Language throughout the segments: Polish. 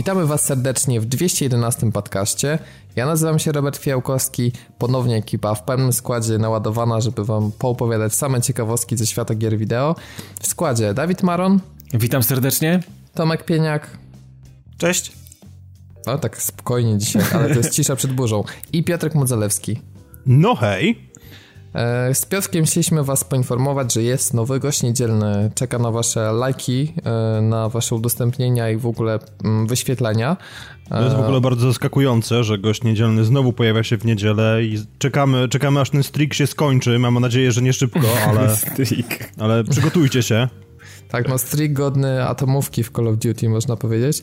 Witamy Was serdecznie w 211 podcaście. Ja nazywam się Robert Fiałkowski, ponownie ekipa w pełnym składzie naładowana, żeby Wam poopowiadać same ciekawostki ze świata gier wideo. W składzie Dawid Maron. Witam serdecznie. Tomek Pieniak. Cześć. O, tak spokojnie dzisiaj, ale to jest cisza przed burzą. I Piotrek Modzelewski. No hej. E, z Piotrkiem chcieliśmy Was poinformować, że jest nowy gość niedzielny. Czeka na Wasze lajki, e, na Wasze udostępnienia i w ogóle mm, wyświetlenia. To jest w ogóle bardzo zaskakujące, że gość niedzielny znowu pojawia się w niedzielę i czekamy, czekamy aż ten streak się skończy. Mam nadzieję, że nie szybko, ale, ale przygotujcie się. Tak, no streak godny atomówki w Call of Duty, można powiedzieć.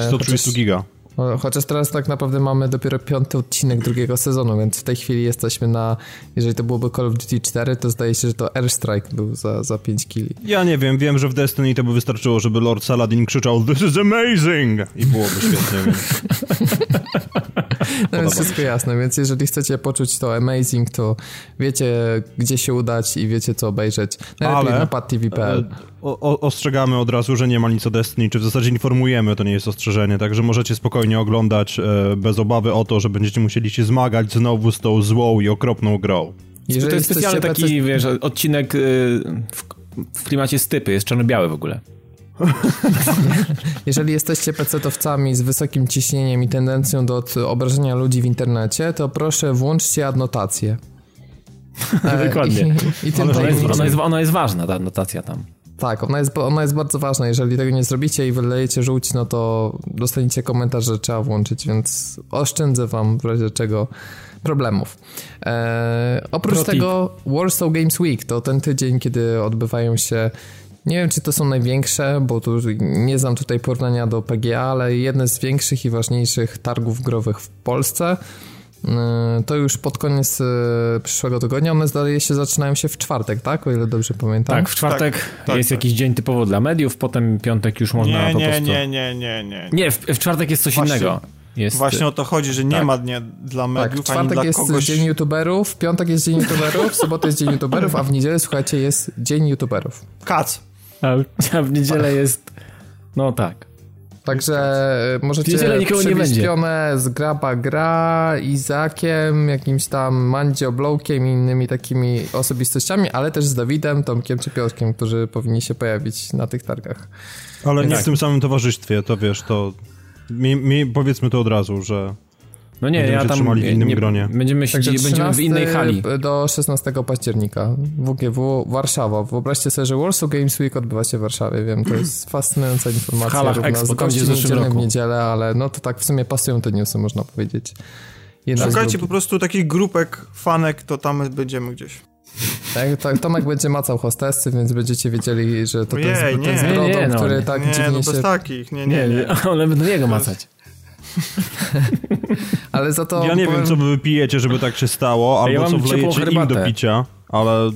130 chociaż... giga. Chociaż teraz tak naprawdę mamy dopiero piąty odcinek drugiego sezonu, więc w tej chwili jesteśmy na. Jeżeli to byłoby Call of Duty 4, to zdaje się, że to Airstrike był za, za 5 kili. Ja nie wiem, wiem, że w Destiny to by wystarczyło, żeby Lord Saladin krzyczał This is amazing! I byłoby świetnie. No więc wszystko jasne, więc jeżeli chcecie poczuć to amazing, to wiecie, gdzie się udać i wiecie, co obejrzeć. Najlepiej Ale... na padtv.pl o, ostrzegamy od razu, że nie ma nic o Destiny, czy w zasadzie informujemy, to nie jest ostrzeżenie, także możecie spokojnie oglądać e, bez obawy o to, że będziecie musieli się zmagać znowu z tą złą i okropną grą. Jeżeli to jest specjalny taki, wiesz, odcinek y, w, w klimacie stypy, jest czarno-biały w ogóle. Jeżeli jesteście pecetowcami z wysokim ciśnieniem i tendencją do obrażenia ludzi w internecie, to proszę włączcie adnotację. Dokładnie. I, i, i ona, jest, ona, jest, ona jest ważna, ta adnotacja tam. Tak, ona jest, ona jest bardzo ważna. Jeżeli tego nie zrobicie i wylejecie żółć, no to dostaniecie komentarz, że trzeba włączyć, więc oszczędzę wam w razie czego problemów. Eee, oprócz Pro tego Warsaw Games Week to ten tydzień, kiedy odbywają się nie wiem, czy to są największe, bo tu nie znam tutaj porównania do PGA, ale jedne z większych i ważniejszych targów growych w Polsce. E, to już pod koniec e, przyszłego tygodnia. One zdaje się zaczynają się w czwartek, tak? O ile dobrze pamiętam. Tak, w czwartek tak, tak, jest tak. jakiś dzień typowo dla mediów, potem piątek już można nie, po nie, prostu... Nie, nie, nie, nie. Nie, w, w czwartek jest coś Właśnie. innego. Jest... Właśnie o to chodzi, że nie tak. ma dnia dla mediów, tak, czwartek ani dla jest kogoś... dzień youtuberów, w piątek jest dzień youtuberów, w sobotę jest dzień youtuberów, a w niedzielę, słuchajcie, jest dzień youtuberów. Kac. A w niedzielę jest... No tak. Także e, możecie nikogo nie będzie. z Graba Gra, Izakiem, jakimś tam Mandzio Blowkiem i innymi takimi osobistościami, ale też z Dawidem, Tomkiem czy Piotrkiem, którzy powinni się pojawić na tych targach. Ale Więc nie tak. w tym samym towarzystwie, to wiesz, to mi, mi powiedzmy to od razu, że no nie, będziemy ja tam trzymali w innym nie, gronie. Będziemy, się, będziemy w innej hali. do 16 października WGW Warszawa. Wyobraźcie sobie, że Warsaw Games Week odbywa się w Warszawie. Wiem, to jest fascynująca informacja. Halach Expo, tam gdzie w roku. w niedzielę, ale no to tak w sumie pasują te newsy, można powiedzieć. Jedna Szukajcie po prostu takich grupek, fanek, to tam będziemy gdzieś. Tak, tak, Tomek będzie macał hostessy, więc będziecie wiedzieli, że to Ojej, ten, ten z brodą, nie, nie, no, który tak nie, dziwnie no się... bez takich, nie, nie, nie. nie. One będą jego macać. Ale za to. Ja nie powiem... wiem, co wy wypijecie, żeby tak się stało, albo ja co wlejecie im do picia, ale.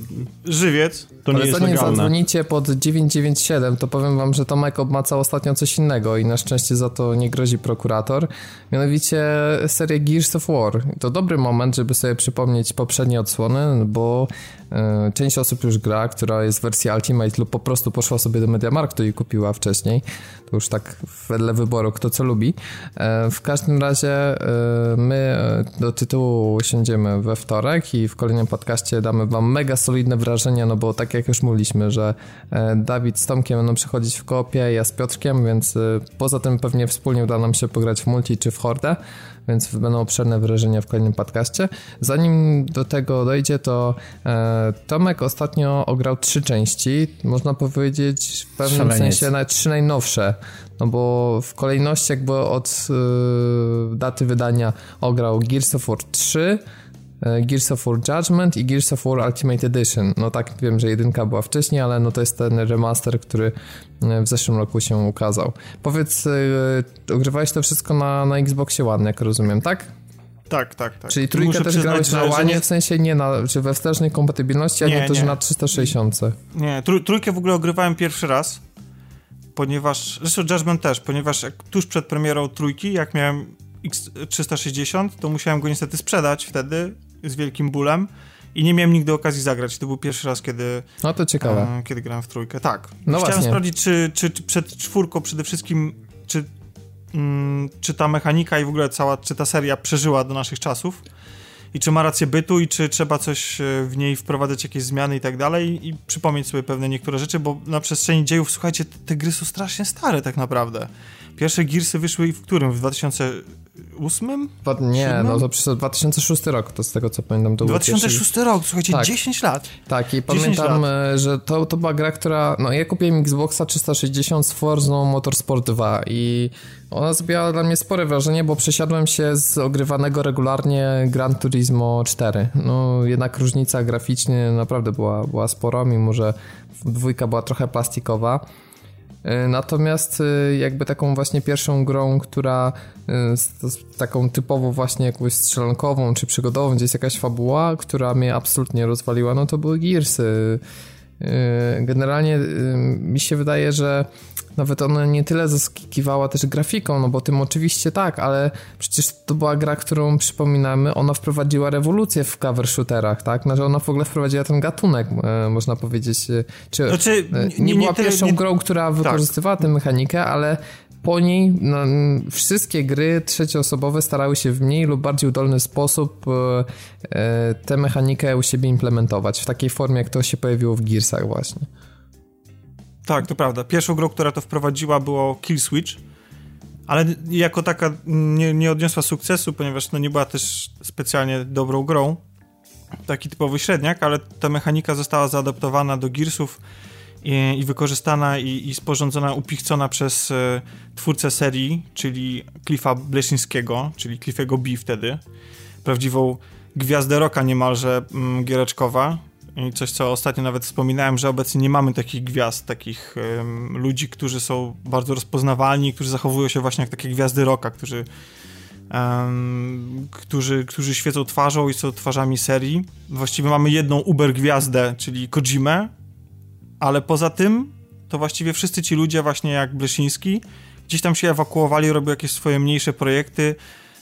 Żywiec. To nie jest legalne. zadzwonicie pod 997, to powiem wam, że Tomek obmacał ostatnio coś innego i na szczęście za to nie grozi prokurator. Mianowicie serię Gears of War. To dobry moment, żeby sobie przypomnieć poprzednie odsłony, bo e, część osób już gra, która jest w wersji Ultimate lub po prostu poszła sobie do Mediamarktu i kupiła wcześniej. To już tak wedle wyboru, kto co lubi. E, w każdym razie e, my do tytułu siądziemy we wtorek i w kolejnym podcaście damy wam mega solidne wrażenia, no bo tak jak już mówiliśmy, że e, Dawid z Tomkiem będą przechodzić w kopie, ja z Piotrkiem, więc e, poza tym pewnie wspólnie uda nam się pograć w multi czy w hordę, więc będą obszerne wrażenia w kolejnym podcaście. Zanim do tego dojdzie, to e, Tomek ostatnio ograł trzy części, można powiedzieć w pewnym Szaleniec. sensie nawet trzy najnowsze, no bo w kolejności jakby od daty wydania ograł Gears of War 3, E, Gears of War Judgment i Gears of War Ultimate Edition. No tak, wiem, że jedynka była wcześniej, ale no to jest ten remaster, który e, w zeszłym roku się ukazał. Powiedz, yy, ogrywałeś to wszystko na, na Xboxie One, jak rozumiem, tak? Tak, tak, tak. Czyli trójkę Muszę też grałeś na One, nie... w sensie nie na, czy we wstecznej kompatybilności, a nie, nie też na 360. Nie, trójkę w ogóle ogrywałem pierwszy raz, ponieważ, zresztą Judgment też, ponieważ jak tuż przed premierą trójki, jak miałem X360, to musiałem go niestety sprzedać wtedy z wielkim bólem i nie miałem nigdy okazji zagrać. To był pierwszy raz, kiedy. No to ciekawe. E, kiedy grałem w trójkę. Tak. No Chciałem właśnie. sprawdzić, czy, czy, czy przed czwórką przede wszystkim, czy mm, czy ta mechanika i w ogóle cała, czy ta seria przeżyła do naszych czasów i czy ma rację bytu i czy trzeba coś e, w niej wprowadzać, jakieś zmiany i tak dalej i przypomnieć sobie pewne niektóre rzeczy, bo na przestrzeni dziejów, słuchajcie, te gry są strasznie stare tak naprawdę. Pierwsze Gearsy wyszły w którym? W 2008? Nie, 7? no to przez 2006 rok, to z tego co pamiętam. To 2006 pierwszy... rok, słuchajcie, tak. 10 lat. Tak, i pamiętam, lat. E, że to, to była gra, która, no ja kupiłem Xboxa 360 z Forza Motorsport 2 i ona zrobiła dla mnie spore wrażenie, bo przesiadłem się z ogrywanego regularnie Gran Turismo 4. No jednak różnica graficznie naprawdę była, była spora, mimo że dwójka była trochę plastikowa. E, natomiast e, jakby taką właśnie pierwszą grą, która z taką typowo właśnie jakąś strzelankową czy przygodową, gdzie jest jakaś fabuła, która mnie absolutnie rozwaliła, no to były Gearsy. E, generalnie mi się wydaje, że nawet ona nie tyle zaskakiwała też grafiką, no bo tym oczywiście tak, ale przecież to była gra, którą przypominamy, ona wprowadziła rewolucję w cover shooterach, tak? Znaczy ona w ogóle wprowadziła ten gatunek, e, można powiedzieć. E, czy, znaczy, nie, nie, nie była pierwszą nie... grą, która wykorzystywała tak. tę mechanikę, ale po niej no, wszystkie gry trzecioosobowe starały się w mniej lub bardziej udolny sposób e, tę mechanikę u siebie implementować w takiej formie, jak to się pojawiło w Gearsach właśnie. Tak, to prawda. Pierwszą grą, która to wprowadziła było Kill Switch, ale jako taka nie, nie odniosła sukcesu, ponieważ no nie była też specjalnie dobrą grą. Taki typowy średniak, ale ta mechanika została zaadaptowana do Gearsów i, i wykorzystana i, i, sporządzona, upichcona przez e, twórcę serii, czyli Cliffa Bleszyńskiego, czyli Cliffego B wtedy. Prawdziwą gwiazdę roka niemalże mm, giereczkowa, coś, co ostatnio nawet wspominałem, że obecnie nie mamy takich gwiazd, takich um, ludzi, którzy są bardzo rozpoznawalni, którzy zachowują się właśnie jak takie gwiazdy roka, którzy, um, którzy, którzy świecą twarzą i są twarzami serii. Właściwie mamy jedną uber gwiazdę, czyli Kojimę, ale poza tym to właściwie wszyscy ci ludzie właśnie jak Bleszyński gdzieś tam się ewakuowali, robią jakieś swoje mniejsze projekty,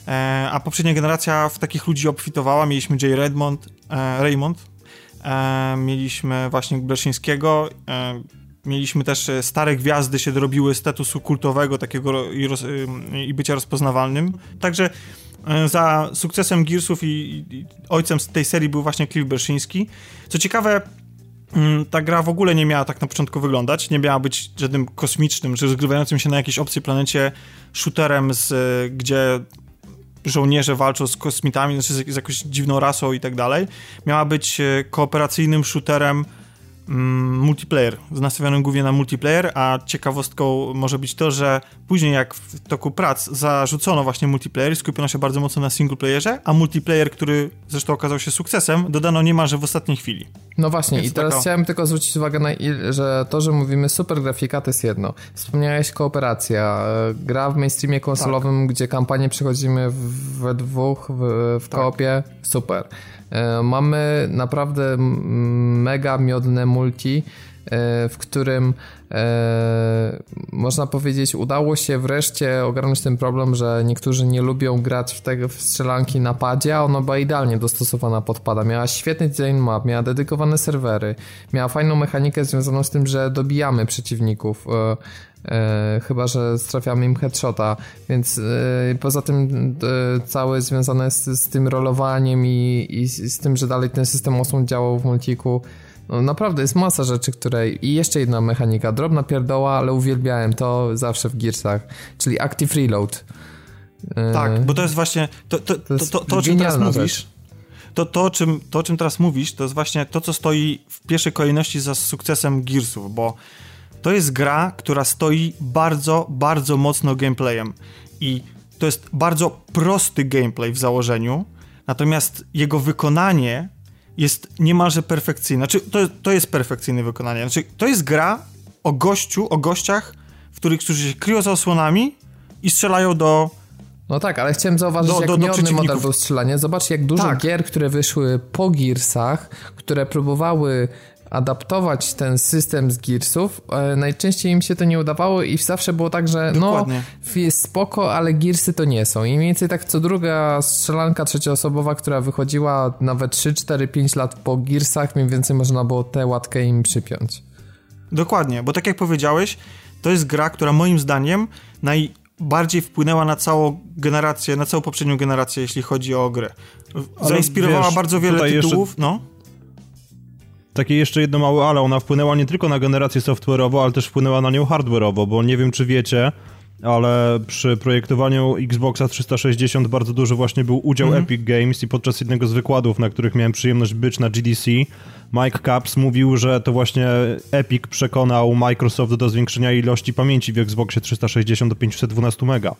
e, a poprzednia generacja w takich ludzi obfitowała. Mieliśmy Jay Redmond, e, Raymond, e, mieliśmy właśnie Bleszyńskiego, e, mieliśmy też e, stare gwiazdy się dorobiły statusu kultowego takiego i, roz, e, i bycia rozpoznawalnym. Także e, za sukcesem Gearsów i, i, ojcem tej serii był właśnie Cliff Berszyński. Co ciekawe, mm, ta gra w ogóle nie miała tak na początku wyglądać, nie miała być żadnym kosmicznym, że rozgrywającym się na jakiejś obcej planecie shooterem, z, gdzie żołnierze walczą z kosmitami, znaczy z, z jakąś dziwną rasą i tak dalej. Miała być e, kooperacyjnym shooterem mm, multiplayer, nastawionym głównie na multiplayer, a ciekawostką może być to, że później jak w toku prac zarzucono właśnie multiplayer, skupiono się bardzo mocno na singleplayerze, a multiplayer, który zresztą okazał się sukcesem, dodano niemalże w ostatniej chwili. No właśnie, Więc i teraz taka... chciałem tylko zwrócić uwagę na że to, że mówimy super grafika, to jest jedno. Wspomniałeś kooperacja, e, gra w mainstreamie konsolowym, tak. gdzie kampanię przechodzimy we dwóch, w, w tak. koopie, super. E, mamy naprawdę mega miodne multi, e, w którym e, można powiedzieć udało się wreszcie ogarnąć ten problem, że niektórzy nie lubią grać w te w strzelanki na padzie, a ona była idealnie dostosowana pod pada. Miała świetny design map, miała dedykowane serwery, miała fajną mechanikę związaną z tym, że dobijamy przeciwników. E, chyba, że strafiamy im headshota, więc e, poza tym e, całe związane z, z tym rolowaniem i, i, z tym, że dalej ten system osłon działał w multiku, no naprawdę jest masa rzeczy, które... I jeszcze jedna mechanika, drobna pierdoła, ale uwielbiałem to zawsze w Gearsach, czyli Active Reload. Tak, bo to jest właśnie to, to, to, to, to o czym teraz mówisz. To, to, o czym, to, o czym teraz mówisz, to jest właśnie to, co stoi w pierwszej kolejności za sukcesem Gearsów, bo to jest gra, która stoi bardzo, bardzo mocno gameplayem i to jest bardzo prosty gameplay w założeniu, natomiast jego wykonanie jest niemalże perfekcyjne. Znaczy, to, to jest perfekcyjne wykonanie. Znaczy, to jest gra o gościu, o gościach, w których, którzy się kryją za osłonami i strzelają do no tak, ale chciałem zauważyć, do, jak do, do model był strzelanie. Zobacz, jak dużo tak. gier, które wyszły po Gearsach, które próbowały adaptować ten system z Gearsów. E, najczęściej im się to nie udawało i zawsze było tak, że no, Dokładnie. no jest spoko, ale Gearsy to nie są. I mniej więcej tak co druga strzelanka trzecioosobowa, która wychodziła nawet 3, 4, 5 lat po Gearsach, mniej więcej można było tę łatkę im przypiąć. Dokładnie, bo tak jak powiedziałeś, to jest gra, która moim zdaniem naj bardziej wpłynęła na całą generację, na całą poprzednią generację, jeśli chodzi o grę. Zainspirowała wiesz, bardzo wiele tytułów, jeszcze... no. Takie jeszcze jedno małe ale, ona wpłynęła nie tylko na generację software'ową, ale też wpłynęła na nią hardware'owo, bo nie wiem czy wiecie, ale przy projektowaniu Xboxa 360 bardzo duży właśnie był udział mm -hmm. Epic Games i podczas jednego z wykładów, na których miałem przyjemność być na GDC, Mike Caps mówił, że to właśnie Epic przekonał Microsoft do zwiększenia ilości pamięci w Xboxie 360 do 512 MB.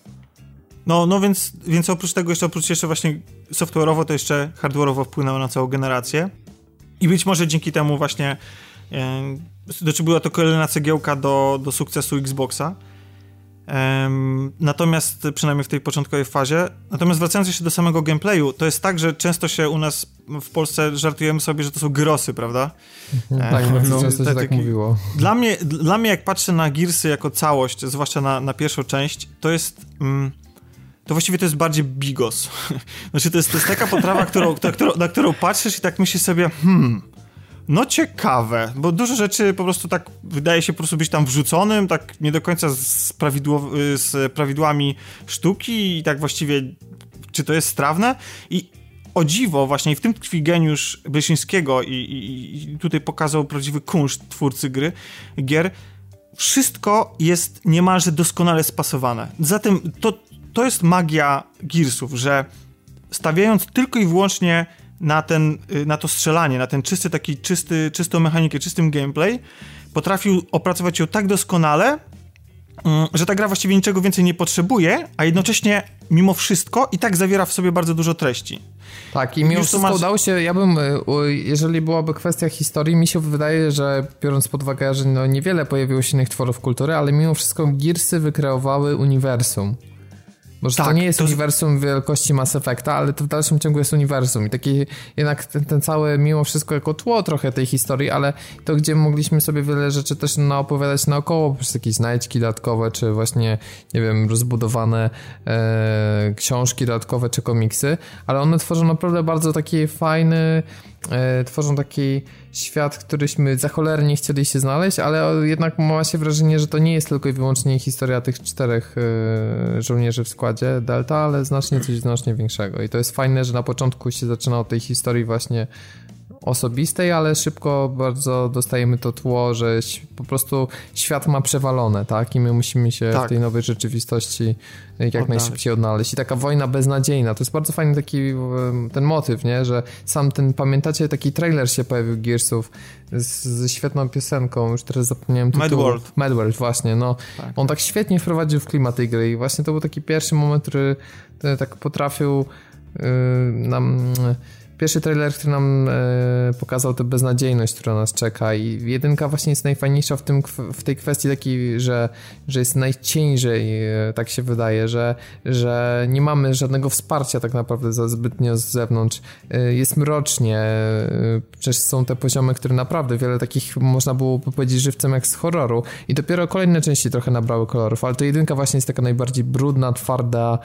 No, no więc, więc oprócz tego jeszcze, oprócz jeszcze właśnie software'owo, to jeszcze hardware'owo wpłynęło na całą generację. I być może dzięki temu właśnie e, znaczy była to kolejna cegiełka do, do sukcesu Xboxa. natomiast przynajmniej w tej początkowej fazie. Natomiast wracając jeszcze do samego gameplayu, to jest tak, że często się u nas w Polsce żartujemy sobie, że to są grosy, prawda? Mhm. tak, no, no, często się tak, tak mówiło. Dla mnie, dla mnie, jak patrzę na Gearsy jako całość, zwłaszcza na, na pierwszą część, to jest... Mm, to właściwie to jest bardziej bigos. Znaczy, to jest, to jest taka potrawa, którą, na, którą, na którą patrzysz i tak myślisz sobie, hmm, no ciekawe, bo dużo rzeczy po prostu tak wydaje się po prostu być tam wrzuconym, tak nie do końca z, prawidło, z prawidłami sztuki i tak właściwie czy to jest strawne i o dziwo właśnie w tym tkwi geniusz Blesińskiego i, i, i tutaj pokazał prawdziwy kunszt twórcy gry, gier, wszystko jest niemalże doskonale spasowane. Zatem to, to jest magia Gearsów, że stawiając tylko i wyłącznie na, ten, y, na to strzelanie, na ten czysty taki, czysty, czystą mechanikę, czystym gameplay, potrafił opracować ją tak doskonale, mm, że ta gra właściwie niczego więcej nie potrzebuje, a jednocześnie mimo wszystko i tak zawiera w sobie bardzo dużo treści. Tak, i mimo wszystko masz... udało się, ja bym, y, jeżeli byłaby kwestia historii, mi się wydaje, że biorąc pod uwagę, że no niewiele pojawiło się innych tworów kultury, ale mimo wszystko Gearsy wykreowały uniwersum. Może tak, to nie jest to... uniwersum wielkości Mass Effecta, ale to w dalszym ciągu jest uniwersum. I taki jednak ten, ten cały, mimo wszystko jako tło trochę tej historii, ale to gdzie mogliśmy sobie wiele rzeczy też naopowiadać naokoło, przez jakieś znajdźki dodatkowe, czy właśnie, nie wiem, rozbudowane e, książki dodatkowe, czy komiksy, ale one tworzą naprawdę bardzo taki fajny, tworzą taki świat, któryśmy za cholernie chcieli się znaleźć, ale jednak ma się wrażenie, że to nie jest tylko i wyłącznie historia tych czterech e, żołnierzy w składzie Delta, ale znacznie coś znacznie większego. I to jest fajne, że na początku się zaczyna od tej historii właśnie osobistej, ale szybko bardzo dostajemy to tło, że po prostu świat ma przewalone, tak? I my musimy się tak. w tej nowej rzeczywistości jak odnaleźć. najszybciej odnaleźć. I taka wojna beznadziejna, to jest bardzo fajny taki ten motyw, nie? Że sam ten, pamiętacie, taki trailer się pojawił Gearsów z, ze świetną piosenką, już teraz zapomniałem tytułu. Mad World. Mad World, właśnie, no. Tak. On tak świetnie wprowadził w klimat tej gry i właśnie to był taki pierwszy moment, który tak potrafił yy, nam pierwszy trailer, który nam e, pokazał tę beznadziejność, która nas czeka i jedynka właśnie jest najfajniejsza w, tym, w tej kwestii takiej, że, że jest najciężej, e, tak się wydaje, że, że nie mamy żadnego wsparcia tak naprawdę za zbytnio z zewnątrz. E, jest mrocznie, przecież są te poziomy, które naprawdę wiele takich można było powiedzieć żywcem jak z horroru i dopiero kolejne części trochę nabrały kolorów, ale to jedynka właśnie jest taka najbardziej brudna, twarda,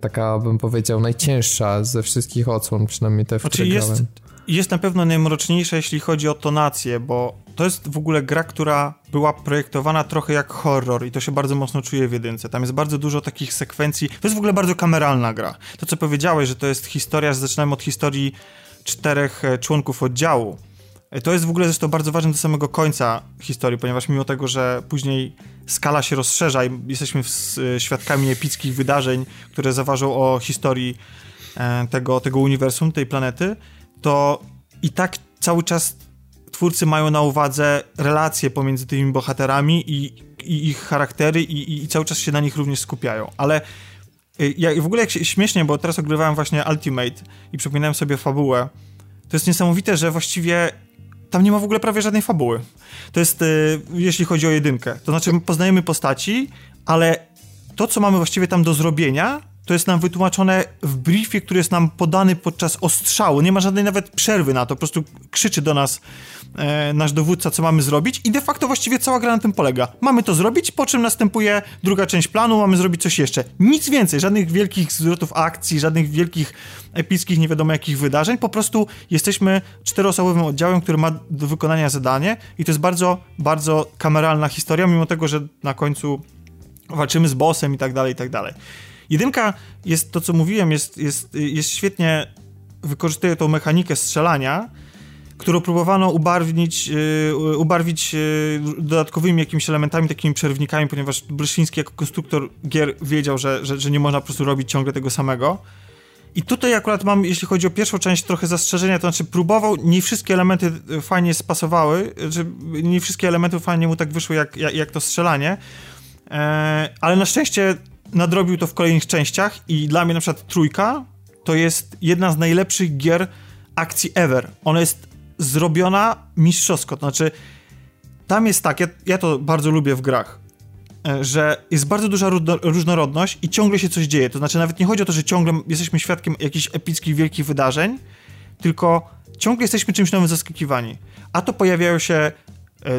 taka bym powiedział najcięższa ze wszystkich odsłon, przynajmniej te, w znaczy jest, jest na pewno najmroczniejsza, jeśli chodzi o tonację, bo to jest w ogóle gra, która była projektowana trochę jak horror i to się bardzo mocno czuje w jedynce. Tam jest bardzo dużo takich sekwencji. To jest w ogóle bardzo kameralna gra. To, co powiedziałeś, że to jest historia, zaczynamy od historii czterech e, członków oddziału. E, to jest w ogóle zresztą bardzo ważne do samego końca historii, ponieważ mimo tego, że później skala się rozszerza i jesteśmy e, świadkami epickich wydarzeń, które zaważą o historii e, tego, tego uniwersum, tej planety, to i tak cały czas twórcy mają na uwadze relacje pomiędzy tymi bohaterami i, i ich charaktery i, i, cały czas się na nich również skupiają. Ale ja w ogóle jak się, śmiesznie, bo teraz ogrywałem właśnie Ultimate i przypominałem sobie fabułę, to jest niesamowite, że właściwie tam nie ma w ogóle prawie żadnej fabuły. To jest, y, jeśli chodzi o jedynkę. To znaczy, poznajemy postaci, ale to, co mamy właściwie tam do zrobienia, to jest nam wytłumaczone w briefie, który jest nam podany podczas ostrzału. Nie ma żadnej nawet przerwy na to, po prostu krzyczy do nas e, nasz dowódca, co mamy zrobić i de facto właściwie cała gra na tym polega. Mamy to zrobić, po czym następuje druga część planu, mamy zrobić coś jeszcze. Nic więcej, żadnych wielkich zwrotów akcji, żadnych wielkich epickich, nie wiadomo jakich wydarzeń, po prostu jesteśmy czteroosobowym oddziałem, który ma do wykonania zadanie i to jest bardzo, bardzo kameralna historia, mimo tego, że na końcu walczymy z bossem i tak dalej, i tak dalej. Jedynka jest, to co mówiłem, jest, jest, jest świetnie, wykorzystuje tą mechanikę strzelania, którą próbowano ubarwnić, yy, ubarwić yy, dodatkowymi jakimiś elementami, takimi przerwnikami, ponieważ Bryszyński jako konstruktor gier wiedział, że, że, że nie można po prostu robić ciągle tego samego. I tutaj akurat mam, jeśli chodzi o pierwszą część, trochę zastrzeżenia, to znaczy próbował, nie wszystkie elementy y, fajnie spasowały, że nie wszystkie elementy fajnie mu tak wyszły, jak, jak, jak to strzelanie, e, ale na szczęście nadrobił to w kolejnych częściach i dla mnie na przykład trójka to jest jedna z najlepszych gier akcji ever. Ona jest zrobiona mistrzowsko, to znaczy tam jest tak, ja, ja to bardzo lubię w grach, e, że jest bardzo duża różnorodność i ciągle się coś dzieje. To znaczy, nawet nie chodzi o to, że ciągle jesteśmy świadkiem jakichś epickich, wielkich wydarzeń, tylko ciągle jesteśmy czymś nowym zaskakiwani. A to pojawiają się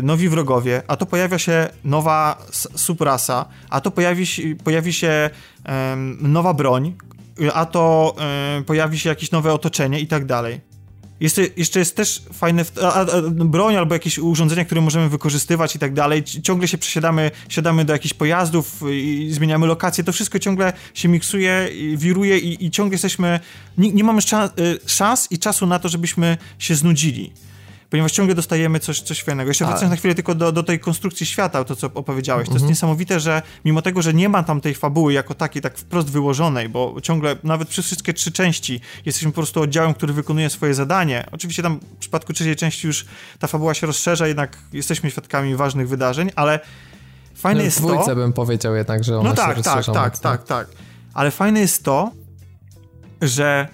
nowi wrogowie, a to pojawia się nowa subrasa, a to pojawi, pojawi się nowa broń, a to pojawi się jakieś nowe otoczenie i tak dalej. Jeszcze, jeszcze jest też fajne a, a, broń albo jakieś urządzenia, które możemy wykorzystywać i tak dalej. Ciągle się przesiadamy siadamy do jakichś pojazdów i zmieniamy lokacje. To wszystko ciągle się miksuje, wiruje i, i ciągle jesteśmy. Nie, nie mamy szans, y, szans i czasu na to, żebyśmy się znudzili ponieważ ciągle dostajemy coś, coś fajnego. Jeszcze wracając na chwilę tylko do, do tej konstrukcji świata, to co opowiedziałeś. To jest mhm. niesamowite, że mimo tego, że nie ma tam tej fabuły jako takiej, tak wprost wyłożonej, bo ciągle, nawet przez wszystkie trzy części jesteśmy po prostu oddziałem, który wykonuje swoje zadanie. Oczywiście tam w przypadku trzeciej części już ta fabuła się rozszerza, jednak jesteśmy świadkami ważnych wydarzeń, ale fajne no, jest to... W bym powiedział jednak, że ona no tak, się tak, tak, tak, tak, tak. Ale fajne jest to, że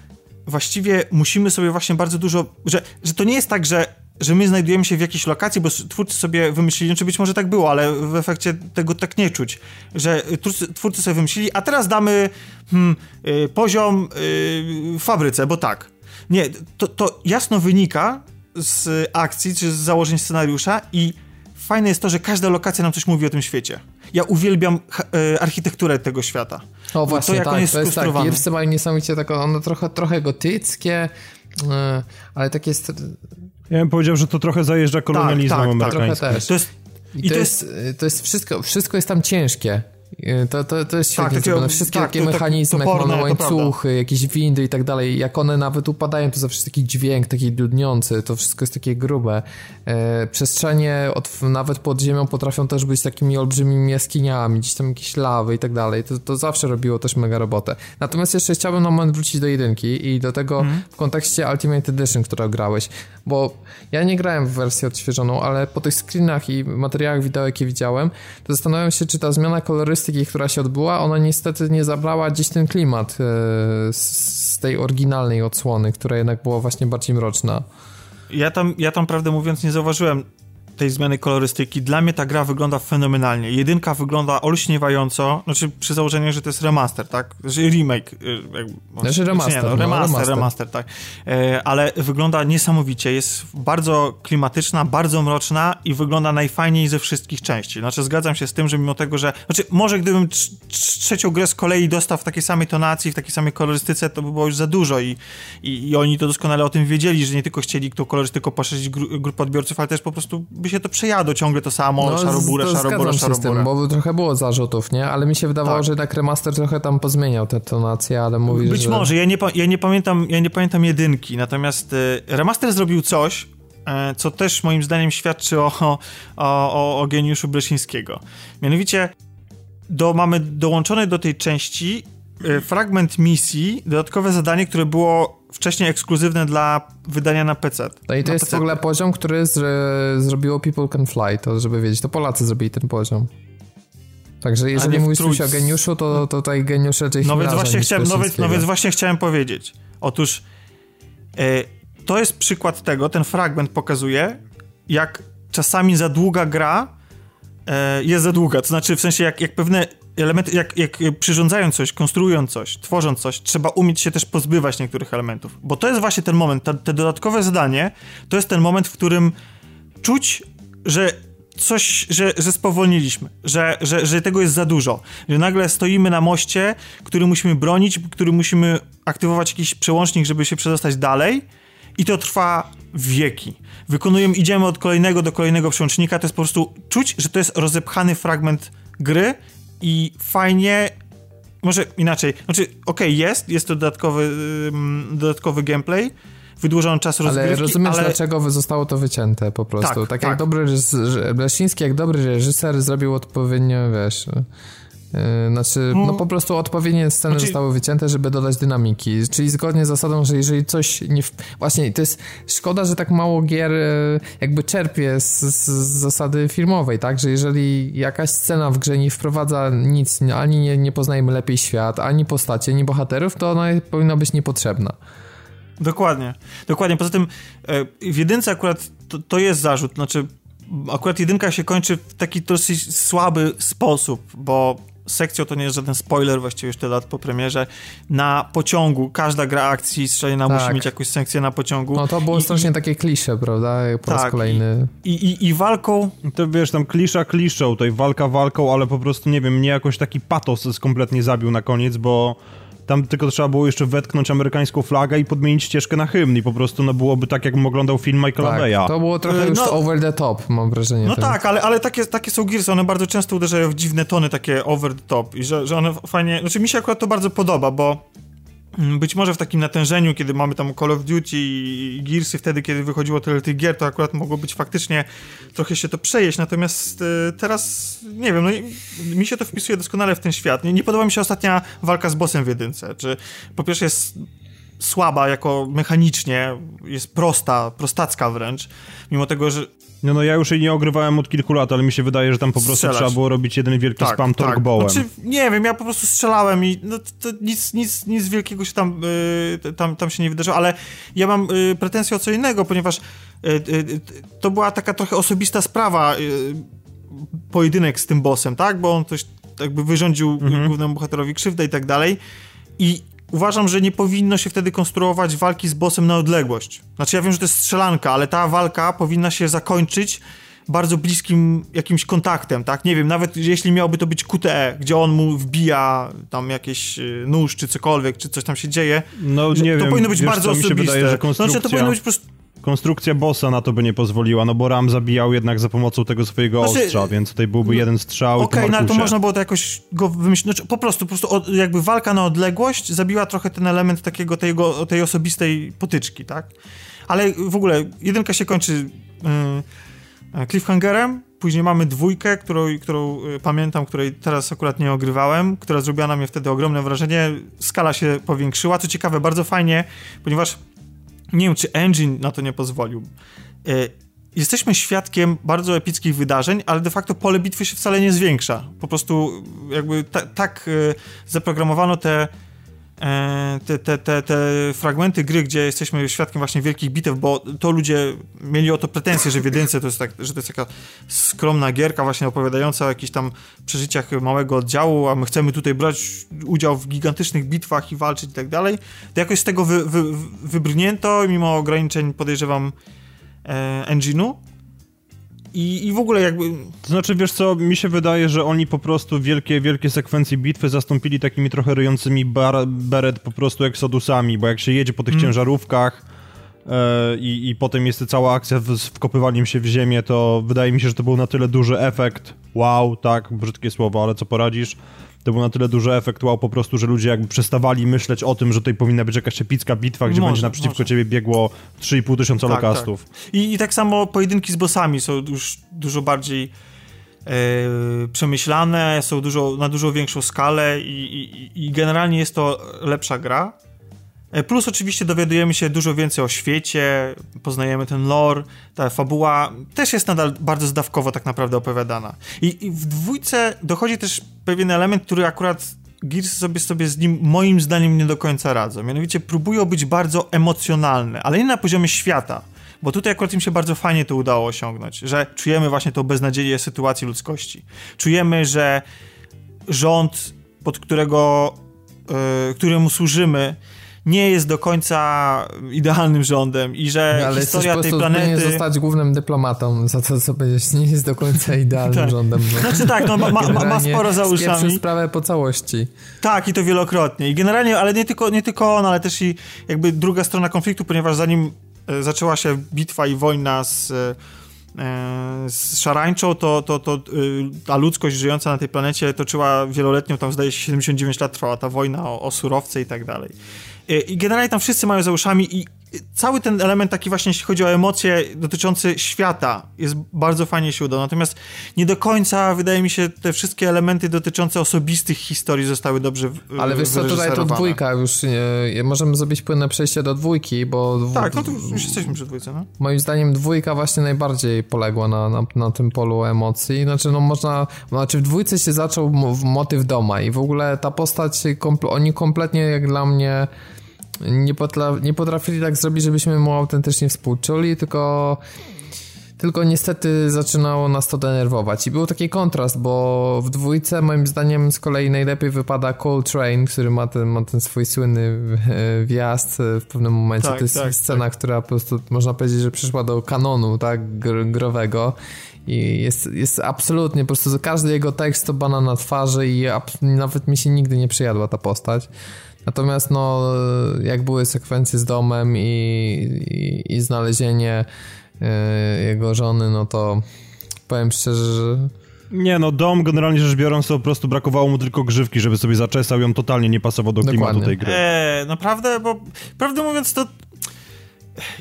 właściwie musimy sobie właśnie bardzo dużo, że, że to nie jest tak, że że my znajdujemy się w jakiejś lokacji, bo twórcy sobie wymyślili, czy być może tak było, ale w efekcie tego tak nie czuć, że twórcy, twórcy sobie wymyślili, a teraz damy hmm, y, poziom y, fabryce, bo tak. Nie, to, to jasno wynika z akcji, czy z założeń scenariusza i fajne jest to, że każda lokacja nam coś mówi o tym świecie. Ja uwielbiam y, architekturę tego świata. O właśnie, to, jak tak, on jest to jest tak. Gearsy mają niesamowicie tak, one trochę, trochę gotyckie, y, ale takie ja bym powiedział, że to trochę zajeżdża kolonializmem tak, tak, amerykańskim. To jest, I, to, to jest, jest, to jest wszystko, wszystko jest tam ciężkie. To, to, to jest tak, świetnie tak, zrobione. Wszystkie tak, takie to, mechanizmy, to, jak mamy łańcuchy, jakieś windy i tak dalej, jak one nawet upadają, to zawsze taki dźwięk, taki dudniący, to wszystko jest takie grube. E, przestrzenie od, nawet pod ziemią potrafią też być takimi olbrzymimi jaskiniami, gdzieś tam jakieś lawy i tak dalej. To, to zawsze robiło też mega robotę. Natomiast jeszcze chciałbym na moment wrócić do jedynki i do tego mm. w kontekście Ultimate Edition, które grałeś, bo ja nie grałem w wersję odświeżoną, ale po tych screenach i materiałach wideo, jakie widziałem, to zastanawiam się, czy ta zmiana kolorystyki stylistyki, która się odbyła, ona niestety nie zabrała gdzieś ten klimat e, z tej oryginalnej odsłony, która jednak była właśnie bardziej mroczna. Ja tam, ja tam prawdę mówiąc nie zauważyłem tej zmiany kolorystyki. Dla mnie ta gra wygląda fenomenalnie. Jedynka wygląda olśniewająco, znaczy przy założeniu, że to jest remaster, tak? Znaczy remake. Y, znaczy remaster, nie, no, remaster, no, remaster, remaster, tak. E, ale wygląda niesamowicie. Jest bardzo klimatyczna, bardzo mroczna i wygląda najfajniej ze wszystkich części. Znaczy zgadzam się z tym, że mimo tego, że... Znaczy może gdybym trzecią grę z kolei dostał w takiej samej tonacji, w takiej samej kolorystyce, to by było już za dużo i, i, i oni to doskonale o tym wiedzieli, że nie tylko chcieli tą kolorystyką poszerzyć gru, grupę odbiorców, ale też po prostu by się to przejadło ciągle to samo, no, szarobura. Z tym, bo trochę było zarzutów, nie? Ale mi się wydawało, tak. że jednak remaster trochę tam pozmieniał tę tonację, ale mówisz, Być że... może, ja nie, ja nie pamiętam, ja nie pamiętam jedynki, natomiast y, remaster zrobił coś, y, co też moim zdaniem świadczy o, o, o, o geniuszu Bleszyńskiego. Mianowicie do, mamy dołączony do tej części y, fragment misji, dodatkowe zadanie, które było wcześniej ekskluzywne dla wydania na PC. No i to jest PC. w ogóle poziom, który z, zrobiło People Can Fly, to żeby wiedzieć, to Polacy zrobili ten poziom. Także jeżeli mówisz trójc... o geniuszu, to, to tutaj geniusz raczej no więc właśnie chciałem, no, więc, no więc właśnie chciałem powiedzieć. Otóż e, to jest przykład tego, ten fragment pokazuje, jak czasami za długa gra e, jest za długa. To znaczy w sensie jak, jak pewne elementy, jak, jak przyrządzając coś, konstruując coś, tworząc coś, trzeba umieć się też pozbywać niektórych elementów. Bo to jest właśnie ten moment, te, dodatkowe zadanie, to jest ten moment, w którym czuć, że coś, że, że spowolniliśmy, że, że, że tego jest za dużo, że nagle stoimy na moście, który musimy bronić, który musimy aktywować jakiś przełącznik, żeby się przedostać dalej i to trwa wieki. Wykonujemy, idziemy od kolejnego do kolejnego przełącznika, to jest po prostu czuć, że to jest rozepchany fragment gry i fajnie, może inaczej, znaczy okej, okay, jest, jest to dodatkowy, dodatkowy gameplay, wydłużony czas rozgrywki, ale rozumiesz, ale... dlaczego zostało to wycięte po prostu. Tak, tak, tak. jak dobry Blesiński, jak dobry reżyser zrobił odpowiednio, wiesz... Yy, znaczy, no, no po prostu odpowiednie sceny znaczy... zostały wycięte, żeby dodać dynamiki. Czyli zgodnie z zasadą, że jeżeli coś nie. W... Właśnie, to jest szkoda, że tak mało gier yy, jakby czerpie z, z, zasady filmowej, tak? Że jeżeli jakaś scena w grze nie wprowadza nic, ani nie, nie poznajemy lepiej świat, ani postaci, ani bohaterów, to ona powinna być niepotrzebna. Dokładnie. Dokładnie. Poza tym yy, w jedynce akurat to, to jest zarzut. Znaczy, akurat jedynka się kończy w taki dosyć słaby sposób, bo sekcją, to nie jest żaden spoiler, właściwie już tyle lat po premierze, na pociągu, każda gra akcji strzelina tak. musi mieć jakąś sekcję na pociągu. No to było I, strasznie i, takie klisze, prawda? Po tak, raz kolejny. I, i, I walką... To wiesz, tam klisza kliszą, tutaj walka walką, ale po prostu, nie wiem, mnie jakoś taki patos kompletnie zabił na koniec, bo tam tylko trzeba było jeszcze wetknąć amerykańską flagę i podmienić ścieżkę na hymn i po prostu no byłoby tak, jakbym oglądał film Michaela tak, Bay'a. To było trochę już no, over the top, mam wrażenie. No tak, ale, ale takie, takie są Gearsy, one bardzo często uderzają w dziwne tony, takie over the top i że, że one fajnie, znaczy mi się akurat to bardzo podoba, bo być może w takim natężeniu, kiedy mamy tam Call of Duty i Gearsy, wtedy, kiedy wychodziło tyle tych gier, to akurat mogło być faktycznie trochę się to przejeść, natomiast y, teraz, nie wiem, no, mi się to wpisuje doskonale w ten świat. Nie, nie podoba mi się ostatnia walka z bossem w jedynce, czy po pierwsze jest słaba jako mechanicznie, jest prosta, prostacka wręcz, mimo tego, że no, no ja już jej nie ogrywałem od kilku lat, ale mi się wydaje, że tam po prostu Strzelać. trzeba było robić jeden wielki tak, spam tak. torkbołem. Znaczy, nie wiem, ja po prostu strzelałem i no, nic, nic, nic wielkiego się tam, y, tam, tam się nie wydarzyło, ale ja mam y, pretensje o co innego, ponieważ y, y to była taka trochę osobista sprawa, y, pojedynek z tym bossem, tak? Bo on coś jakby wyrządził mhm. głównemu bohaterowi krzywdę i tak dalej. I uważam, że nie powinno się wtedy konstruować walki z bossem na odległość. Znaczy ja wiem, że to jest strzelanka, ale ta walka powinna się zakończyć bardzo bliskim jakimś kontaktem, tak? Nie wiem, nawet jeśli miałoby to być QTE, gdzie on mu wbija tam jakiś y, nóż czy cokolwiek, czy coś tam się dzieje. No nie to wiem, powinno być wiesz, bardzo osobiste. Mi się wydaje, że konstrukcja... Znaczy to powinno być po prostu konstrukcja bossa na to by nie pozwoliła, no bo Ram zabijał jednak za pomocą tego swojego znaczy, ostrza, więc tutaj byłby no, jeden strzał Okej, okay, no ale to można było to jakoś go wymyślić, znaczy, po prostu, po prostu od, jakby walka na odległość zabiła trochę ten element takiego tej, tej osobistej potyczki, tak? Ale w ogóle jedynka się kończy yy, cliffhangerem, Później mamy dwójkę, którą, którą y, pamiętam, której teraz akurat nie ogrywałem, która zrobiła na mnie wtedy ogromne wrażenie. Skala się powiększyła. Co ciekawe, bardzo fajnie, ponieważ nie wiem, czy engine na to nie pozwolił. E, jesteśmy świadkiem bardzo epickich wydarzeń, ale de facto pole bitwy się wcale nie zwiększa. Po prostu jakby ta, tak e, zaprogramowano te te, te, te, te fragmenty gry, gdzie jesteśmy świadkiem właśnie wielkich bitew, bo to ludzie mieli o to pretensje, że w jedynce to jest, tak, że to jest taka skromna gierka właśnie opowiadająca o jakichś tam przeżyciach małego oddziału, a my chcemy tutaj brać udział w gigantycznych bitwach i walczyć i tak dalej. To jakoś z tego wy, wy, wybrnięto, mimo ograniczeń podejrzewam e, engine'u, i, I w ogóle jakby... To znaczy, wiesz co, mi się wydaje, że oni po prostu wielkie, wielkie sekwencje bitwy zastąpili takimi trochę ryjącymi bar, beret po prostu eksodusami, bo jak się jedzie po tych mm. ciężarówkach e, i, i potem jest cała akcja z wkopywaniem się w ziemię, to wydaje mi się, że to był na tyle duży efekt. Wow, tak, brzydkie słowo, ale co poradzisz? To był na tyle duży efekt wow po prostu, że ludzie jakby przestawali myśleć o tym, że tutaj powinna być jakaś epicka bitwa, gdzie może, będzie naprzeciwko może. ciebie biegło 3,5 tysiąca tak, lokastów. Tak. I, I tak samo pojedynki z bossami są już dużo bardziej e, przemyślane, są dużo, na dużo większą skalę i, i, i generalnie jest to lepsza gra. E, plus oczywiście dowiadujemy się dużo więcej o świecie, poznajemy ten lore, ta fabuła też jest nadal bardzo zdawkowo tak naprawdę opowiadana. I, i w dwójce dochodzi też pewien element, który akurat Gears sobie, sobie z nim moim zdaniem nie do końca radzą. Mianowicie próbują być bardzo emocjonalne, ale nie na poziomie świata. Bo tutaj akurat im się bardzo fajnie to udało osiągnąć, że czujemy właśnie tą beznadzieję sytuacji ludzkości. Czujemy, że rząd, pod którego, yy, któremu służymy, nie jest do końca idealnym rządem i że no, ale historia tej planety... nie zostać głównym dyplomatą za to, co powiedzieć, nie jest do końca idealnym tak. rządem. Znaczy tak, no ma, ma, ma sporo za uszami. sprawę po całości. Tak, i to wielokrotnie. I generalnie, ale nie tylko, nie tylko on, ale też i jakby druga strona konfliktu, ponieważ zanim e, zaczęła się bitwa i wojna z e, z szarańczą, to, to, to ta ludzkość żyjąca na tej planecie toczyła wieloletnią, tam zdaje się 79 lat trwała ta wojna o, o surowce i tak dalej. E, I generalnie tam wszyscy mają za uszami i cały ten element taki właśnie, jeśli chodzi o emocje dotyczące świata, jest bardzo fajnie się udał. Natomiast nie do końca, wydaje mi się, te wszystkie elementy dotyczące osobistych historii zostały dobrze Ale wiesz co, tutaj to dwójka już, nie, możemy zrobić płynne przejście do dwójki, bo... Tak, no to już jesteśmy przy dwójce, no. Moim zdaniem dwójka właśnie najbardziej poległa na, na, na tym polu emocji. Znaczy, no można... Znaczy w dwójce się zaczął motyw doma i w ogóle ta postać, oni kompletnie jak dla mnie nie, potla, nie potrafili tak zrobić, żebyśmy mu autentycznie współczuli, tylko tylko niestety zaczynało nas to denerwować. I był taki kontrast, bo w dwójce moim zdaniem z kolei najlepiej wypada Cold Train, który ma ten, ma ten swój słynny wjazd w pewnym momencie. Tak, to jest tak, scena, tak. która po prostu można powiedzieć, że przyszła do kanonu, tak, gr growego. I jest, jest absolutnie, po prostu każdy jego tekst to bana na twarzy i nawet mi się nigdy nie przyjadła ta postać. Natomiast no, jak były sekwencje z domem i, i, i znalezienie y, jego żony, no to powiem szczerze, że nie no, dom generalnie rzecz biorąc to po prostu brakowało mu tylko grzywki, żeby sobie zaczesał i on totalnie nie pasował do Dokładnie. klimatu tej gry. Eee, naprawdę, bo prawdę mówiąc to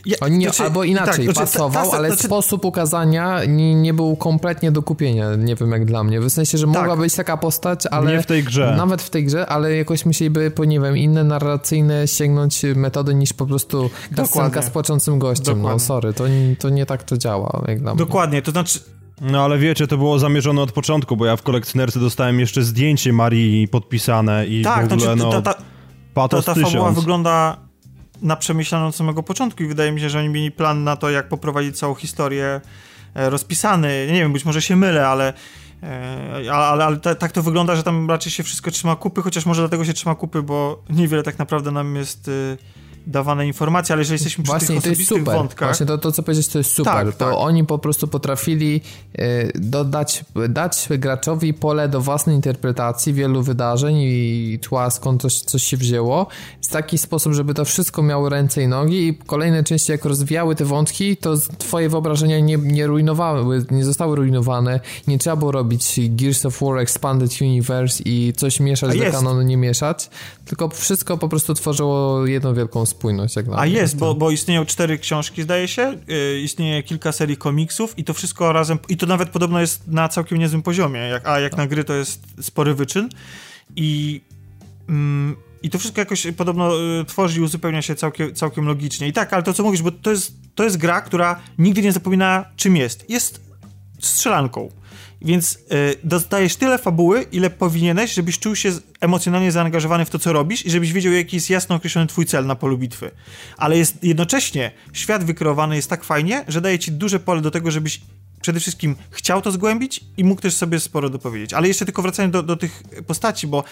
ja, On nie, znaczy, albo inaczej, tak, znaczy, pasował, ta, ta, ale znaczy... sposób ukazania nie, nie, był kompletnie do kupienia, nie wiem jak dla mnie. W sensie, że tak. mogła być taka postać, ale... Nie w tej grze. Nawet w tej grze, ale jakoś musieliby, po nie wiem, inne narracyjne sięgnąć metody niż po prostu kastenka z płaczącym gościem. No, Dokładnie. No sorry, to, to nie tak to działa, jak dla mnie. Dokładnie, to znaczy... No ale wiecie, to było zamierzone od początku, bo ja w kolekcjonerce dostałem jeszcze zdjęcie Marii podpisane i tak, w ogóle, znaczy, no... Ta, ta, ta, ta fabuła wygląda na przemyślaną od samego początku i wydaje mi się, że oni mieli plan na to, jak poprowadzić całą historię e, rozpisany. Nie wiem, być może się mylę, ale e, ale, ale tak to wygląda, że tam raczej się wszystko trzyma kupy, chociaż może dlatego się trzyma kupy, bo niewiele tak naprawdę nam jest y, dawane informacje, ale jeżeli jesteśmy przy Właśnie, tych osobistych to jest super. wątkach... Właśnie to, to, co powiedzieć, to jest super. Tak, to tak. oni po prostu potrafili y, dodać, dać graczowi pole do własnej interpretacji wielu wydarzeń i tła, skąd coś, coś się wzięło, w taki sposób, żeby to wszystko miało ręce i nogi i kolejne części, jak rozwijały te wątki, to twoje wyobrażenia nie, nie rujnowały, nie zostały rujnowane, nie trzeba było robić Gears of War Expanded Universe i coś mieszać do kanonu, nie mieszać, tylko wszystko po prostu tworzyło jedną wielką spójność. Jak A jest, bo, bo istnieją cztery książki, zdaje się, yy, istnieje kilka serii komiksów i to wszystko razem, i to nawet podobno jest na całkiem niezłym poziomie, jak, a jak na gry to jest spory wyczyn i... Mm, i to wszystko jakoś podobno y, tworzy i uzupełnia się całkiem, całkiem logicznie. I tak, ale to co mówisz, bo to jest, to jest gra, która nigdy nie zapomina czym jest. Jest strzelanką. Więc y, dostajesz tyle fabuły, ile powinieneś, żebyś czuł się emocjonalnie zaangażowany w to, co robisz i żebyś wiedział, jaki jest jasno określony twój cel na polu bitwy. Ale jest jednocześnie świat wykreowany jest tak fajnie, że daje ci duże pole do tego, żebyś przede wszystkim chciał to zgłębić i mógł też sobie sporo dopowiedzieć. Ale jeszcze tylko wracając do, do tych postaci, bo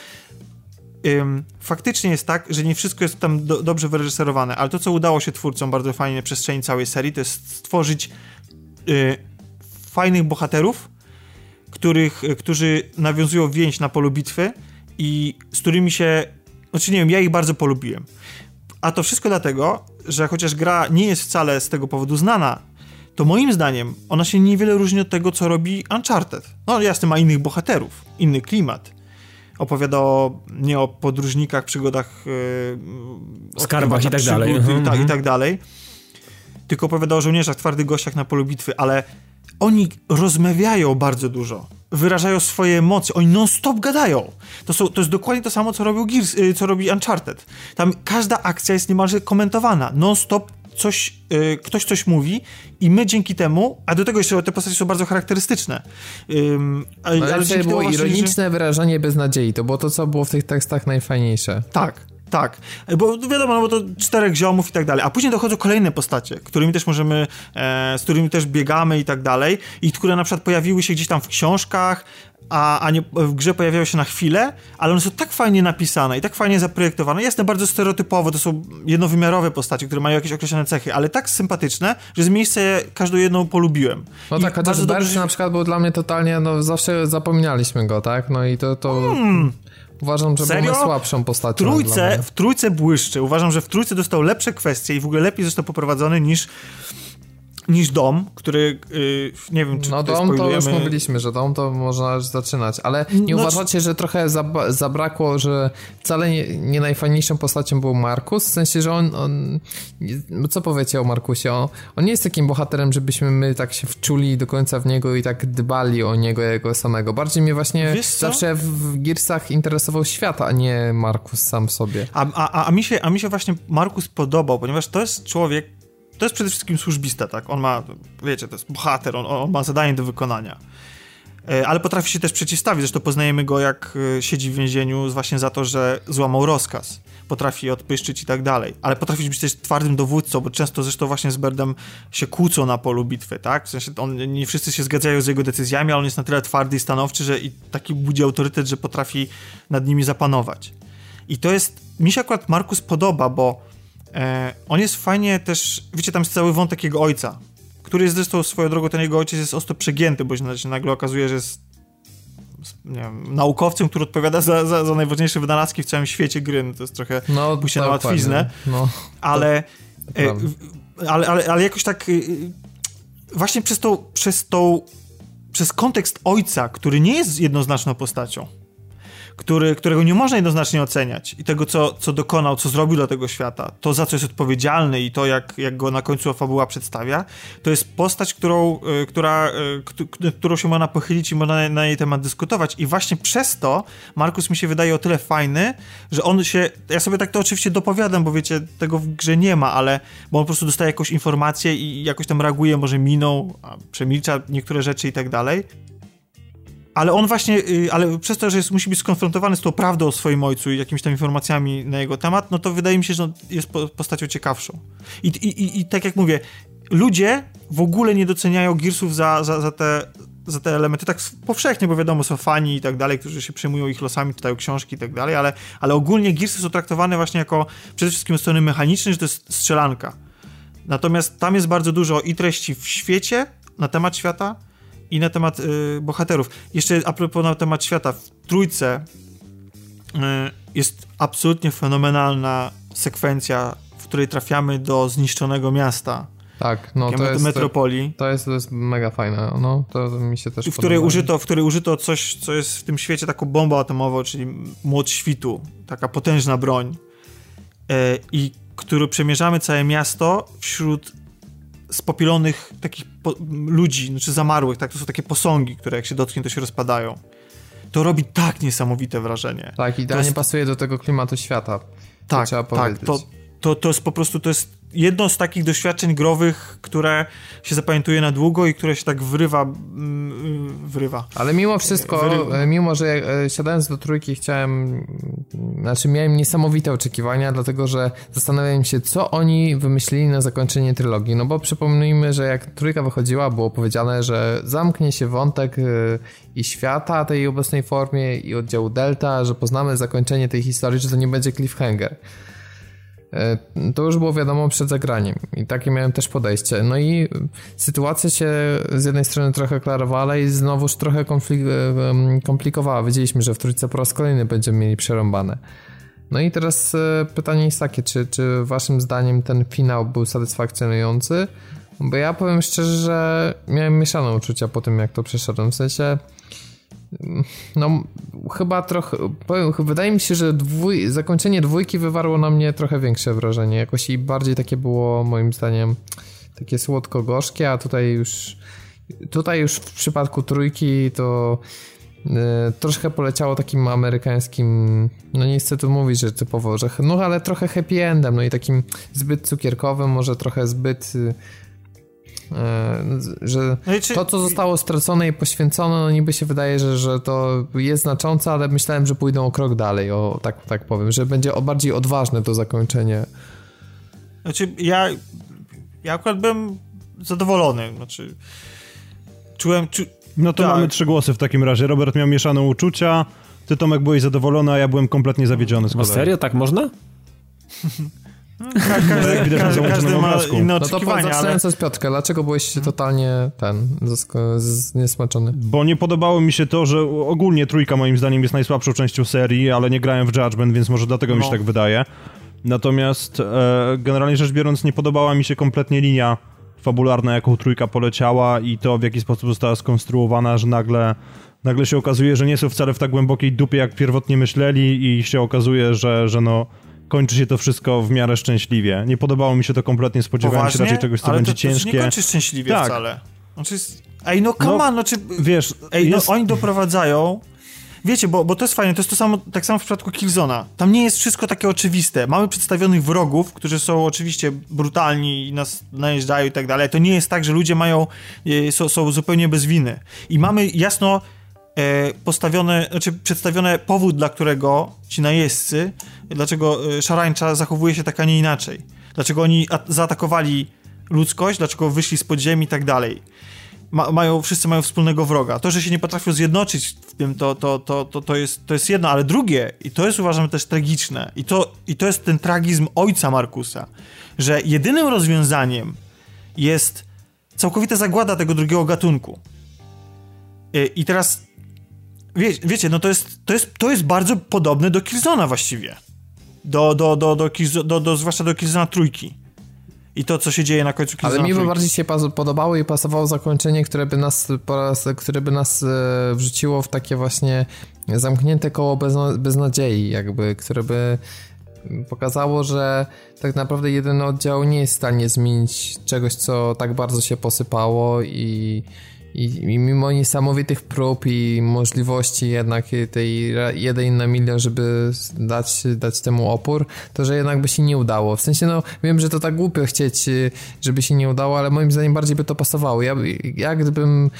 ym, faktycznie jest tak, że nie wszystko jest tam do, dobrze wyreżyserowane, ale to, co udało się twórcom bardzo fajnie na przestrzeni całej serii, to jest stworzyć y, fajnych bohaterów, których, którzy nawiązują więź na polu bitwy i z którymi się, znaczy nie wiem, ja ich bardzo polubiłem. A to wszystko dlatego, że chociaż gra nie jest wcale z tego powodu znana, to moim zdaniem ona się niewiele różni od tego, co robi Uncharted. No jasne, ma innych bohaterów, inny klimat. Opowiada o, nie o podróżnikach, przygodach, yy, skarbach i tak dalej. I, ta, I mhm. tak dalej. Tylko opowiada o żołnierzach, twardych gościach na polu bitwy, ale oni rozmawiają bardzo dużo, wyrażają swoje emocje, oni non-stop gadają. To, są, to jest dokładnie to samo, co, robił Gears, y, co robi Uncharted. Tam każda akcja jest niemalże komentowana, non-stop coś, y, ktoś coś mówi i my dzięki temu, a do tego jeszcze te postacie są bardzo charakterystyczne. Ym, ale, ale było ironiczne że... wyrażenie beznadziei, to było to, co było w tych tekstach najfajniejsze. Tak, tak, bo wiadomo, no bo to czterech ziomów i tak dalej. A później dochodzą kolejne postacie, którymi też możemy, e, z którymi też biegamy i tak dalej, i które na przykład pojawiły się gdzieś tam w książkach, a, a nie, w grze pojawiają się na chwilę, ale one są tak fajnie napisane i tak fajnie zaprojektowane. Jasne, bardzo stereotypowo, to są jednowymiarowe postacie, które mają jakieś określone cechy, ale tak sympatyczne, że z miejsca każdą jedną polubiłem. No I tak, chociaż Bercy na przykład był dla mnie totalnie, no zawsze zapominaliśmy go, tak? No i to... to... Hmm. Uważam, że Serio? był słabszą postacią. W trójce, w trójce błyszczy. Uważam, że w trójce dostał lepsze kwestie i w ogóle lepiej został poprowadzony niż niż Dom, który yy, nie wiem, czy No Dom to już mówiliśmy, że Dom to można już zaczynać, ale nie no, uważacie, że trochę zabrakło, że wcale nie, nie, najfajniejszą postacią był Markus? W sensie, że on, on co powiecie o Markusie? On, on, nie jest takim bohaterem, żebyśmy my tak się wczuli do końca w niego i tak dbali o niego jego samego. Bardziej mnie właśnie zawsze w Gearsach interesował świat, a nie Markus sam sobie. A, a, a, mi się, a mi się właśnie Markus podobał, ponieważ to jest człowiek, to jest przede wszystkim służbista, tak? On ma, wiecie, to jest bohater, on, on ma zadanie do wykonania. E, ale potrafi się też przeciwstawić, zresztą poznajemy go jak e, siedzi w więzieniu właśnie za to, że złamał rozkaz. Potrafi odpyszczyć i tak dalej. Ale potrafi być też twardym dowódcą, bo często zresztą właśnie z Berdem się kłócą na polu bitwy, tak? W sensie on, nie wszyscy się zgadzają z jego decyzjami, ale on jest na tyle twardy i stanowczy, że i taki budzi autorytet, że potrafi nad nimi zapanować. I to jest, mi się akurat Markus podoba, bo E, on jest fajnie też, wiecie, tam jest cały wątek jego ojca, który jest zresztą swoją drogą, ten jego ojciec jest ostro przegięty, bo się nagle okazuje, że jest wiem, naukowcem, który odpowiada za, za, za, najważniejsze wynalazki w całym świecie gry. No to jest trochę no, pójście na łatwiznę. No, ale, e, ale, ale, ale jakoś tak y, właśnie przez tą, przez tą przez kontekst ojca, który nie jest jednoznaczną postacią, który, którego nie można jednoznacznie oceniać i tego, co, co dokonał, co zrobił dla tego świata, to za co jest odpowiedzialny i to, jak, jak go na końcu fabuła przedstawia, to jest postać, którą, e, która, e, którą się można pochylić i można na jej temat dyskutować. I właśnie przez to Markus mi się wydaje o tyle fajny, że on się. Ja sobie tak to oczywiście dopowiadam, bo wiecie, tego w grze nie ma, ale bo on po prostu dostaje jakąś informację i jakoś tam reaguje, może miną, przemilcza niektóre rzeczy i tak dalej ale on właśnie, y, ale przez to, że jest, musi być skonfrontowany z tą prawdą o swoim ojcu i jakimiś tam informacjami na jego temat, no to wydaje mi się, że jest postacią ciekawszą. I, i, i tak jak mówię, ludzie w ogóle nie doceniają Gearsów za, za, za te za te elementy, tak powszechnie, bo wiadomo, są fani i tak dalej, którzy się przejmują ich losami, czytają książki i tak dalej, ale, ale ogólnie Gearsy są traktowane właśnie jako przede wszystkim strony mechanicznej, że to jest strzelanka. Natomiast tam jest bardzo dużo i treści w świecie, na temat świata, i na temat y, bohaterów. Jeszcze a propos na temat świata. W trójce y, jest absolutnie fenomenalna sekwencja, w której trafiamy do zniszczonego miasta. Tak, no to jest, metropolii. To jest, to jest mega fajne, no to mi się też w której użyto, W której użyto coś, co jest w tym świecie taką bombą atomową, czyli młot świtu, taka potężna broń yy, i który przemierzamy całe miasto wśród spopilonych takich ludzi, znaczy zamarłych, tak? To są takie posągi, które jak się dotknie, to się rozpadają. To robi tak niesamowite wrażenie. Tak, idealnie jest... pasuje do tego klimatu świata. Tak, trzeba tak, powiedzieć. To, to, to jest po prostu, to jest jedno z takich doświadczeń growych, które się zapamiętuje na długo i które się tak wrywa, mm, wrywa. Ale mimo wszystko, wrywa. mimo że e, siadając do trójki chciałem, znaczy miałem niesamowite oczekiwania, dlatego że zastanawiałem się, co oni wymyślili na zakończenie trylogii, no bo przypomnijmy, że jak trójka wychodziła, było powiedziane, że zamknie się wątek e, i świata tej obecnej formie i oddziału Delta, że poznamy zakończenie tej historii, że to nie będzie cliffhanger. E, to już było wiadomo przed zagraniem i takie miałem też podejście. No i sytuacja się z jednej strony trochę klarowała i znowuż trochę e, komplikowała. Wiedzieliśmy, że w trójce po raz kolejny będziemy mieli przerąbane. No i teraz e, pytanie jest takie, czy, czy waszym zdaniem ten finał był satysfakcjonujący? Bo ja powiem szczerze, że miałem mieszane uczucia po tym, jak to przeszedłem. W sensie no, chyba trochę. Powiem, wydaje mi się, że dwój, zakończenie dwójki wywarło na mnie trochę większe wrażenie. Jakoś i bardziej takie było, moim zdaniem, takie słodko-gorzkie, a tutaj już. Tutaj już w przypadku trójki to y, troszkę poleciało takim amerykańskim, no nie chcę tu mówić, że typowo, że no ale trochę happy endem, no i takim zbyt cukierkowym, może trochę zbyt y, że no czy... to, co zostało stracone i poświęcone, no niby się wydaje, że, że to jest znaczące, ale myślałem, że pójdą o krok dalej, o, tak, tak powiem, że będzie o bardziej odważne to zakończenie. Znaczy, ja, ja akurat byłem zadowolony, znaczy czułem... Czu... No to tak. mamy trzy głosy w takim razie. Robert miał mieszane uczucia, ty Tomek byłeś zadowolony, a ja byłem kompletnie zawiedziony z kolei. serio? Tak można? Każdy, każdy, każdy ma inne oczekiwania. No to zaczynając ale... z Piotrka, dlaczego byłeś totalnie ten, zniesmaczony? Bo nie podobało mi się to, że ogólnie trójka moim zdaniem jest najsłabszą częścią serii, ale nie grałem w Judgment, więc może dlatego no. mi się no. tak wydaje. Natomiast e, generalnie rzecz biorąc nie podobała mi się kompletnie linia fabularna, jaką trójka poleciała i to, w jaki sposób została skonstruowana, że nagle, nagle się okazuje, że nie są wcale w tak głębokiej dupie, jak pierwotnie myśleli i się okazuje, że, że no kończy się to wszystko w miarę szczęśliwie. Nie podobało mi się to kompletnie, spodziewałem Poważnie? się raczej czegoś, co Ale będzie to, to ciężkie. nie kończy szczęśliwie Tak. wcale. Znaczy, ej, no come No, on, no czy... Wiesz, Ej, jest... no oni doprowadzają... Wiecie, bo, bo to jest fajne, to jest to samo, tak samo w przypadku Killzona. Tam nie jest wszystko takie oczywiste. Mamy przedstawionych wrogów, którzy są oczywiście brutalni i nas najeżdżają i tak dalej. To nie jest tak, że ludzie mają, e, są, są zupełnie bez winy. I mamy jasno e, postawione, znaczy przedstawione powód, dla którego ci najeźdźcy, dlaczego e, szarańcza zachowuje się tak, a nie inaczej. Dlaczego oni zaatakowali ludzkość, dlaczego wyszli z podziemi i tak dalej ma, mają, wszyscy mają wspólnego wroga. To, że się nie potrafią zjednoczyć w tym, to, to, to, to, to, jest, to jest jedno, ale drugie, i to jest uważam też tragiczne, i to, i to jest ten tragizm ojca Markusa, że jedynym rozwiązaniem jest całkowita zagłada tego drugiego gatunku. I, i teraz, wie, wiecie, no to jest, to, jest, to jest bardzo podobne do Killzona właściwie. Do, do, do, do, Killzo- do, do, zwłaszcza do Killzona trójki. I to, co się dzieje na końcu Killzona Ale mi bardziej się podobało i pasowało zakończenie, które by nas, po raz, które by nas e, wrzuciło w takie właśnie zamknięte koło bezna- beznadziei, jakby, które by pokazało, że tak naprawdę jeden oddział nie jest w stanie zmienić czegoś, co tak bardzo się posypało i, i, i mimo niesamowitych prób i możliwości jednak tej jeden na milion, żeby dać, dać temu opór, to że jednak by się nie udało. W sensie, no wiem, że to tak głupio chcieć, y, żeby się nie udało, ale moim zdaniem bardziej by to pasowało. Ja, ja gdybym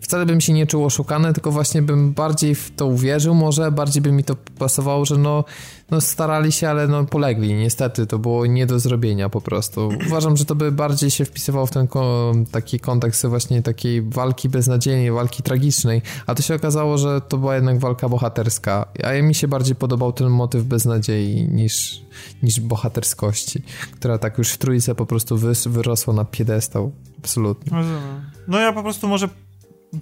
wcale bym się nie czuł oszukany, tylko właśnie bym bardziej w to uwierzył może, bardziej by mi to pasowało, że no, no starali się, ale no polegli. Niestety to było nie do zrobienia po prostu. Uważam, że to by bardziej się wpisywało w ten ko- taki kontekst właśnie takiej walki beznadziejnej, walki tragicznej, a to się okazało, że to była jednak walka bohaterska, a mi się bardziej podobał ten motyw beznadziei niż, niż bohaterskości, która tak już w trójce po prostu wyrosła na piedestał. Absolutnie. No ja po prostu może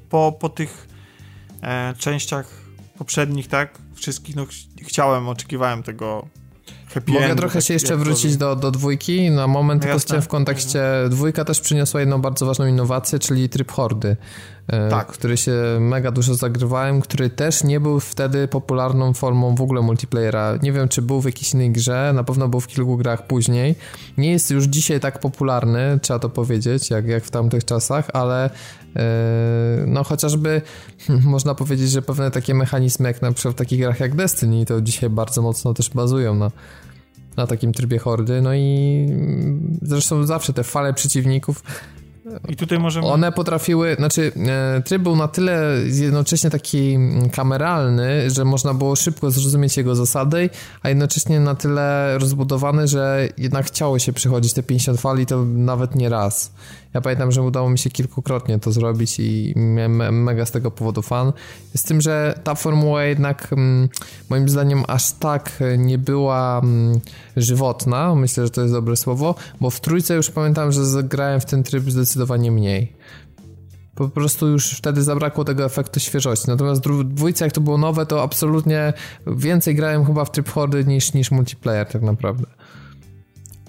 po, po tych e, częściach poprzednich, tak, wszystkich, no ch chciałem, oczekiwałem tego happy Mogę endu, trochę tak, się jeszcze wrócić do, do dwójki na moment, No tylko w kontekście dwójka też przyniosła jedną bardzo ważną innowację, czyli tryb hordy, e, Tak. który się mega dużo zagrywałem, który też nie był wtedy popularną formą w ogóle multiplayera. Nie wiem, czy był w jakiejś innej grze, na pewno był w kilku grach później. Nie jest już dzisiaj tak popularny, trzeba to powiedzieć, jak, jak w tamtych czasach, ale no chociażby można powiedzieć, że pewne takie mechanizmy, jak na przykład w takich grach jak Destiny, to dzisiaj bardzo mocno też bazują na na takim trybie hordy, no i mm, zresztą zawsze te fale przeciwników, I tutaj możemy... one potrafiły, znaczy e, tryb był na tyle jednocześnie taki kameralny, że można było szybko zrozumieć jego zasady, a jednocześnie na tyle rozbudowany, że jednak chciało się przychodzić te 50 fali, to nawet nie raz. Ja pamiętam, że udało mi się kilkukrotnie to zrobić i miałem me- mega z tego powodu fan. Z tym, że ta formuła jednak mm, moim zdaniem aż tak nie była mm, żywotna, myślę, że to jest dobre słowo, bo w trójce już pamiętam, że zagrałem w ten tryb zdecydowanie mniej. Po prostu już wtedy zabrakło tego efektu świeżości. Natomiast w dwójce, jak to było nowe, to absolutnie więcej grałem chyba w tryb hordy niż, niż multiplayer tak naprawdę.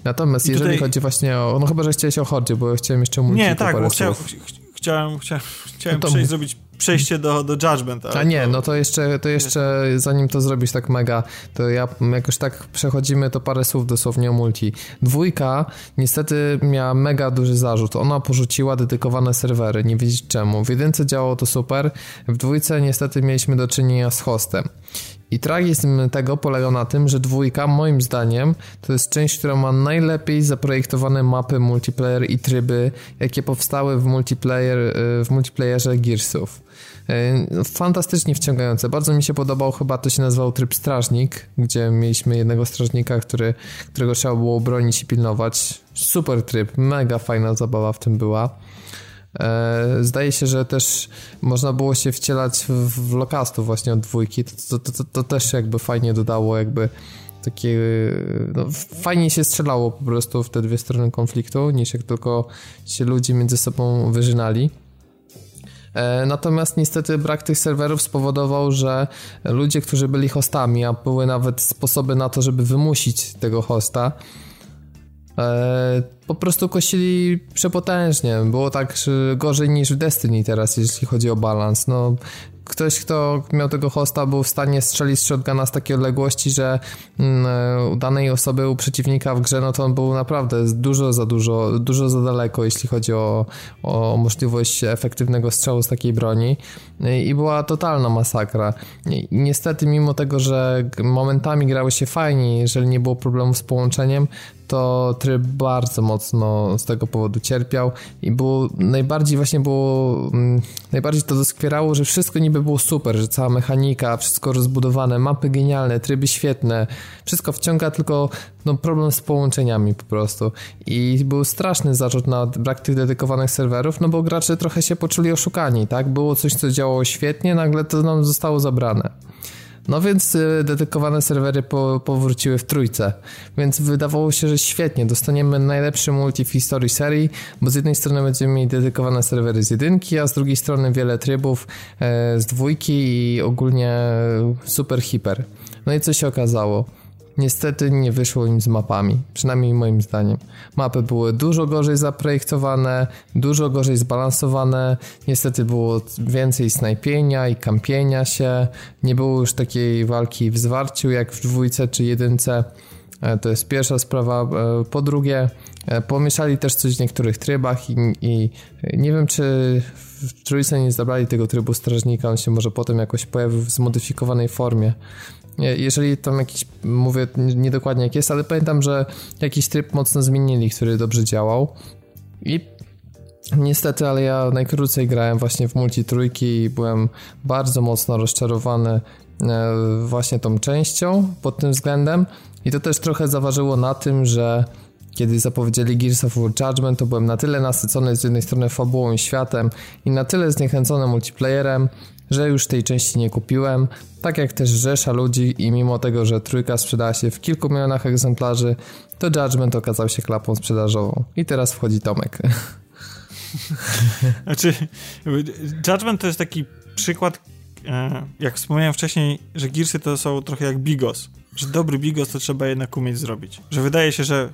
Natomiast I jeżeli tutaj- chodzi właśnie o... No chyba, że chciałeś o hordzie, bo ja chciałem jeszcze multi Nie, tak, bo chciałem, chciałem, chciałem, chciałem No to przejść, zrobić przejście do, do Judgment. A nie, to- no to jeszcze, to jeszcze zanim to zrobisz tak mega, to ja jakoś tak przechodzimy, to parę słów dosłownie o multi. Dwójka niestety miała mega duży zarzut. Ona porzuciła dedykowane serwery, nie wiedzieć czemu. W jedynce działało to super, w dwójce niestety mieliśmy do czynienia z hostem. I tragizm tego polegał na tym, że dwójka, moim zdaniem, to jest część, która ma najlepiej zaprojektowane mapy multiplayer i tryby, jakie powstały w multiplayer, y, w multiplayerze Gearsów. Y, Fantastycznie wciągające. Bardzo mi się podobał, chyba to się nazywał tryb strażnik, gdzie mieliśmy jednego strażnika, który, którego trzeba było bronić i pilnować. Super tryb, mega fajna zabawa w tym była. E, Zdaje się, że też można było się wcielać w, lokastów właśnie od dwójki. To, to, to, to, też jakby fajnie dodało jakby takie... No, fajnie się strzelało po prostu w te dwie strony konfliktu, niż jak tylko się ludzie między sobą wyżynali. E, Natomiast niestety brak tych serwerów spowodował, że ludzie, którzy byli hostami, a były nawet sposoby na to, żeby wymusić tego hosta, po prostu kosili przepotężnie. Było tak gorzej niż w Destiny teraz, jeśli chodzi o balans. No, ktoś, kto miał tego hosta, był w stanie strzelić z shotguna z takiej odległości, że mm, u danej osoby, u przeciwnika w grze, no to on był naprawdę dużo za dużo, dużo za daleko, jeśli chodzi o, o możliwość efektywnego strzału z takiej broni. I była totalna masakra. Niestety, mimo tego, że momentami grały się fajnie, jeżeli nie było problemów z połączeniem, to tryb bardzo mocno z tego powodu cierpiał i było najbardziej właśnie było mm, najbardziej to doskwierało, że wszystko niby było super, że cała mechanika, wszystko rozbudowane, mapy genialne, tryby świetne, wszystko wciąga, tylko no problem z połączeniami po prostu i był straszny zarzut na brak tych dedykowanych serwerów, no bo gracze trochę się poczuli oszukani, tak? Było coś, co działało świetnie, nagle to nam zostało zabrane. No więc y, dedykowane serwery po, powróciły w trójce, więc wydawało się, że świetnie, dostaniemy najlepszy multi w historii serii, bo z jednej strony będziemy mieli dedykowane serwery z jedynki, a z drugiej strony wiele trybów e, z dwójki i ogólnie super hiper. No i co się okazało? Niestety nie wyszło im z mapami, przynajmniej moim zdaniem. Mapy były dużo gorzej zaprojektowane, dużo gorzej zbalansowane, niestety było więcej snajpienia i kampienia się, nie było już takiej walki w zwarciu jak w dwójce czy jedynce. E, to jest pierwsza sprawa. E, po drugie, e, pomieszali też coś w niektórych trybach i, i nie wiem, czy w trójce nie zabrali tego trybu strażnika, on się może potem jakoś pojawił w zmodyfikowanej formie. Jeżeli tam jakiś, mówię niedokładnie jak jest, ale pamiętam, że jakiś tryb mocno zmienili, który dobrze działał. I niestety, ale ja najkrócej grałem właśnie w multi trójki i byłem bardzo mocno rozczarowany e, właśnie tą częścią pod tym względem. I to też trochę zaważyło na tym, że kiedy zapowiedzieli Gears of War Judgment, to byłem na tyle nasycony z jednej strony fabułą i światem i na tyle zniechęcony multiplayerem, że już tej części nie kupiłem, tak jak też rzesza ludzi i mimo tego, że trójka sprzedała się w kilku milionach egzemplarzy, to Judgment okazał się klapą sprzedażową. I teraz wchodzi Tomek. Znaczy, Judgment to jest taki przykład, e, jak wspomniałem wcześniej, że Gearsy to są trochę jak Bigos. Że dobry Bigos to trzeba jednak umieć zrobić. Że wydaje się, że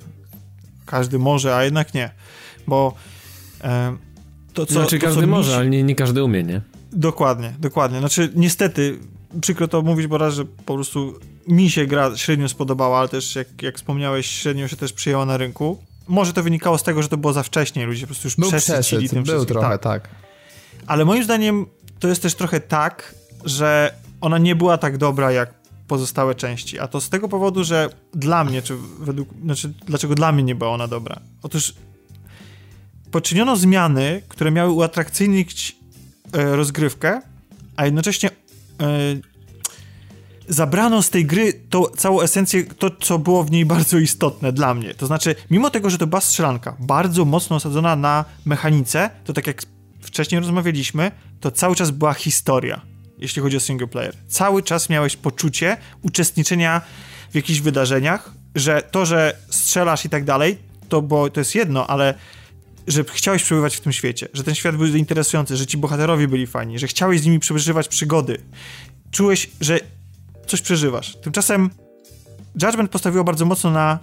każdy może, a jednak nie. Bo e, to, co... Znaczy to, każdy co może, ale nie, nie każdy umie, nie? Dokładnie, dokładnie. Znaczy, niestety, przykro to mówić, bo raz, że po prostu mi się gra średnio spodobała, ale też, jak, jak wspomniałeś, średnio się też przyjęła na rynku. Może to wynikało z tego, że to było za wcześnie, ludzie po prostu już był przesycili tym Był trochę, tak. tak. Ale moim zdaniem to jest też trochę tak, że ona nie była tak dobra, jak pozostałe części. A to z tego powodu, że dla mnie, czy według, znaczy, dlaczego dla mnie nie była ona dobra? Otóż poczyniono zmiany, które miały uatrakcyjnić rozgrywkę, a jednocześnie e, zabrano z tej gry tą całą esencję, to co było w niej bardzo istotne dla mnie. To znaczy, mimo tego, że to była strzelanka, bardzo mocno osadzona na mechanice, to tak jak wcześniej rozmawialiśmy, to cały czas była historia, jeśli chodzi o single player. Cały czas miałeś poczucie uczestniczenia w jakichś wydarzeniach, że to, że strzelasz i tak dalej, to, bo to jest jedno, ale że chciałeś przebywać w tym świecie, że ten świat był interesujący, że ci bohaterowie byli fajni, że chciałeś z nimi przeżywać przygody. Czułeś, że coś przeżywasz. Tymczasem Judgment postawiło bardzo mocno na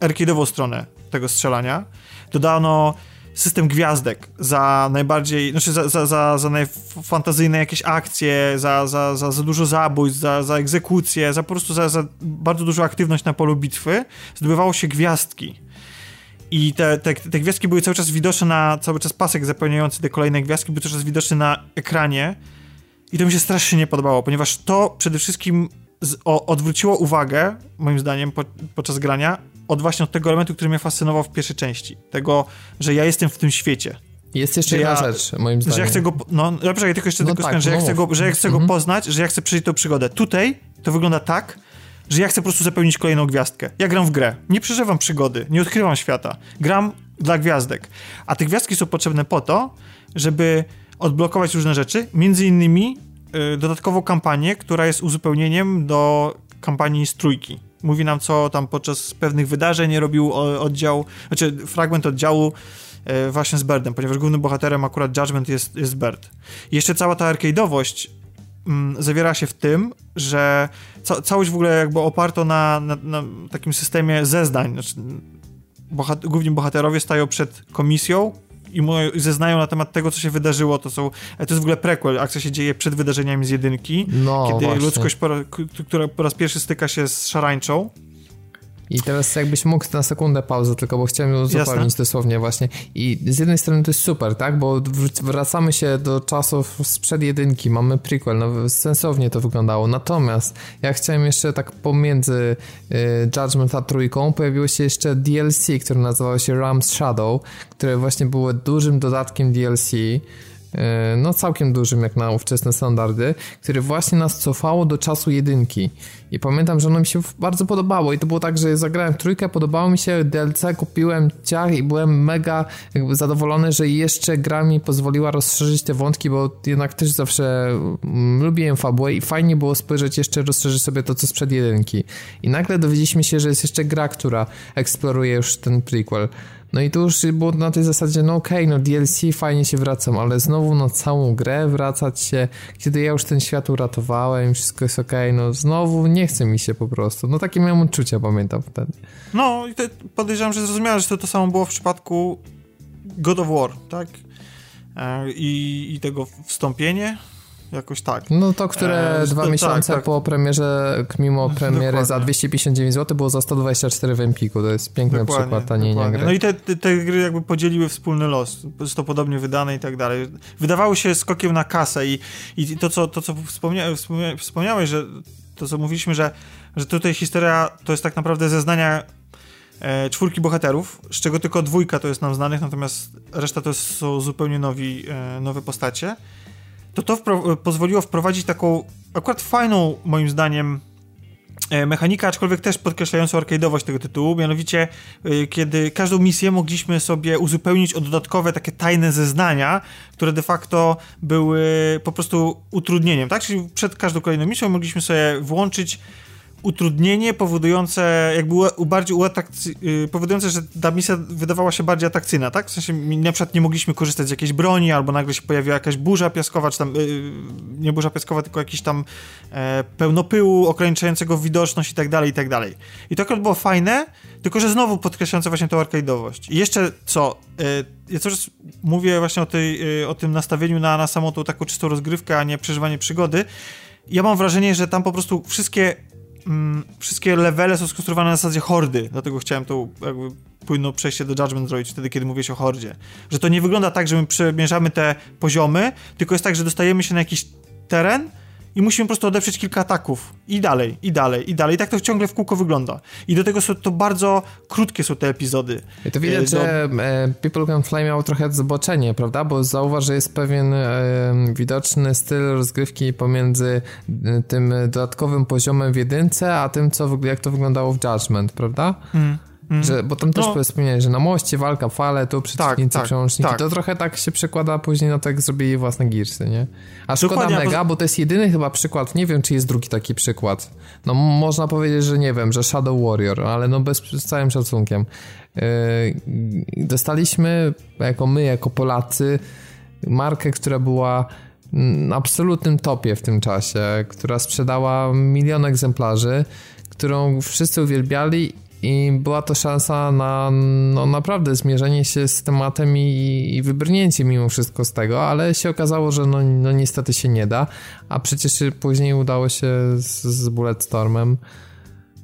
arcade'ową stronę tego strzelania. Dodano system gwiazdek za najbardziej, znaczy za, za, za, za najfantazyjne jakieś akcje, za, za, za, za dużo zabójstw, za, za egzekucje, za po prostu za, za bardzo dużą aktywność na polu bitwy, zdobywało się gwiazdki i te, te, te gwiazdki były cały czas widoczne na, cały czas pasek zapełniający te kolejne gwiazdki był cały czas widoczny na ekranie i to mi się strasznie nie podobało, ponieważ to przede wszystkim z, o, odwróciło uwagę, moim zdaniem, po, podczas grania od właśnie od tego elementu, który mnie fascynował w pierwszej części. Tego, że ja jestem w tym świecie. Jest jeszcze jedna ja, rzecz, moim zdaniem. Że ja chcę go, no dobrze, ja tylko jeszcze no tylko tak, że, ja chcę go, że ja chcę go mhm. poznać, że ja chcę przeżyć tą przygodę. Tutaj to wygląda tak, że ja chcę po prostu zapełnić kolejną gwiazdkę. Ja gram w grę. Nie przeżywam przygody, nie odkrywam świata. Gram dla gwiazdek. A te gwiazdki są potrzebne po to, żeby odblokować różne rzeczy, między innymi yy, dodatkową kampanię, która jest uzupełnieniem do kampanii z trójki. Mówi nam, co tam podczas pewnych wydarzeń robił oddział, znaczy fragment oddziału yy, właśnie z Birdem, ponieważ głównym bohaterem akurat Judgment jest, jest Bird. Jeszcze cała ta arcade'owość mm, zawiera się w tym, że ca całość w ogóle jakby oparto na, na, na takim systemie zeznań, znaczy bohat główni bohaterowie stają przed komisją i zeznają na temat tego, co się wydarzyło. To są, to jest w ogóle prequel. Akcja się dzieje przed wydarzeniami z jedynki, no, kiedy właśnie. ludzkość, po, która po raz pierwszy styka się z szarańczą. I teraz jakbyś mógł na sekundę pauzę, tylko bo chciałem ją uzupełnić dosłownie właśnie. I z jednej strony to jest super, tak? Bo wracamy się do czasów sprzed jedynki, mamy prequel, no sensownie to wyglądało. Natomiast ja chciałem jeszcze tak pomiędzy y, Judgment a trójką pojawiło się jeszcze DLC, które nazywało się Ram's Shadow, które właśnie było dużym dodatkiem DLC no całkiem dużym jak na ówczesne standardy, który właśnie nas cofało do czasu jedynki. I pamiętam, że ono mi się bardzo podobało i to było tak, że zagrałem trójkę, podobało mi się, DLC kupiłem ciach i byłem mega zadowolony, że jeszcze gra mi pozwoliła rozszerzyć te wątki, bo jednak też zawsze mm, lubiłem fabułę i fajnie było spojrzeć jeszcze, rozszerzyć sobie to, co sprzed jedynki. I nagle dowiedzieliśmy się, że jest jeszcze gra, która eksploruje już ten prequel. No i tu już było na tej zasadzie, no okej, okay, no DLC fajnie się wracam, ale znowu na całą grę wracać się, kiedy ja już ten świat uratowałem, wszystko jest okej, okay, no znowu nie chce mi się po prostu. No takie miałem uczucia, pamiętam wtedy. No i podejrzewam, że zrozumiałem, że to to samo było w przypadku God of War, tak? E, I, i tego wstąpienie, jakoś tak. No to, które e, dwa to, tak, miesiące tak, tak. po premierze, mimo premiery dokładnie. za 259 zł było za 124 w Empiku. To jest piękny dokładnie, przykład tanienia gry. No i te, te, te, gry jakby podzieliły wspólny los. To podobnie wydane i tak dalej. Wydawały się skokiem na kasę i, i to, co, to, co wspomnia, wspomniałeś, że to, co mówiliśmy, że, że tutaj historia to jest tak naprawdę zeznania e, czwórki bohaterów, z czego tylko dwójka to jest nam znanych, natomiast reszta to są zupełnie nowi, e, nowe postacie to to wpro pozwoliło wprowadzić taką akurat fajną, moim zdaniem, e, mechanikę, aczkolwiek też podkreślającą arcade'owość tego tytułu, mianowicie e, kiedy każdą misję mogliśmy sobie uzupełnić o dodatkowe takie tajne zeznania, które de facto były po prostu utrudnieniem, tak? Czyli przed każdą kolejną misją mogliśmy sobie włączyć utrudnienie powodujące, jakby u, bardziej uatrakcy, yy, powodujące, że ta misja wydawała się bardziej atrakcyjna, tak? W sensie na przykład nie mogliśmy korzystać z jakiejś broni, albo nagle się pojawiła jakaś burza piaskowa, czy tam, yy, nie burza piaskowa, tylko jakiś tam e, pełno pyłu ograniczającego widoczność i tak dalej, i tak dalej. I to akurat było fajne, tylko że znowu podkreślające właśnie tą arcade'owość. I jeszcze co, yy, ja cały mówię właśnie o, tej, yy, o tym nastawieniu na, na samą tą taką czystą rozgrywkę, a nie przeżywanie przygody. Ja mam wrażenie, że tam po prostu wszystkie mm, wszystkie levele są skonstruowane na zasadzie hordy, dlatego chciałem to jakby płynno przejście do Judgment zrobić wtedy, kiedy mówię o hordzie. Że to nie wygląda tak, że my przemierzamy te poziomy, tylko jest tak, że dostajemy się na jakiś teren i musimy po prostu odeprzeć kilka ataków i dalej, i dalej, i dalej. I tak to ciągle w kółko wygląda. I do tego są to bardzo krótkie są te epizody. I to widać, do... że e, People Can Fly miał trochę zboczenie, prawda? Bo zauważ, że jest pewien e, widoczny styl rozgrywki pomiędzy e, tym dodatkowym poziomem w jedynce, a tym, co, jak to wyglądało w Judgment, prawda? Mm. Mm. Że, bo tam też no. wspomniałeś, że na moście walka, fale, tu przeciwnicy, tak, tak, przełączniki. Tak. To trochę tak się przekłada później na to, jak zrobili własne Gearsy, nie? A szkoda Dokładnie, mega, bo to jest jedyny chyba przykład, nie wiem, czy jest drugi taki przykład. No można powiedzieć, że nie wiem, że Shadow Warrior, ale no bez, z całym szacunkiem. Yy, dostaliśmy, jako my, jako Polacy, markę, która była na absolutnym topie w tym czasie, która sprzedała milion egzemplarzy, którą wszyscy uwielbiali i była to szansa na no, naprawdę zmierzenie się z tematem i, i wybrnięcie mimo wszystko z tego, ale się okazało, że no, no niestety się nie da, a przecież później udało się z, z Bulletstormem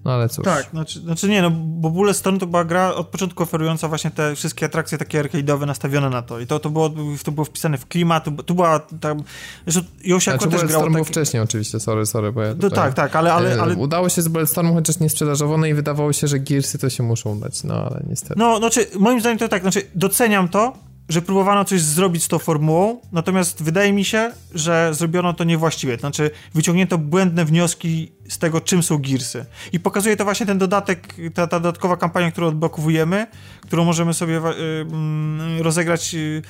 no ale cóż. Tak, znaczy, znaczy nie, no bo Bulletstorm to była gra od początku oferująca właśnie te wszystkie atrakcje takie arcade'owe nastawione na to. I to, to, było, to było wpisane w klimat, to, to była tam... Zresztą Yoshi znaczy, też grał... Tak... wcześniej oczywiście, sorry, sorry, bo ja no, tak, tak, ale, ale, ale... Udało się z Bulletstormem, chociaż nie sprzedażowo, no i wydawało się, że Gearsy to się muszą dać, no ale niestety. No, znaczy, moim zdaniem to tak, znaczy doceniam to, że próbowano coś zrobić z tą formułą, natomiast wydaje mi się, że zrobiono to niewłaściwie. Znaczy, wyciągnięto błędne wnioski z tego, czym są Gearsy. I pokazuje to właśnie ten dodatek, ta, ta dodatkowa kampania, którą odblokowujemy, którą możemy sobie y, rozegrać, y,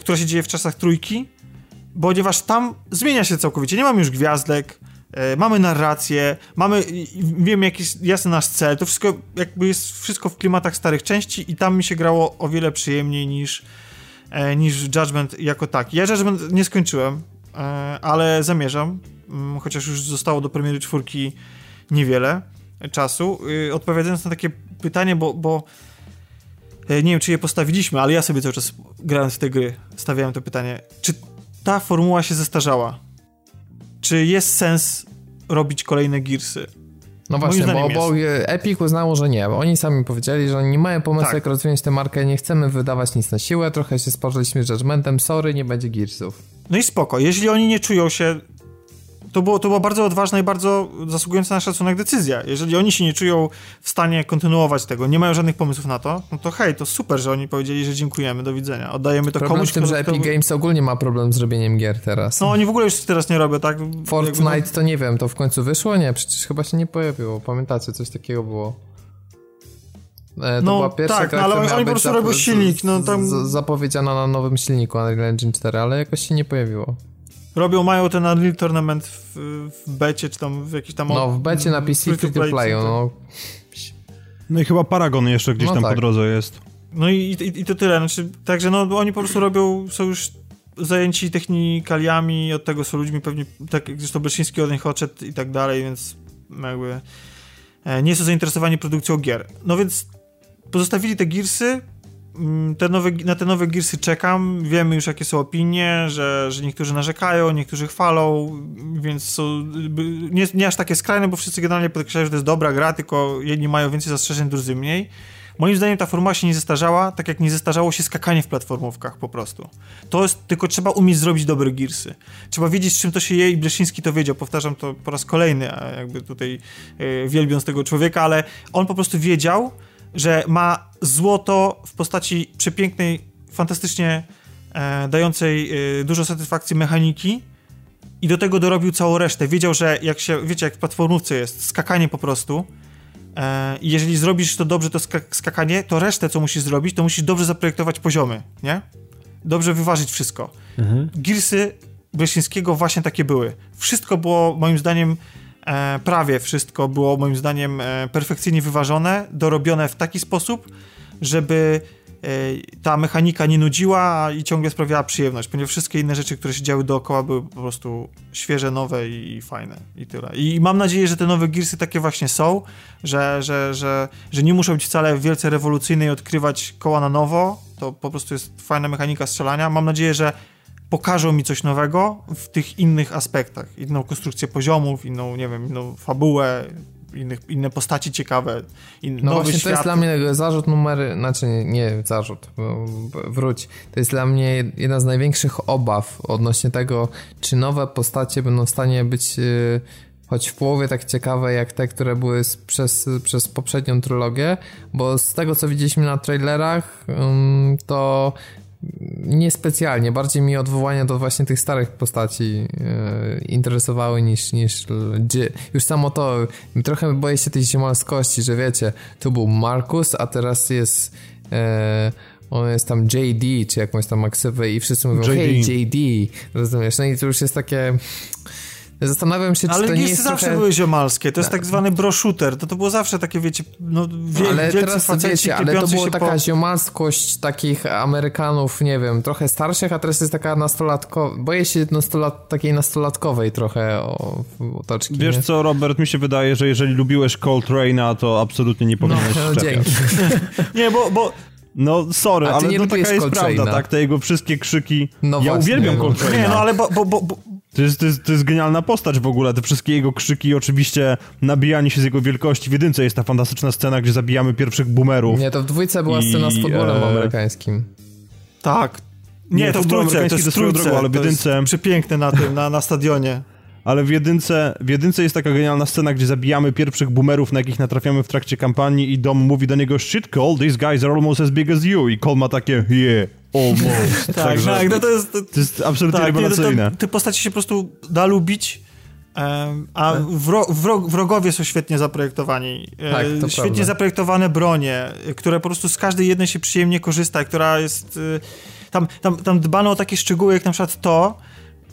która się dzieje w czasach trójki, ponieważ tam zmienia się całkowicie. Nie mamy już gwiazdek, y, mamy narrację, mamy, wiemy jaki jest jasny nasz cel, to wszystko jakby jest wszystko w klimatach starych części i tam mi się grało o wiele przyjemniej niż niż Judgment jako taki. Ja Judgment nie skończyłem, e, ale zamierzam, mm, chociaż już zostało do premiery czwórki niewiele czasu. Y, odpowiadając na takie pytanie, bo, bo nie wiem, czy je postawiliśmy, ale ja sobie cały czas grając w te gry stawiałem to pytanie, czy ta formuła się zestarzała? Czy jest sens robić kolejne Gearsy? No właśnie, bo, bo Epic uznało, że nie. Oni sami powiedzieli, że nie mają pomysłu, tak. jak rozwinąć tę markę, nie chcemy wydawać nic na siłę, trochę się spożyliśmy z judgmentem, sorry, nie będzie Gearsów. No i spoko, jeśli oni nie czują się to, było, to była bardzo odważna i bardzo zasługująca na szacunek decyzja. Jeżeli oni się nie czują w stanie kontynuować tego, nie mają żadnych pomysłów na to, no to hej, to super, że oni powiedzieli, że dziękujemy, do widzenia. Oddajemy to problem komuś. z tym, że Epic Games ogólnie ma problem z robieniem gier teraz. No oni w ogóle już teraz nie robią, tak? Fortnite Jakby... to nie wiem, to w końcu wyszło? Nie, przecież chyba się nie pojawiło. Pamiętacie, coś takiego było. E, to no, była pierwsza tak, gra, no, ale oni po prostu robią silnik. No, tam... zapowiedziana na nowym silniku Unreal Engine 4, ale jakoś się nie pojawiło. Robią, mają ten Unreal Tournament w, w becie, czy tam w jakiś tam... No, w becie na PC free to play, play no. No i chyba Paragon jeszcze gdzieś no tam tak. po drodze jest. No i, i, i to tyle, znaczy, także no oni po prostu robią, są już zajęci technikaliami, od tego są ludźmi pewnie, tak jak zresztą Beszyński od nich odszedł i tak dalej, więc jakby e, nie są zainteresowani produkcją gier. No więc pozostawili te Gearsy, te nowe, na te nowe Gearsy czekam. Wiemy już, jakie są opinie, że, że niektórzy narzekają, niektórzy chwalą, więc są nie, nie aż takie skrajne, bo wszyscy generalnie podkreślają, że to jest dobra gra, tylko jedni mają więcej zastrzeżeń, drudzy mniej. Moim zdaniem ta formuła się nie zestarzała, tak jak nie zestarzało się skakanie w platformówkach po prostu. To jest, tylko trzeba umieć zrobić dobre Gearsy. Trzeba wiedzieć, z czym to się je i Bleszyński to wiedział. Powtarzam to po raz kolejny, jakby tutaj yy, wielbiąc tego człowieka, ale on po prostu wiedział, że ma złoto w postaci przepięknej, fantastycznie e, dającej e, dużo satysfakcji mechaniki i do tego dorobił całą resztę. Wiedział, że jak się, wiecie, jak w platformówce jest, skakanie po prostu e, jeżeli zrobisz to dobrze, to skakanie, to resztę, co musisz zrobić, to musisz dobrze zaprojektować poziomy, nie? Dobrze wyważyć wszystko. Mhm. Gearsy Breszyńskiego właśnie takie były. Wszystko było, moim zdaniem, prawie wszystko było moim zdaniem e, perfekcyjnie wyważone, dorobione w taki sposób, żeby e, ta mechanika nie nudziła i ciągle sprawiała przyjemność, ponieważ wszystkie inne rzeczy, które się działy dookoła były po prostu świeże, nowe i, i fajne i tyle. I mam nadzieję, że te nowe Gearsy takie właśnie są, że, że, że, że nie muszą być wcale wielce rewolucyjne i odkrywać koła na nowo, to po prostu jest fajna mechanika strzelania. Mam nadzieję, że pokażą mi coś nowego w tych innych aspektach. Inną konstrukcję poziomów, inną, nie wiem, inną fabułę, innych, inne postaci ciekawe, inny, No właśnie świat. to jest dla mnie zarzut numer, znaczy nie, nie zarzut, wróć. To jest dla mnie jedna z największych obaw odnośnie tego, czy nowe postacie będą w stanie być y, choć w połowie tak ciekawe jak te, które były przez, przez poprzednią trylogię, bo z tego co widzieliśmy na trailerach, to niespecjalnie, bardziej mi odwołania do właśnie tych starych postaci e, interesowały niż, niż już samo to, trochę boję się tej ziemalskości, że wiecie, tu był Markus, a teraz jest e, on jest tam JD, czy jakąś tam aksywę i wszyscy mówią, JD. hej JD, rozumiesz, no i to już jest takie Zastanawiam się, czy ale to nie jest zawsze trochę... były ziomalskie, to jest tak zwany bro-shooter, to, to było zawsze takie, wiecie, no wie, Ale teraz, wiecie, ale to była taka po... ziomalskość takich Amerykanów, nie wiem, trochę starszych, a teraz jest taka nastolatkowa, boję się nastolat... takiej nastolatkowej trochę o, otoczki. Wiesz nie? co, Robert, mi się wydaje, że jeżeli lubiłeś Coltrane'a, to absolutnie nie powinieneś No, no dzięki. nie, bo, bo no sorry, ale to taka jest prawda, tak? Te jego wszystkie krzyki. No ja właśnie, uwielbiam Coltrane'a. Nie, no ale bo, bo, bo, to jest, to, jest, to jest genialna postać w ogóle, te wszystkie jego krzyki i oczywiście nabijanie się z jego wielkości. W jedynce jest ta fantastyczna scena, gdzie zabijamy pierwszych boomerów. Nie, to w dwójce była I, scena z futbolem e... amerykańskim. Tak. Nie, Nie to w trójce, to jest trójce, drogą, ale w jedynce... przepiękne na tym, na, na stadionie. Ale w jedynce, w jedynce jest taka genialna scena, gdzie zabijamy pierwszych boomerów, na jakich natrafiamy w trakcie kampanii i Dom mówi do niego shit Cole, these guys are almost as big as you i Cole ma takie yeah, almost. tak, Także tak, no to jest... To, to jest absolutnie tak, rewelacyjne. te postacie się po prostu da lubić, a wro, wro, wrogowie są świetnie zaprojektowani. E, tak, świetnie prawda. zaprojektowane bronie, które po prostu z każdej jednej się przyjemnie korzysta, która jest... Y, tam, tam, tam dbano o takie szczegóły, jak na przykład to,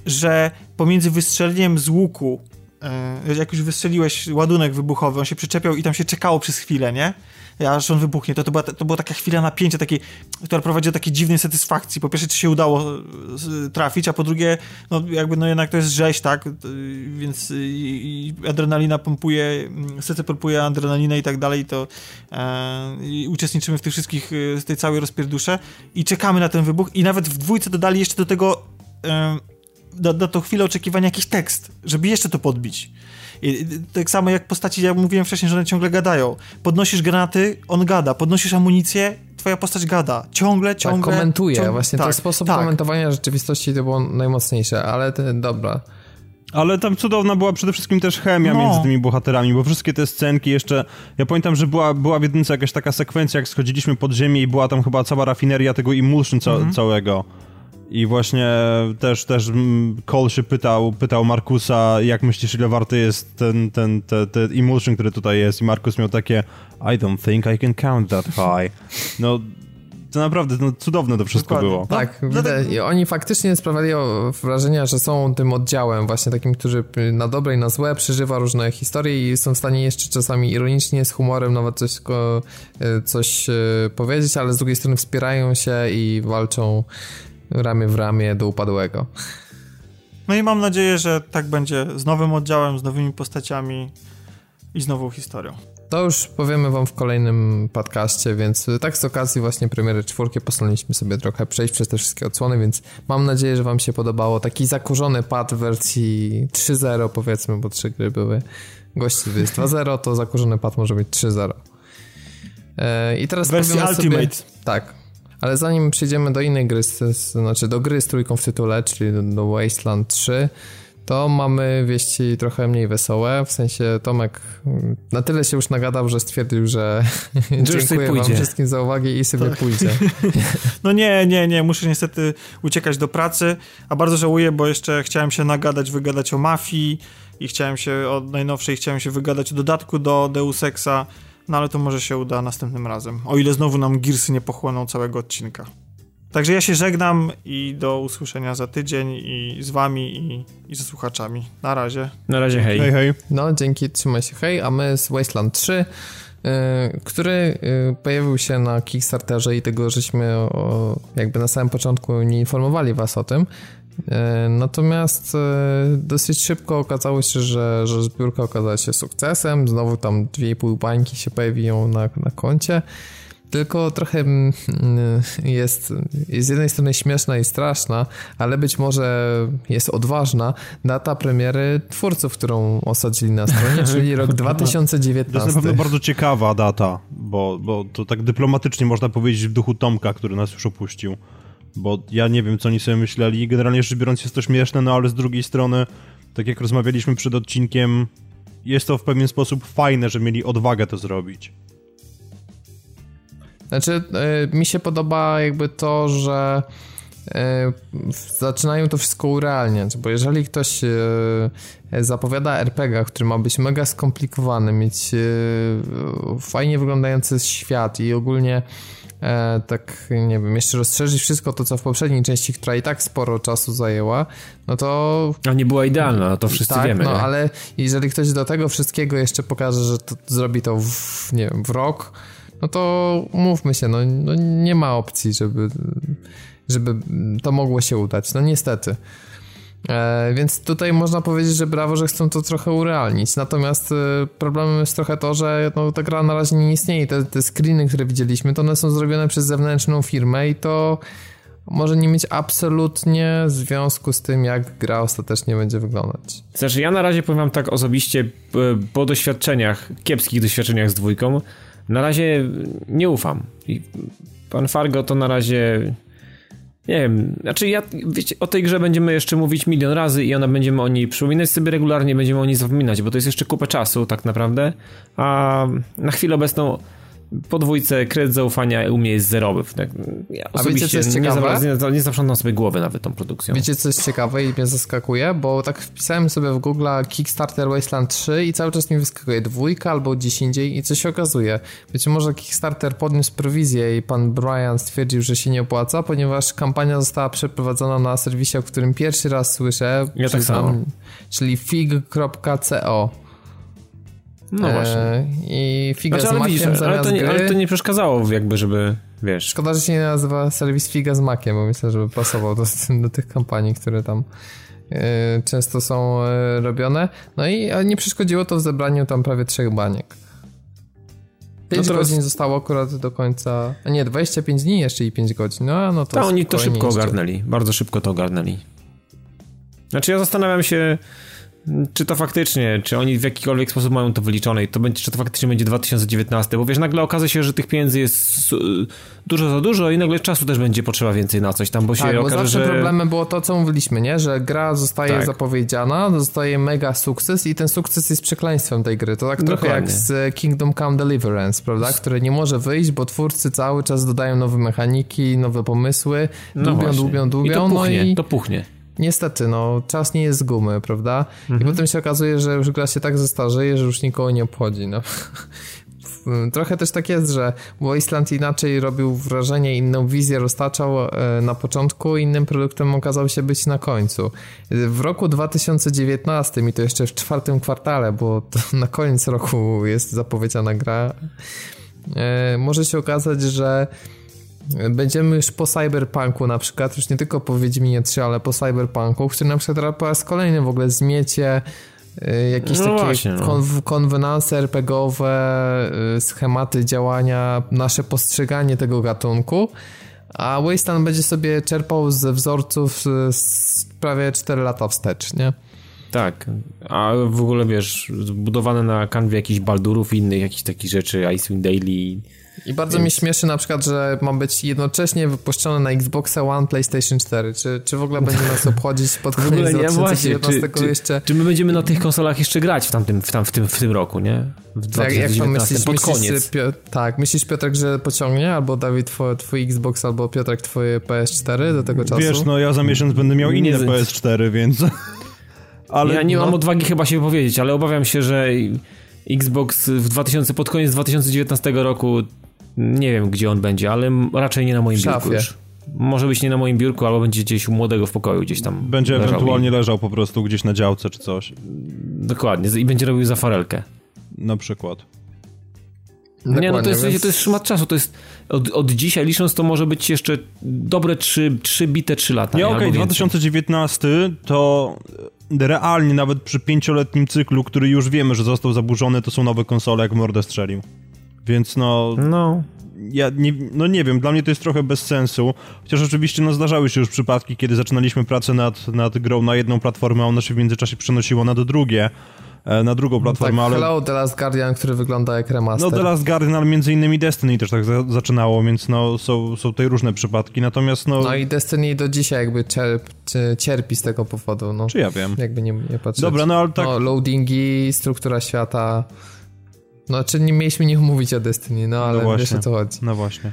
że pomiędzy wystrzeleniem z łuku, e, jak już wystrzeliłeś ładunek wybuchowy, on się przyczepiał i tam się czekało przez chwilę, nie? Aż on wybuchnie, to, to, była, to była taka chwila napięcia, takiej, która prowadzi do takiej dziwnej satysfakcji. Po pierwsze, czy się udało trafić, a po drugie, no jakby no jednak to jest rzeź, tak, więc i, i adrenalina pompuje, mm, serce pompuje adrenalinę i tak dalej, to e, i uczestniczymy w tych wszystkich, w tej całej rozpierdusze i czekamy na ten wybuch i nawet w dwójce dodali jeszcze do tego e, do, do tą chwilę oczekiwania jakiś tekst, żeby jeszcze to podbić. I, tak samo jak postaci, jak mówiłem wcześniej, że one ciągle gadają. Podnosisz granaty, on gada. Podnosisz amunicję, twoja postać gada. Ciągle, tak, ciągle. Tak, komentuje. Ciągle, Właśnie tak, ten sposób tak. komentowania rzeczywistości to było najmocniejsze, ale te, dobra. Ale tam cudowna była przede wszystkim też chemia no. między tymi bohaterami, bo wszystkie te scenki jeszcze... Ja pamiętam, że była, była w jedynce jakaś taka sekwencja, jak schodziliśmy pod ziemię i była tam chyba cała rafineria tego emulsion ca mhm. całego. I właśnie też, też Cole się pytał, pytał Markusa, jak myślisz, ile warty jest ten, ten, ten, ten emulsion, który tutaj jest. I Markus miał takie, I don't think I can count that high. No, to naprawdę no, cudowne to wszystko Dokładnie. było. Tak, no, I oni faktycznie sprawiali wrażenie, że są tym oddziałem, właśnie takim, który na dobre i na złe przeżywa różne historie i są w stanie jeszcze czasami ironicznie, z humorem nawet coś, e, coś e, powiedzieć, ale z drugiej strony wspierają się i walczą ramię w ramię do upadłego. No i mam nadzieję, że tak będzie z nowym oddziałem, z nowymi postaciami i z nową historią. To już powiemy wam w kolejnym podcaście, więc tak z okazji właśnie premiery czwórki postanowiliśmy sobie trochę przejść przez te wszystkie odsłony, więc mam nadzieję, że wam się podobało. Taki zakurzony pad w wersji 3.0 powiedzmy, bo trzy gry były. Gości jest 2.0, to zakurzony pad może być 3.0. E, I teraz wersji Ultimate. Sobie, tak, ale zanim przejdziemy do innej gry, znaczy do gry z trójką w tytule, czyli do, do Wasteland 3, to mamy wieści trochę mniej wesołe, w sensie Tomek na tyle się już nagadał, że stwierdził, że dziękuję wam wszystkim za uwagę i sobie tak. pójdzie. No nie, nie, nie, muszę niestety uciekać do pracy, a bardzo żałuję, bo jeszcze chciałem się nagadać, wygadać o mafii i chciałem się od najnowszej, chciałem się wygadać o dodatku do Deus Exa, no ale to może się uda następnym razem. O ile znowu nam Gearsy nie pochłoną całego odcinka. Także ja się żegnam i do usłyszenia za tydzień i z wami i, i ze słuchaczami. Na razie. Na razie hej. Hej, hej. No, dzięki, trzymaj się hej, a my z Wasteland 3 y, który y, pojawił się na Kickstarterze i tego żeśmy o, jakby na samym początku nie informowali was o tym, natomiast e, dosyć szybko okazało się, że, że zbiórka okazała się sukcesem. Znowu tam 2,5 bańki się pojawią na, na koncie. Tylko trochę mm, jest, jest z jednej strony śmieszna i straszna, ale być może jest odważna data premiery twórców, którą osadzili na stronie, czyli rok 2019. To jest na pewno bardzo ciekawa data, bo, bo to tak dyplomatycznie można powiedzieć w duchu Tomka, który nas już opuścił bo ja nie wiem, co oni sobie myśleli. Generalnie rzecz biorąc jest to śmieszne, no ale z drugiej strony, tak jak rozmawialiśmy przed odcinkiem, jest to w pewien sposób fajne, że mieli odwagę to zrobić. Znaczy, yy, mi się podoba jakby to, że yy, zaczynają to wszystko urealniać, bo jeżeli ktoś yy, zapowiada RPG, który ma być mega skomplikowany, mieć fajnie wyglądający świat i ogólnie e, tak nie wiem, jeszcze rozszerzyć wszystko to, co w poprzedniej części, która i tak sporo czasu zajęła, no to... A nie była idealna, to wszyscy tak, wiemy. no nie? ale jeżeli ktoś do tego wszystkiego jeszcze pokaże, że to zrobi to w, nie wiem, w rok, no to mówmy się, no, no nie ma opcji, żeby, żeby to mogło się udać, no niestety. E, więc tutaj można powiedzieć, że brawo, że chcą to trochę urealnić. Natomiast e, problemem jest trochę to, że no, ta gra na razie nie istnieje. Te, te screeny, które widzieliśmy, to one są zrobione przez zewnętrzną firmę i to może nie mieć absolutnie związku z tym, jak gra ostatecznie będzie wyglądać. Znaczy, ja na razie powiem tak osobiście, po doświadczeniach, kiepskich doświadczeniach z dwójką, na razie nie ufam. I pan Fargo to na razie nie wiem, znaczy ja, wiecie, o tej grze będziemy jeszcze mówić milion razy i ona będziemy o niej przypominać sobie regularnie, będziemy o niej zapominać, bo to jest jeszcze kupę czasu tak naprawdę, a na chwilę obecną podwójce kredyt zaufania u mnie jest zerowy. Tak, ja A wiecie, co jest ciekawe? Nie, nie, nie zaprzątam sobie głowy nawet tą produkcją. Wiecie, co jest ciekawe i mnie zaskakuje? Bo tak wpisałem sobie w Google Kickstarter Wasteland 3 i cały czas mi wyskakuje dwójka albo gdzieś indziej i co się okazuje? Wiecie, może Kickstarter podniósł prowizję i pan Brian stwierdził, że się nie opłaca, ponieważ kampania została przeprowadzona na serwisie, o którym pierwszy raz słyszę. Ja tak samo. Czyli fig.co No właśnie. I figa Znaczy, z ale makiem widzisz, ale to, nie, gry. ale to nie przeszkadzało jakby, żeby, wiesz... Szkoda, że się nie nazywa serwis figa z makiem, bo myślę, żeby pasował do, do tych kampanii, które tam e, często są e, robione. No i nie przeszkodziło to w zebraniu tam prawie trzech baniek. 5 teraz- godzin zostało akurat do końca. A nie, 25 dni jeszcze i 5 godzin. No, no to. To oni to szybko ogarnęli, bardzo szybko to ogarnęli. Znaczy ja zastanawiam się, czy to faktycznie, czy oni w jakikolwiek sposób mają to wyliczone i to będzie, czy to faktycznie będzie 2019, bo wiesz, nagle okaże się, że tych pieniędzy jest y, dużo za dużo i nagle czasu też będzie potrzeba więcej na coś tam, bo się Tak, bo okaże, zawsze że... problemem było to, co mówiliśmy, nie? Że gra zostaje Tak. zapowiedziana, zostaje mega sukces i ten sukces jest przekleństwem tej gry. To tak trochę Dokładnie. jak z Kingdom Come Deliverance, prawda? Które nie może wyjść, bo twórcy cały czas dodają nowe mechaniki, nowe pomysły, No dłubią, dłubią, dłubią, I to no puchnie, i to puchnie. Niestety, no, czas nie jest z gumy, prawda? Mhm. I potem się okazuje, że już gra się tak zestarzeje, że już nikogo nie obchodzi, no. Trochę też tak jest, że Wasteland inaczej robił wrażenie, inną wizję roztaczał e, na początku, innym produktem okazał się być na końcu. W roku 2019 i to jeszcze w czwartym kwartale, bo to na koniec roku jest zapowiedziana gra, e, może się okazać, że Będziemy już po Cyberpunku na przykład, już nie tylko po Wiedźminie 3, ale po Cyberpunku, który na przykład po raz kolejny w ogóle zmiecie y, jakieś No takie właśnie, no. kon- konwenanse RPGowe, y, schematy działania, nasze postrzeganie tego gatunku, a Wasteland będzie sobie czerpał ze wzorców z, z prawie 4 lata wstecz, nie? Tak, a w ogóle wiesz, zbudowane na kanwie jakichś Baldurów i innych jakichś takich rzeczy, Icewind Daily. I bardzo mnie śmieszy na przykład, że ma być jednocześnie wypuszczone na Xboxa One, PlayStation 4. Czy, czy w ogóle będzie nas obchodzić pod W koniec ogóle nie, właśnie, 2019 czy, czy, jeszcze? czy my będziemy na tych konsolach jeszcze grać w, tamtym, w, tam, w, tym, w tym roku, nie? W Jak, jak to 2019, myślisz? pod myślisz koniec. że Pio- tak, myślisz Piotrek, że pociągnie? Albo Dawid twój, twój Xbox, albo Piotrek twoje PS4 do tego czasu? Wiesz, no ja za miesiąc będę miał Nie inne z- PS4, więc... Ale ja nie no, mam odwagi chyba się wypowiedzieć, ale obawiam się, że Xbox w 2000, pod koniec 2019 roku nie wiem gdzie on będzie, ale raczej nie na moim biurku już. Może być nie na moim biurku, albo będzie gdzieś u młodego w pokoju gdzieś tam. będzie leżał ewentualnie leżał po prostu gdzieś na działce czy coś. I, dokładnie, i będzie robił za farelkę. Na przykład. nie, no to Dokładnie, jest, więc- to jest szmat czasu, to jest od, od dzisiaj licząc to może być jeszcze dobre trzy, trzy bite trzy lata. Nie, nie? okej, więcej. 2019 to realnie nawet przy pięcioletnim cyklu, który już wiemy, że został zaburzony, to są nowe konsole, jak mordę strzelił. Więc no, No, ja nie, no nie wiem, dla mnie to jest trochę bez sensu. Chociaż oczywiście no, zdarzały się już przypadki, kiedy zaczynaliśmy pracę nad, nad grą na jedną platformę, a ona się w międzyczasie przenosiła na drugie, e, na drugą Tak, platformę, ale... Hello, The Last Guardian, który wygląda jak remaster. No The Last Guardian, ale między innymi Destiny też tak za zaczynało, więc no są, są tutaj różne przypadki, natomiast no... No i Destiny do dzisiaj jakby cierp, cie- cierpi z tego powodu, no. Czy ja wiem? Jakby nie, nie patrzeć. Dobra, no ale tak... No, loadingi, struktura świata. No, czy nie mieliśmy nie mówić o Destiny, no ale właśnie. wiesz o co chodzi. No właśnie.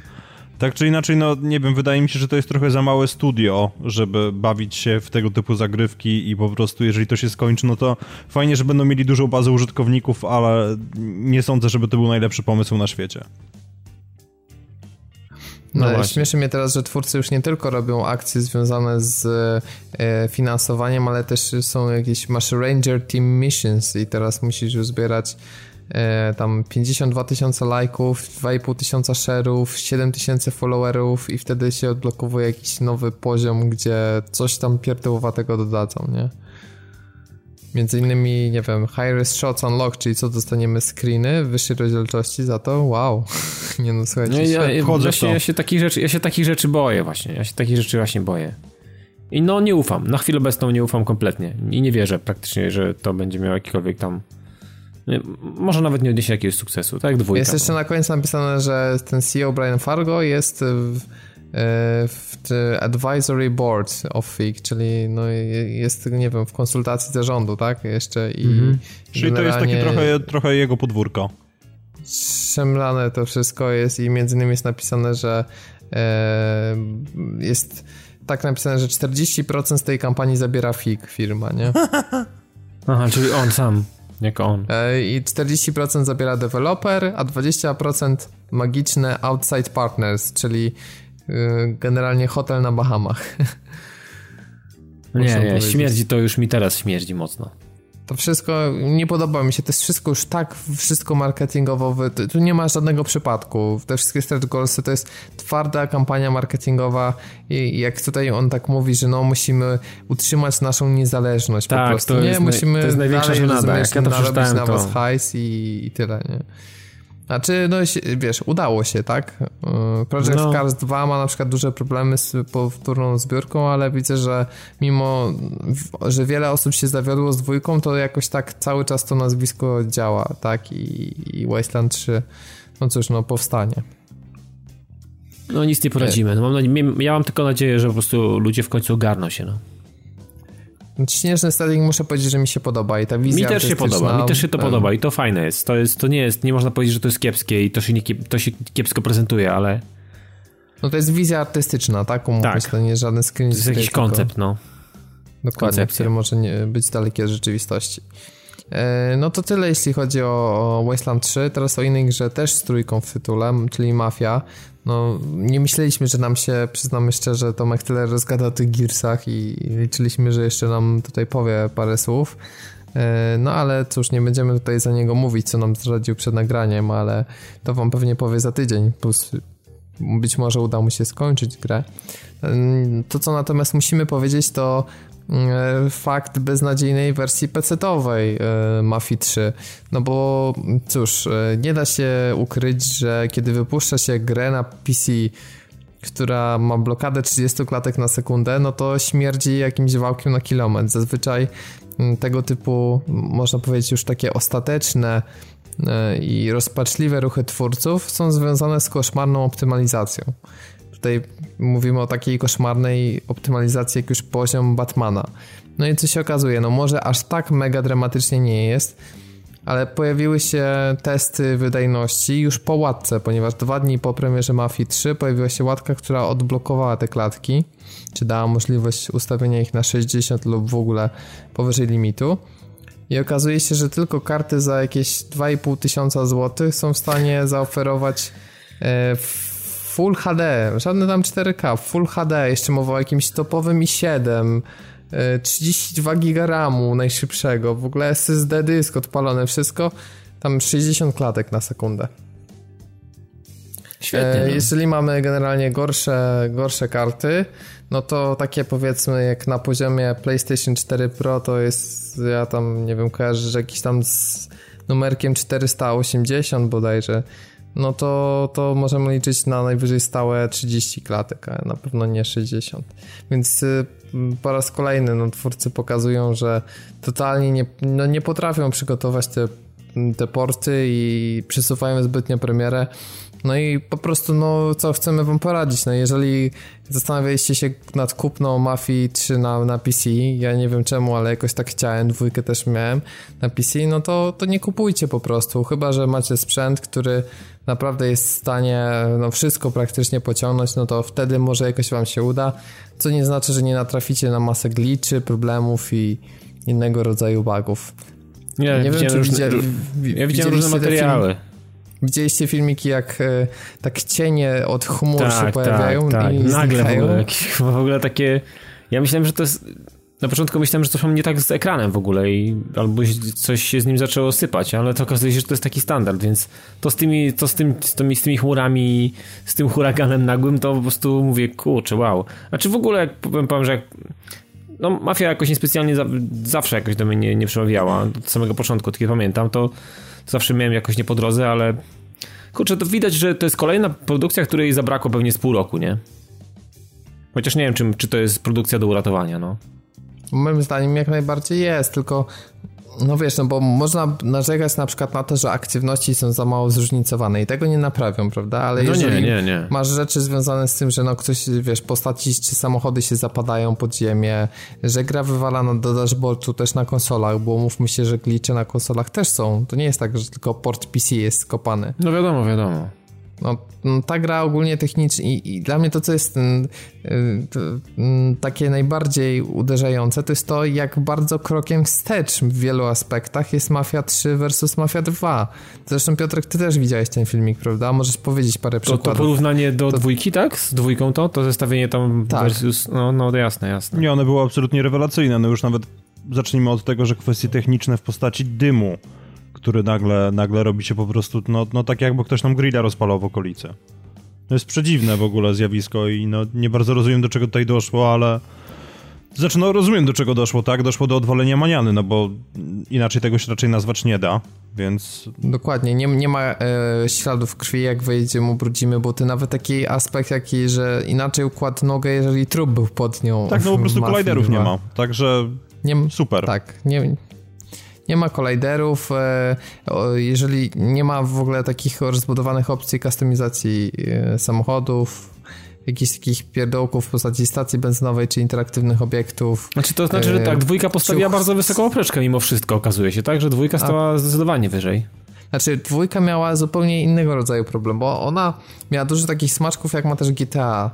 Tak czy inaczej, no nie wiem, wydaje mi się, że to jest trochę za małe studio, żeby bawić się w tego typu zagrywki i po prostu jeżeli to się skończy, no to fajnie, że będą mieli dużą bazę użytkowników, ale nie sądzę, żeby to był najlepszy pomysł na świecie. No, No śmieszy mnie teraz, że twórcy już nie tylko robią akcje związane z e, finansowaniem, ale też są jakieś, masz Ranger Team Missions i teraz musisz już zbierać tam 52 tysiące lajków, 2,5 tysiąca share'ów, 7 tysięcy followerów i wtedy się odblokowuje jakiś nowy poziom, gdzie coś tam pierdołowatego dodadzą, nie? Między innymi, nie wiem, High Shots Unlock, czyli co, dostaniemy screeny wyższej rozdzielczości za to? Wow. Nie no, słuchajcie. No ja, w właśnie, to. ja, się takich rzeczy, ja się takich rzeczy boję właśnie. Ja się takich rzeczy właśnie boję. I no nie ufam. Na chwilę obecną nie ufam kompletnie. I nie wierzę praktycznie, że to będzie miało jakikolwiek tam... Może nawet nie odniesie jakiegoś sukcesu, tak dwójka. Jest jeszcze na koniec napisane, że ten CEO Brian Fargo jest w, w the advisory board of FIG, czyli no jest, nie wiem, w konsultacji zarządu, tak? Jeszcze i Mhm. Czyli to jest takie trochę, trochę jego podwórko. Szemlane to wszystko jest i między innymi jest napisane, że e, jest tak napisane, że 40% z tej kampanii zabiera FIG firma, nie? Aha, czyli on sam. Jako on. E, I 40% zabiera deweloper, a 20% magiczne outside partners, czyli y, generalnie hotel na Bahamach. Nie, nie, powiedzieć. śmierdzi to już mi teraz śmierdzi mocno. To wszystko, nie podoba mi się, to jest wszystko już tak, wszystko marketingowo, tu nie ma żadnego przypadku. Te wszystkie stretch goalsy to jest twarda kampania marketingowa i jak tutaj on tak mówi, że no musimy utrzymać naszą niezależność tak, po prostu. To nie, jest musimy to jest największa żenada. Jak ja to narobić na to... was hajs i, i tyle, nie? Znaczy, no wiesz, udało się, tak? Y, Project no. Cars 2 ma na przykład duże problemy z powtórną zbiórką, ale widzę, że mimo, że wiele osób się zawiodło z dwójką, to jakoś tak cały czas to nazwisko działa, tak? I, i Wasteland 3, no cóż, no powstanie. No nic nie poradzimy. No, mam, ja mam tylko nadzieję, że po prostu ludzie w końcu ogarną się, no. Śnieżny setting muszę powiedzieć, że mi się podoba i ta wizja Mi też się podoba, mi też się to podoba i to fajne jest. To jest, to nie jest, nie można powiedzieć, że to jest kiepskie i to się, nie, to się kiepsko prezentuje, ale... No to jest wizja artystyczna, tak? Umówmy tak. to nie jest żaden screen. To jest jakiś koncept, no. Dokładnie, Koncepcja. który może nie być daleki od rzeczywistości. E, no to tyle, jeśli chodzi o Wasteland 3. Teraz o innej grze też z trójką w tytule, czyli Mafia. No, nie myśleliśmy, że nam się, przyznamy szczerze, Tomek tyle rozgada o tych Gearsach i liczyliśmy, że jeszcze nam tutaj powie parę słów. E, no ale cóż, nie będziemy tutaj za niego mówić, co nam zdradził przed nagraniem, ale to wam pewnie powie za tydzień. Być może uda mu się skończyć grę. E, to, co natomiast musimy powiedzieć, to fakt beznadziejnej wersji PC-owej e, Mafii 3. No bo cóż, e, nie da się ukryć, że kiedy wypuszcza się grę na PC, która ma blokadę 30 klatek na sekundę, no to śmierdzi jakimś wałkiem na kilometr. Zazwyczaj tego typu, można powiedzieć, już takie ostateczne i rozpaczliwe ruchy twórców są związane z koszmarną optymalizacją. Tutaj mówimy o takiej koszmarnej optymalizacji jak już poziom Batmana. No i co się okazuje, no może aż tak mega dramatycznie nie jest, ale pojawiły się testy wydajności już po łatce, ponieważ dwa dni po premierze Mafii 3 pojawiła się łatka, która odblokowała te klatki, czy dała możliwość ustawienia ich na 60 lub w ogóle powyżej limitu. I okazuje się, że tylko karty za jakieś 2,5 tysiąca złotych są w stanie zaoferować e, Full HD, żadne tam 4K, Full HD, jeszcze mowa o jakimś topowym i7, 32 GB RAMu najszybszego, w ogóle SSD dysk odpalone, wszystko, tam 60 klatek na sekundę. Świetnie. E, no. jeżeli mamy generalnie gorsze, gorsze karty, no to takie powiedzmy jak na poziomie PlayStation 4 Pro to jest, ja tam nie wiem, kojarzę, że jakiś tam z numerkiem 480 bodajże, no to, to możemy liczyć na najwyżej stałe 30 klatek, a na pewno nie 60. Więc y, po raz kolejny no, twórcy pokazują, że totalnie nie, no, nie potrafią przygotować te, te porty i przesuwają zbytnio premierę. No i po prostu, no co chcemy wam poradzić? No jeżeli zastanawialiście się nad kupną Mafii 3 na, na PC, ja nie wiem czemu, ale jakoś tak chciałem, dwójkę też miałem na PC, no to, to nie kupujcie po prostu, chyba, że macie sprzęt, który naprawdę jest w stanie no, wszystko praktycznie pociągnąć, no to wtedy może jakoś wam się uda, co nie znaczy, że nie natraficie na masę glitchy, problemów i innego rodzaju bugów. Nie, nie wiem, czy różne, ja widziałem różne materiały. Film, widzieliście filmiki, jak e, tak cienie od chmur tak, się pojawiają tak, tak. i Nagle w ogóle, jakieś, w ogóle takie... Ja myślałem, że to jest na początku myślałem, że coś mam nie tak z ekranem w ogóle i albo coś się z nim zaczęło sypać, ale to okazuje się, że to jest taki standard, więc to z tymi, to z, tym, z, tymi, z tymi chmurami, z tym huraganem nagłym, to po prostu mówię, kurczę, wow. Znaczy w ogóle, jak powiem, powiem że jak, no mafia jakoś niespecjalnie za, zawsze jakoś do mnie nie, nie przemawiała, od samego początku, kiedy pamiętam, to zawsze miałem jakoś nie po drodze, ale kurczę, to widać, że to jest kolejna produkcja, której zabrakło pewnie z pół roku, nie? Chociaż nie wiem, czy, czy to jest produkcja do uratowania, no. Moim zdaniem jak najbardziej jest, tylko no wiesz, no bo można narzekać na przykład na to, że aktywności są za mało zróżnicowane i tego nie naprawią, prawda? Ale no jeżeli nie, nie, nie. masz rzeczy związane z tym, że no ktoś, wiesz, postaci czy samochody się zapadają pod ziemię, że gra wywalana do dashboardu też na konsolach, bo mówmy się, że glicze na konsolach też są. To nie jest tak, że tylko port PC jest skopany. No wiadomo, wiadomo. No, no, ta gra ogólnie technicznie i, i, dla mnie to, co jest y, to, y, takie najbardziej uderzające, to jest to, jak bardzo krokiem wstecz w wielu aspektach jest Mafia 3 versus Mafia 2. Zresztą Piotrek, ty też widziałeś ten filmik, prawda? Możesz powiedzieć parę przykładów. To, to porównanie do to... dwójki, tak? Z dwójką to? To zestawienie tam tak. versus... No, no jasne, jasne. Nie, one było absolutnie rewelacyjne. No już nawet zacznijmy od tego, że kwestie techniczne w postaci dymu, który nagle, nagle robi się po prostu, no, no tak jakby ktoś nam grilla rozpalał w okolicy. To jest przedziwne w ogóle zjawisko i no nie bardzo rozumiem do czego tutaj doszło, ale znaczy, no rozumiem do czego doszło, tak? Doszło do odwalenia maniany, no bo inaczej tego się raczej nazwać nie da, więc... Dokładnie, nie, nie ma e, śladów krwi, jak wejdziemy, ubrudzimy buty. Nawet taki aspekt jaki, że inaczej układ nogę, jeżeli trup był pod nią. Tak, no po prostu kolajderów nie ma, także nie, super. Tak, nie, nie ma kolajderów, e, jeżeli nie ma w ogóle takich rozbudowanych opcji kustomizacji e, samochodów, jakichś takich pierdołków w postaci stacji benzynowej czy interaktywnych obiektów. Znaczy to znaczy, że tak, dwójka postawiła bardzo wysoką oprzeczkę mimo wszystko, okazuje się, tak? Że dwójka stała A... zdecydowanie wyżej. Znaczy, dwójka miała zupełnie innego rodzaju problem, bo ona miała dużo takich smaczków, jak ma też GTA.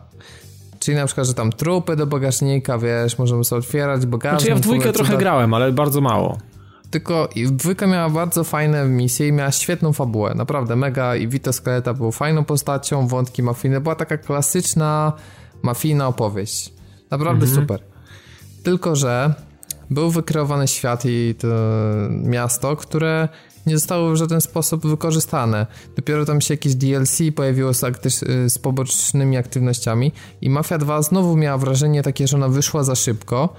Czyli na przykład, że tam trupy do bagażnika, wiesz, możemy sobie otwierać bagażnik. Znaczy ja w dwójkę trochę grałem, ale bardzo mało. Tylko dwójka miała bardzo fajne misje i miała świetną fabułę, naprawdę mega i Vito Skeleta był fajną postacią, wątki mafijne, była taka klasyczna mafijna opowieść. Naprawdę mhm. super. Tylko, że był wykreowany świat i to miasto, które nie zostało w żaden sposób wykorzystane. Dopiero tam się jakieś DLC pojawiło z, z pobocznymi aktywnościami i Mafia 2 znowu miała wrażenie takie, że ona wyszła za szybko,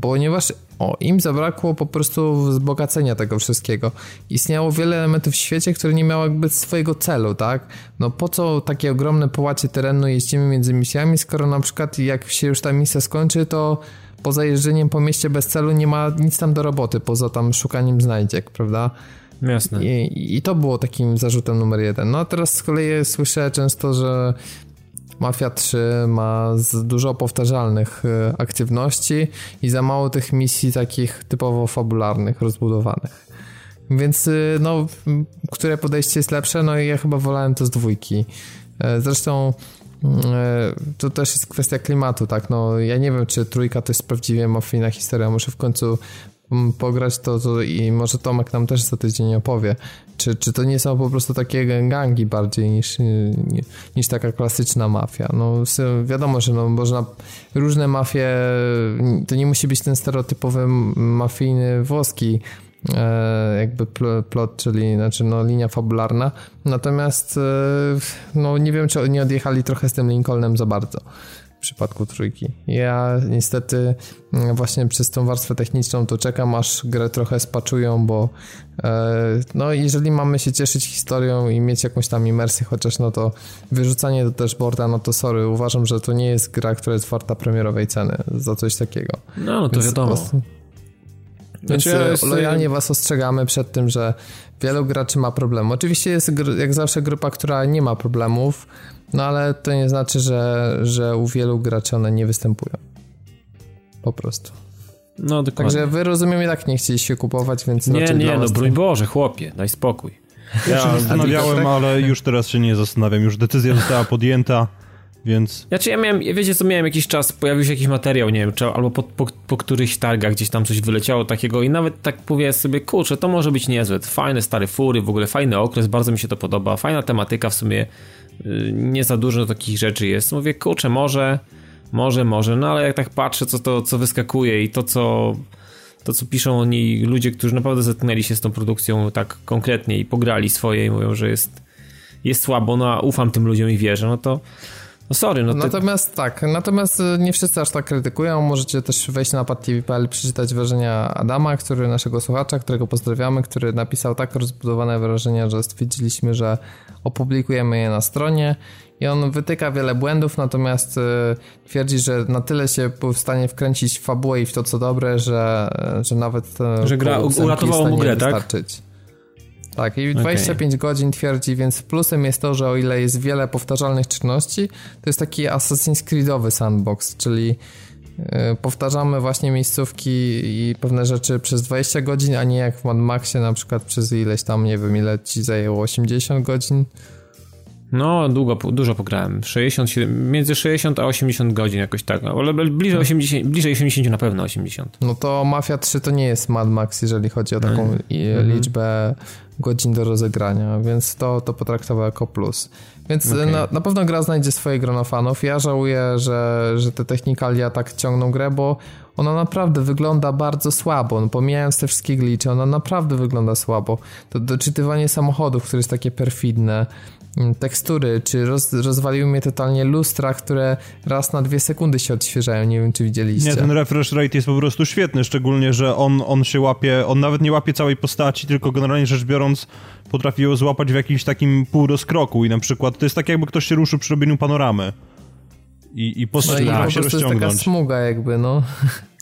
ponieważ o, im zabrakło po prostu wzbogacenia tego wszystkiego. Istniało wiele elementów w świecie, które nie miały jakby swojego celu, tak? No po co takie ogromne połacie terenu jeździmy między misjami, skoro na przykład jak się już ta misja skończy, to poza jeżdżeniem po mieście bez celu nie ma nic tam do roboty, poza tam szukaniem znajdziek, prawda? Jasne. I, I to było takim zarzutem numer jeden. No a teraz z kolei słyszę często, że Mafia 3 ma dużo powtarzalnych y, aktywności i za mało tych misji takich typowo fabularnych, rozbudowanych. Więc y, no, które podejście jest lepsze? No i ja chyba wolałem to z dwójki. E, zresztą to też jest kwestia klimatu, tak? No, ja nie wiem, czy trójka to jest prawdziwie mafijna historia. Muszę w końcu pograć to, to i może Tomek nam też za tydzień opowie. Czy, czy to nie są po prostu takie gangi bardziej niż, niż taka klasyczna mafia? No wiadomo, że no, można różne mafie, to nie musi być ten stereotypowy mafijny włoski e, jakby plot, czyli znaczy no, linia fabularna. Natomiast e, no nie wiem, czy nie odjechali trochę z tym Lincolnem za bardzo przypadku trójki. Ja niestety mm, właśnie przez tą warstwę techniczną to czekam, aż grę trochę spaczują, bo e, no jeżeli mamy się cieszyć historią i mieć jakąś tam imersję chociaż, no to wyrzucanie do dashboarda, no to sorry, uważam, że to nie jest gra, która jest warta premierowej ceny za coś takiego. No, no to Więc wiadomo. Więc znaczy, ja jest... lojalnie was ostrzegamy przed tym, że wielu graczy ma problemy. Oczywiście jest jak zawsze grupa, która nie ma problemów, no ale to nie znaczy, że, że u wielu graczy one nie występują. Po prostu. No dokładnie. Także wy rozumiem i tak nie chcieliście kupować, więc Nie, nie, no broń Boże, chłopie, daj spokój. Ja się zastanawiałem, ale już teraz się nie zastanawiam. Już decyzja została podjęta. Więc... Znaczy ja miałem, wiecie co, miałem jakiś czas, pojawił się jakiś materiał, nie wiem, czy, albo po, po, po którychś targach gdzieś tam coś wyleciało takiego i nawet tak mówię sobie, kurczę, to może być niezłe, fajne stare fury, w ogóle fajny okres, bardzo mi się to podoba, fajna tematyka w sumie, nie za dużo takich rzeczy jest. Mówię, kurczę, może, może, może, no ale jak tak patrzę, co to, co wyskakuje i to, co to, co piszą oni ludzie, którzy naprawdę zetknęli się z tą produkcją tak konkretnie i pograli swoje i mówią, że jest, jest słabo, no a ufam tym ludziom i wierzę, no to no sorry, no ty... Natomiast tak, natomiast y, nie wszyscy aż tak krytykują. Możecie też wejść na padtv.pl przeczytać wrażenia Adama, który naszego słuchacza, którego pozdrawiamy, który napisał tak rozbudowane wrażenia, że stwierdziliśmy, że opublikujemy je na stronie i on wytyka wiele błędów, natomiast y, twierdzi, że na tyle się był w stanie wkręcić w fabułę i w to, co dobre, że, że nawet y, że gra uratowało mu grę, tak? Tak, i 25 okay. godzin twierdzi, więc plusem jest to, że o ile jest wiele powtarzalnych czynności, to jest taki Assassin's Creedowy sandbox, czyli y, powtarzamy właśnie miejscówki i pewne rzeczy przez 20 godzin, a nie jak w Mad Maxie na przykład przez ileś tam, nie wiem ile ci zajęło, 80 godzin. No, długo, dużo pograłem. 60, między 60 a 80 godzin jakoś tak, ale bliżej 80, bliżej 80 na pewno 80. No to Mafia 3 to nie jest Mad Max, jeżeli chodzi o taką mm. liczbę godzin do rozegrania, więc to, to potraktował jako plus. Więc okay. na, na pewno gra znajdzie swoje grono fanów. Ja żałuję, że, że te technikalia tak ciągną grę, bo ona naprawdę wygląda bardzo słabo, no, pomijając te wszystkie glicze, ona naprawdę wygląda słabo. To doczytywanie samochodów, które jest takie perfidne, mm, tekstury, czy roz, rozwaliły mnie totalnie lustra, które raz na dwie sekundy się odświeżają, nie wiem czy widzieliście. Nie, ten refresh rate jest po prostu świetny, szczególnie, że on, on się łapie, on nawet nie łapie całej postaci, tylko generalnie rzecz biorąc potrafi ją złapać w jakimś takim półrozkroku i na przykład to jest tak jakby ktoś się ruszył przy robieniu panoramy i, i postać no i się rozciągnąć. To jest taka smuga jakby, no.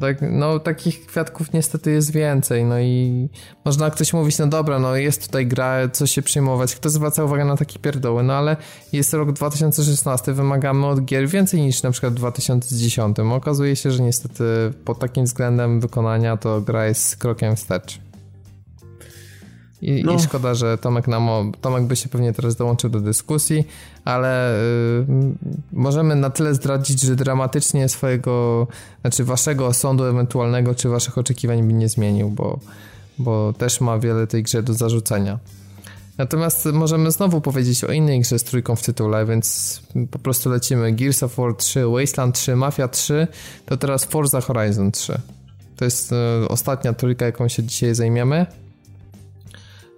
Tak, no takich kwiatków niestety jest więcej, no i można ktoś mówić, no dobra, no jest tutaj gra, co się przyjmować, kto zwraca uwagę na takie pierdoły, no ale jest rok 2016, wymagamy od gier więcej niż na przykład w 2010. Okazuje się, że niestety pod takim względem wykonania to gra jest krokiem wstecz. I, no. I, szkoda, że Tomek, nam, Tomek by się pewnie teraz dołączył do dyskusji, ale y, możemy na tyle zdradzić, że dramatycznie swojego, znaczy waszego sądu ewentualnego, czy waszych oczekiwań by nie zmienił, bo, bo też ma wiele tej grze do zarzucenia. Natomiast możemy znowu powiedzieć o innej grze z trójką w tytule, więc po prostu lecimy Gears of War 3, Wasteland 3, Mafia 3, to teraz Forza Horizon 3. To jest y, ostatnia trójka, jaką się dzisiaj zajmiemy.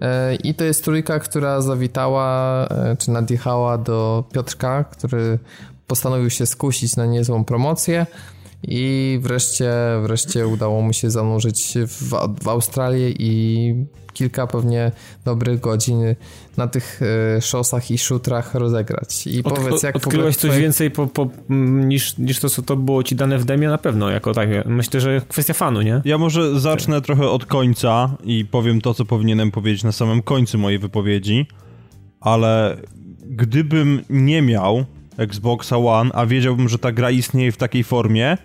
E, I to jest trójka, która zawitała, e, czy nadjechała do Piotrka, który postanowił się skusić na niezłą promocję i wreszcie, wreszcie udało mu się zanurzyć w, w Australię i kilka pewnie dobrych godzin na tych e, szosach i szutrach rozegrać. I Od, powiedz, jak Odkryłeś coś więcej po, po, niż, niż to, co to było ci dane w demie na pewno, jako tak. Myślę, że kwestia fanu, nie? Ja może zacznę trochę od końca i powiem to, co powinienem powiedzieć na samym końcu mojej wypowiedzi, ale gdybym nie miał Xboxa One, a wiedziałbym, że ta gra istnieje w takiej formie,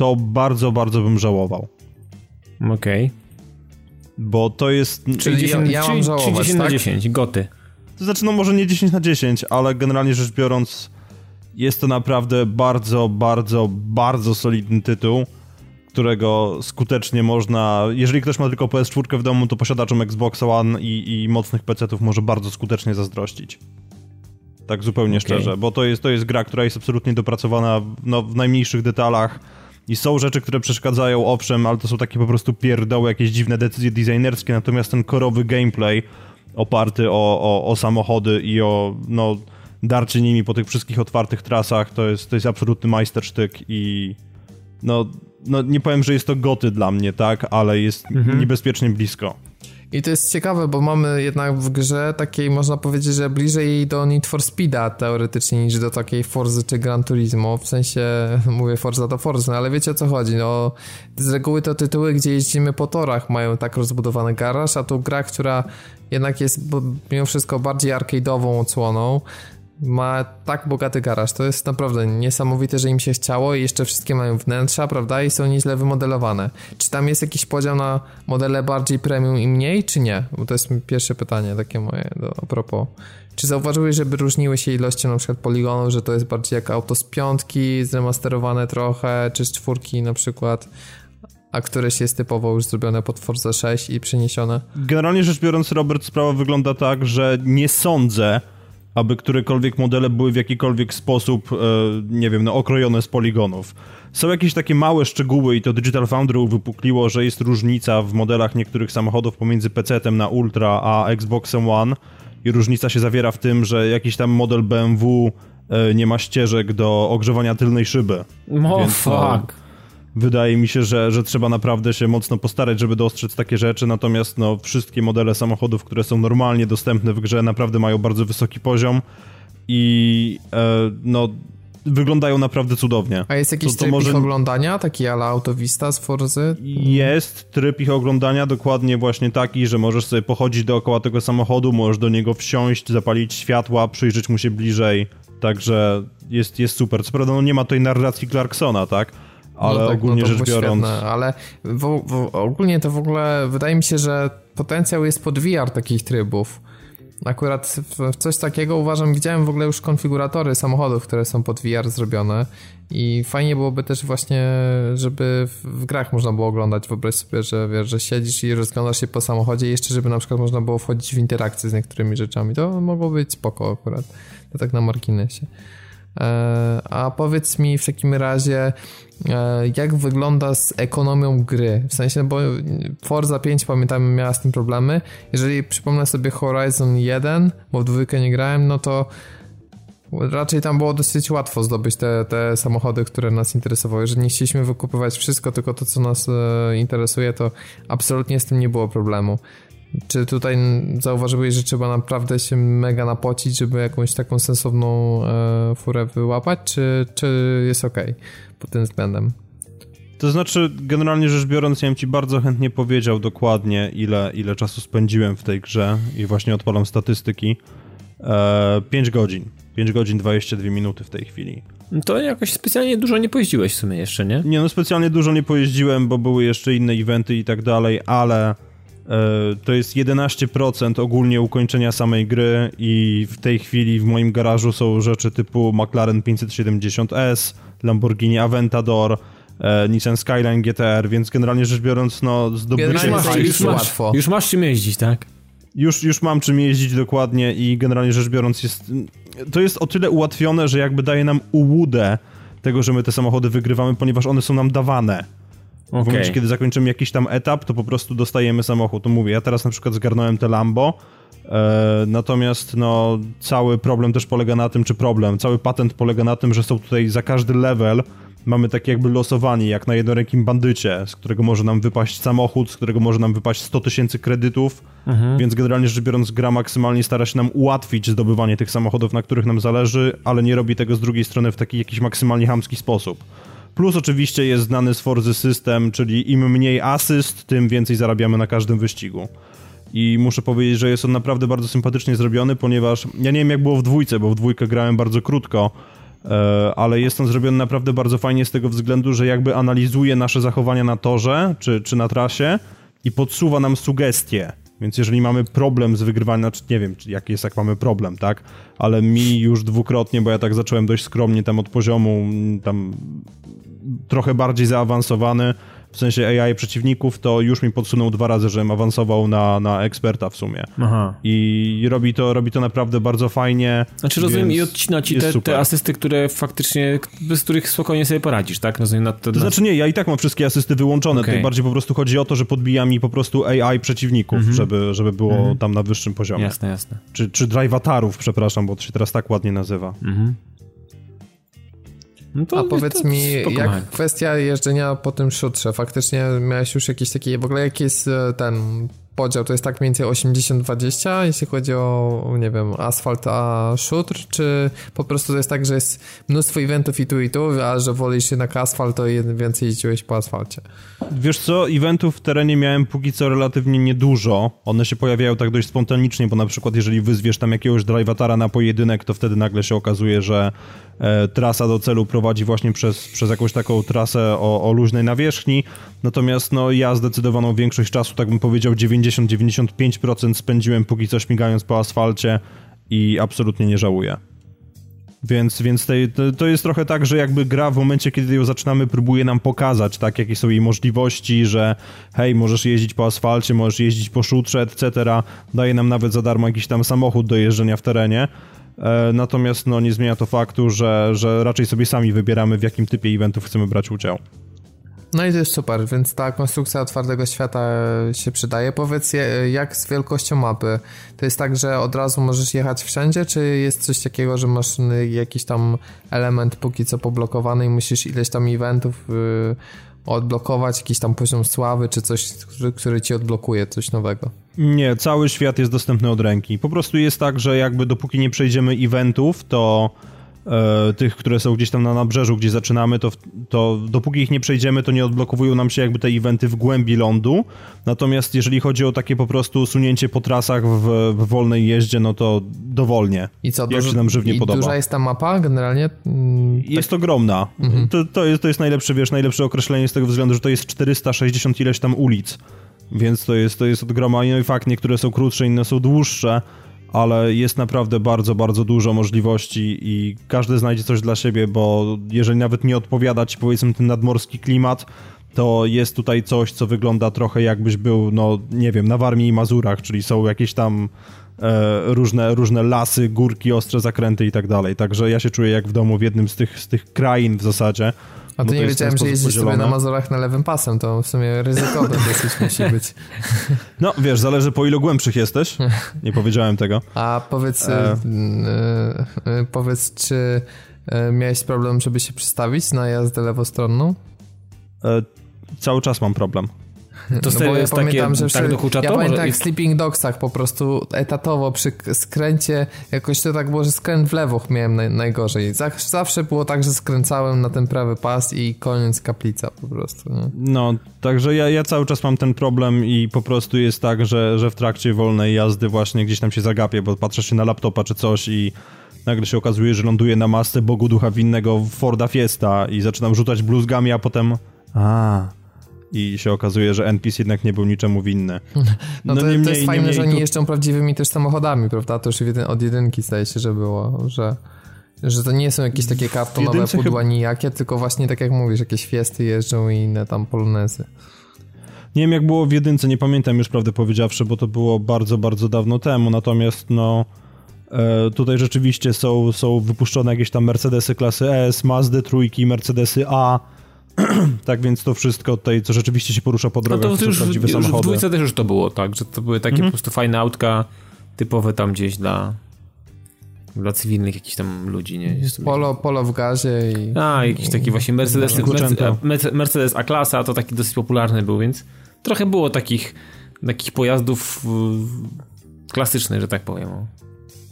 to bardzo, bardzo bym żałował. Okej. Okay. Bo to jest... Czyli 10, ja, ja mam żałować, 10 tak? na 10, goty. To znaczy, no może nie 10 na 10, ale generalnie rzecz biorąc jest to naprawdę bardzo, bardzo, bardzo solidny tytuł, którego skutecznie można, jeżeli ktoś ma tylko PS4 w domu, to posiadaczom Xbox One i, i mocnych PC-ów może bardzo skutecznie zazdrościć. Tak zupełnie okay. szczerze, bo to jest, to jest gra, która jest absolutnie dopracowana no, w najmniejszych detalach, i są rzeczy, które przeszkadzają, owszem, ale to są takie po prostu pierdoły, jakieś dziwne decyzje designerskie, natomiast ten korowy gameplay oparty o, o, o samochody i o, no, darcie nimi po tych wszystkich otwartych trasach, to jest, to jest absolutny majstersztyk i no, no nie powiem, że jest to goty dla mnie, tak, ale jest mhm. niebezpiecznie blisko. I to jest ciekawe, bo mamy jednak w grze takiej, można powiedzieć, że bliżej do Need for Speeda teoretycznie niż do takiej Forzy czy Gran Turismo. W sensie, mówię Forza to Forza, no ale wiecie o co chodzi. No, z reguły to tytuły, gdzie jeździmy po torach, mają tak rozbudowany garaż, a tu gra, która jednak jest mimo wszystko bardziej arcade'ową odsłoną, ma tak bogaty garaż. To jest naprawdę niesamowite, że im się chciało i jeszcze wszystkie mają wnętrza, prawda? I są nieźle wymodelowane. Czy tam jest jakiś podział na modele bardziej premium i mniej, czy nie? Bo to jest pierwsze pytanie takie moje do, a propos. Czy zauważyłeś, żeby różniły się ilością na przykład poligonów, że to jest bardziej jak auto z piątki, zremasterowane trochę, czy z czwórki na przykład? a któreś jest typowo już zrobione pod Forza 6 i przeniesione? Generalnie rzecz biorąc, Robert, sprawa wygląda tak, że nie sądzę, aby którekolwiek modele były w jakikolwiek sposób, e, nie wiem, no, okrojone z poligonów. Są jakieś takie małe szczegóły i to Digital Foundry uwypukliło, że jest różnica w modelach niektórych samochodów pomiędzy PC-tem na Ultra a Xboxem One i różnica się zawiera w tym, że jakiś tam model BMW e, nie ma ścieżek do ogrzewania tylnej szyby. Oh, Więc, no, fuck wydaje mi się, że, że trzeba naprawdę się mocno postarać, żeby dostrzec takie rzeczy, natomiast no, wszystkie modele samochodów, które są normalnie dostępne w grze, naprawdę mają bardzo wysoki poziom i e, no wyglądają naprawdę cudownie. A jest jakiś to, to tryb może... ich oglądania, taki ala Autovista z Forzy? Jest tryb ich oglądania, dokładnie właśnie taki, że możesz sobie pochodzić dookoła tego samochodu, możesz do niego wsiąść, zapalić światła, przyjrzeć mu się bliżej, także jest, jest super. Co prawda no nie ma tej narracji Clarksona, tak? Ale no tak, ogólnie no rzecz biorąc... Świetne, ale w, w, ogólnie to w ogóle wydaje mi się, że potencjał jest pod VR takich trybów. Akurat w coś takiego uważam, widziałem w ogóle już konfiguratory samochodów, które są pod VR zrobione i fajnie byłoby też właśnie, żeby w, grach można było oglądać, wyobraź sobie, że wiesz, że siedzisz i rozglądasz się po samochodzie i jeszcze żeby na przykład można było wchodzić w interakcję z niektórymi rzeczami, to mogło być spoko akurat, to tak na marginesie. E, a powiedz mi w takim razie, e, jak wygląda z ekonomią gry? W sensie, bo Forza 5 pamiętam miała z tym problemy. Jeżeli przypomnę sobie Horizon 1, bo w dwójkę nie grałem, no to raczej tam było dosyć łatwo zdobyć te, te samochody, które nas interesowały. Jeżeli nie chcieliśmy wykupywać wszystko, tylko to, co nas e, interesuje, to absolutnie z tym nie było problemu. Czy tutaj zauważyłeś, że trzeba naprawdę się mega napocić, żeby jakąś taką sensowną e, furę wyłapać, czy, czy jest ok pod tym względem? To znaczy, generalnie rzecz biorąc, ja bym ci bardzo chętnie powiedział dokładnie, ile, ile czasu spędziłem w tej grze i właśnie odpalam statystyki. E, 5 godzin. 5 godzin 22 minuty w tej chwili. To jakoś specjalnie dużo nie pojeździłeś w sumie jeszcze, nie? Nie, no specjalnie dużo nie pojeździłem, bo były jeszcze inne eventy i tak dalej, ale to jest 11% ogólnie ukończenia samej gry i w tej chwili w moim garażu są rzeczy typu McLaren 570S, Lamborghini Aventador, e, Nissan Skyline GTR, więc generalnie rzecz biorąc, no zdobycie... Już masz, już, masz, już masz czym jeździć, tak? Już, już mam czym jeździć dokładnie i generalnie rzecz biorąc jest... To jest o tyle ułatwione, że jakby daje nam ułudę tego, że my te samochody wygrywamy, ponieważ one są nam dawane Okay. W momencie, kiedy zakończymy jakiś tam etap, to po prostu dostajemy samochód. To mówię, ja teraz na przykład zgarnąłem te Lambo, e, natomiast no, cały problem też polega na tym, czy problem, cały patent polega na tym, że są tutaj za każdy level mamy takie jakby losowanie, jak na jednorękim bandycie, z którego może nam wypaść samochód, z którego może nam wypaść 100 tysięcy kredytów, mhm. więc generalnie rzecz biorąc gra maksymalnie stara się nam ułatwić zdobywanie tych samochodów, na których nam zależy, ale nie robi tego z drugiej strony w taki jakiś maksymalnie hamski sposób. Plus oczywiście jest znany z Forzy system, czyli im mniej asyst, tym więcej zarabiamy na każdym wyścigu. I muszę powiedzieć, że jest on naprawdę bardzo sympatycznie zrobiony, ponieważ ja nie wiem jak było w dwójce, bo w dwójkę grałem bardzo krótko, e, ale jest on zrobiony naprawdę bardzo fajnie z tego względu, że jakby analizuje nasze zachowania na torze czy, czy na trasie i podsuwa nam sugestie. Więc jeżeli mamy problem z wygrywaniem, znaczy nie wiem, jaki jest, jak mamy problem, tak? Ale mi już dwukrotnie, bo ja tak zacząłem dość skromnie tam od poziomu tam trochę bardziej zaawansowany, w sensie AI przeciwników, to już mi podsunął dwa razy, żebym awansował na, na eksperta w sumie. Aha. I robi to, robi to naprawdę bardzo fajnie. Znaczy rozumiem i odcina ci te, te, asysty, które faktycznie, bez których spokojnie sobie poradzisz, tak? Rozumiem na to, to znaczy nie, ja i tak mam wszystkie asysty wyłączone, okay. bardziej po prostu chodzi o to, że podbija mi po prostu AI przeciwników, mhm. żeby, żeby było mhm. tam na wyższym poziomie. Jasne, jasne. Czy, czy drivatarów, przepraszam, bo to się teraz tak ładnie nazywa. Mhm. No A powiedz mi, jak kwestia jeżdżenia po tym szutrze? Faktycznie miałeś już jakieś takie, w ogóle jaki jest ten podział? To jest tak mniej więcej 80-20, jeśli chodzi o, nie wiem, asfalt a szutr, czy po prostu to jest tak, że jest mnóstwo eventów i tu i tu, a że wolisz jednak asfalt, to więcej jeździłeś po asfalcie? Wiesz co, eventów w terenie miałem póki co relatywnie niedużo. One się pojawiają tak dość spontanicznie, bo na przykład jeżeli wyzwiesz tam jakiegoś drivatara na pojedynek, to wtedy nagle się okazuje, że trasa do celu prowadzi właśnie przez, przez jakąś taką trasę o, o luźnej nawierzchni. Natomiast no ja zdecydowaną większość czasu, tak bym powiedział 90-95% spędziłem póki co śmigając po asfalcie i absolutnie nie żałuję. Więc, więc tej, to, to, jest trochę tak, że jakby gra w momencie, kiedy ją zaczynamy, próbuje nam pokazać, tak, jakie są jej możliwości, że hej, możesz jeździć po asfalcie, możesz jeździć po szutrze, etc. Daje nam nawet za darmo jakiś tam samochód do jeżdżenia w terenie. E, natomiast no, nie zmienia to faktu, że, że raczej sobie sami wybieramy, w jakim typie eventów chcemy brać udział. No i to jest super, więc ta konstrukcja otwartego świata się przydaje. Powiedz, jak z wielkością mapy? To jest tak, że od razu możesz jechać wszędzie, czy jest coś takiego, że masz jakiś tam element póki co poblokowany i musisz ileś tam eventów yy, odblokować, jakiś tam poziom sławy, czy coś, który, który ci odblokuje, coś nowego? Nie, cały świat jest dostępny od ręki. Po prostu jest tak, że jakby dopóki nie przejdziemy eventów, to e, tych, które są gdzieś tam na nabrzeżu, gdzie zaczynamy, to, to dopóki ich nie przejdziemy, to nie odblokowują nam się jakby te eventy w głębi lądu. Natomiast jeżeli chodzi o takie po prostu sunięcie po trasach w, w wolnej jeździe, no to dowolnie. I co, jak się nam żywnie i podoba. duża jest ta mapa generalnie? Mm, jest tak... ogromna. Mhm. To, to, jest, to jest najlepsze, wiesz, najlepsze określenie z tego względu, że to jest 460 ileś tam ulic. Więc to jest, to jest od. No i fakt, niektóre są krótsze, inne są dłuższe ale jest naprawdę bardzo, bardzo dużo możliwości i każdy znajdzie coś dla siebie, bo jeżeli nawet nie odpowiada ci powiedzmy ten nadmorski klimat, to jest tutaj coś, co wygląda trochę jakbyś był, no nie wiem, na Warmii i Mazurach, czyli są jakieś tam e, różne, różne lasy, górki, ostre zakręty i tak dalej. Także ja się czuję jak w domu w jednym z tych, z tych krain w zasadzie. A to nie wiedziałem, że jeździsz sobie na Mazurach na lewym pasem, to w sumie ryzykowne dosyć musi być. No, wiesz, zależy po ilu głębszych jesteś. Nie powiedziałem tego. A powiedz, e... e, e powiedz, czy miałeś problem, żeby się przestawić na jazdę lewostronną? E, cały czas mam problem. To no ja pamiętam, że tak dokucza Ja to? pamiętam jak w Sleeping Dogsach po prostu etatowo przy skręcie, jakoś to tak było, że skręt w lewo miałem naj, najgorzej. Zawsze było tak, że skręcałem na ten prawy pas i koniec kaplica po prostu. Nie? No, także ja, ja cały czas mam ten problem i po prostu jest tak, że, że w trakcie wolnej jazdy właśnie gdzieś tam się zagapię, bo patrzę się na laptopa czy coś i nagle się okazuje, że ląduję na masce Bogu Ducha Winnego Forda Fiesta i zaczynam rzucać bluzgami, a potem... A, i się okazuje, że NPC jednak nie był niczemu winny. No, no to, to jest fajne, że oni tu... jeżdżą prawdziwymi też samochodami, prawda? To już od jedynki zdaje się, że było, że, że to nie są jakieś takie kartonowe pudła chyba... nijakie, tylko właśnie tak jak mówisz, jakieś fiesty jeżdżą i inne tam polonezy. Nie wiem jak było w jedynce, nie pamiętam już prawdę powiedziawszy, bo to było bardzo, bardzo dawno temu, natomiast no e, tutaj rzeczywiście są, są wypuszczone jakieś tam Mercedesy klasy S, Mazdy trójki, Mercedesy A, tak więc to wszystko tutaj, co rzeczywiście się porusza po drogach, no to, to już, prawdziwe już samochody. w dwójce też już to było, tak, że to były takie mhm. po prostu fajne autka typowe tam gdzieś dla dla cywilnych jakichś tam ludzi, nie? Jest polo, polo w gazie i... A, jakiś taki właśnie Mercedes, Mercedes, Mercedes A-klasa, to taki dosyć popularny był, więc trochę było takich takich pojazdów klasycznych, że tak powiem.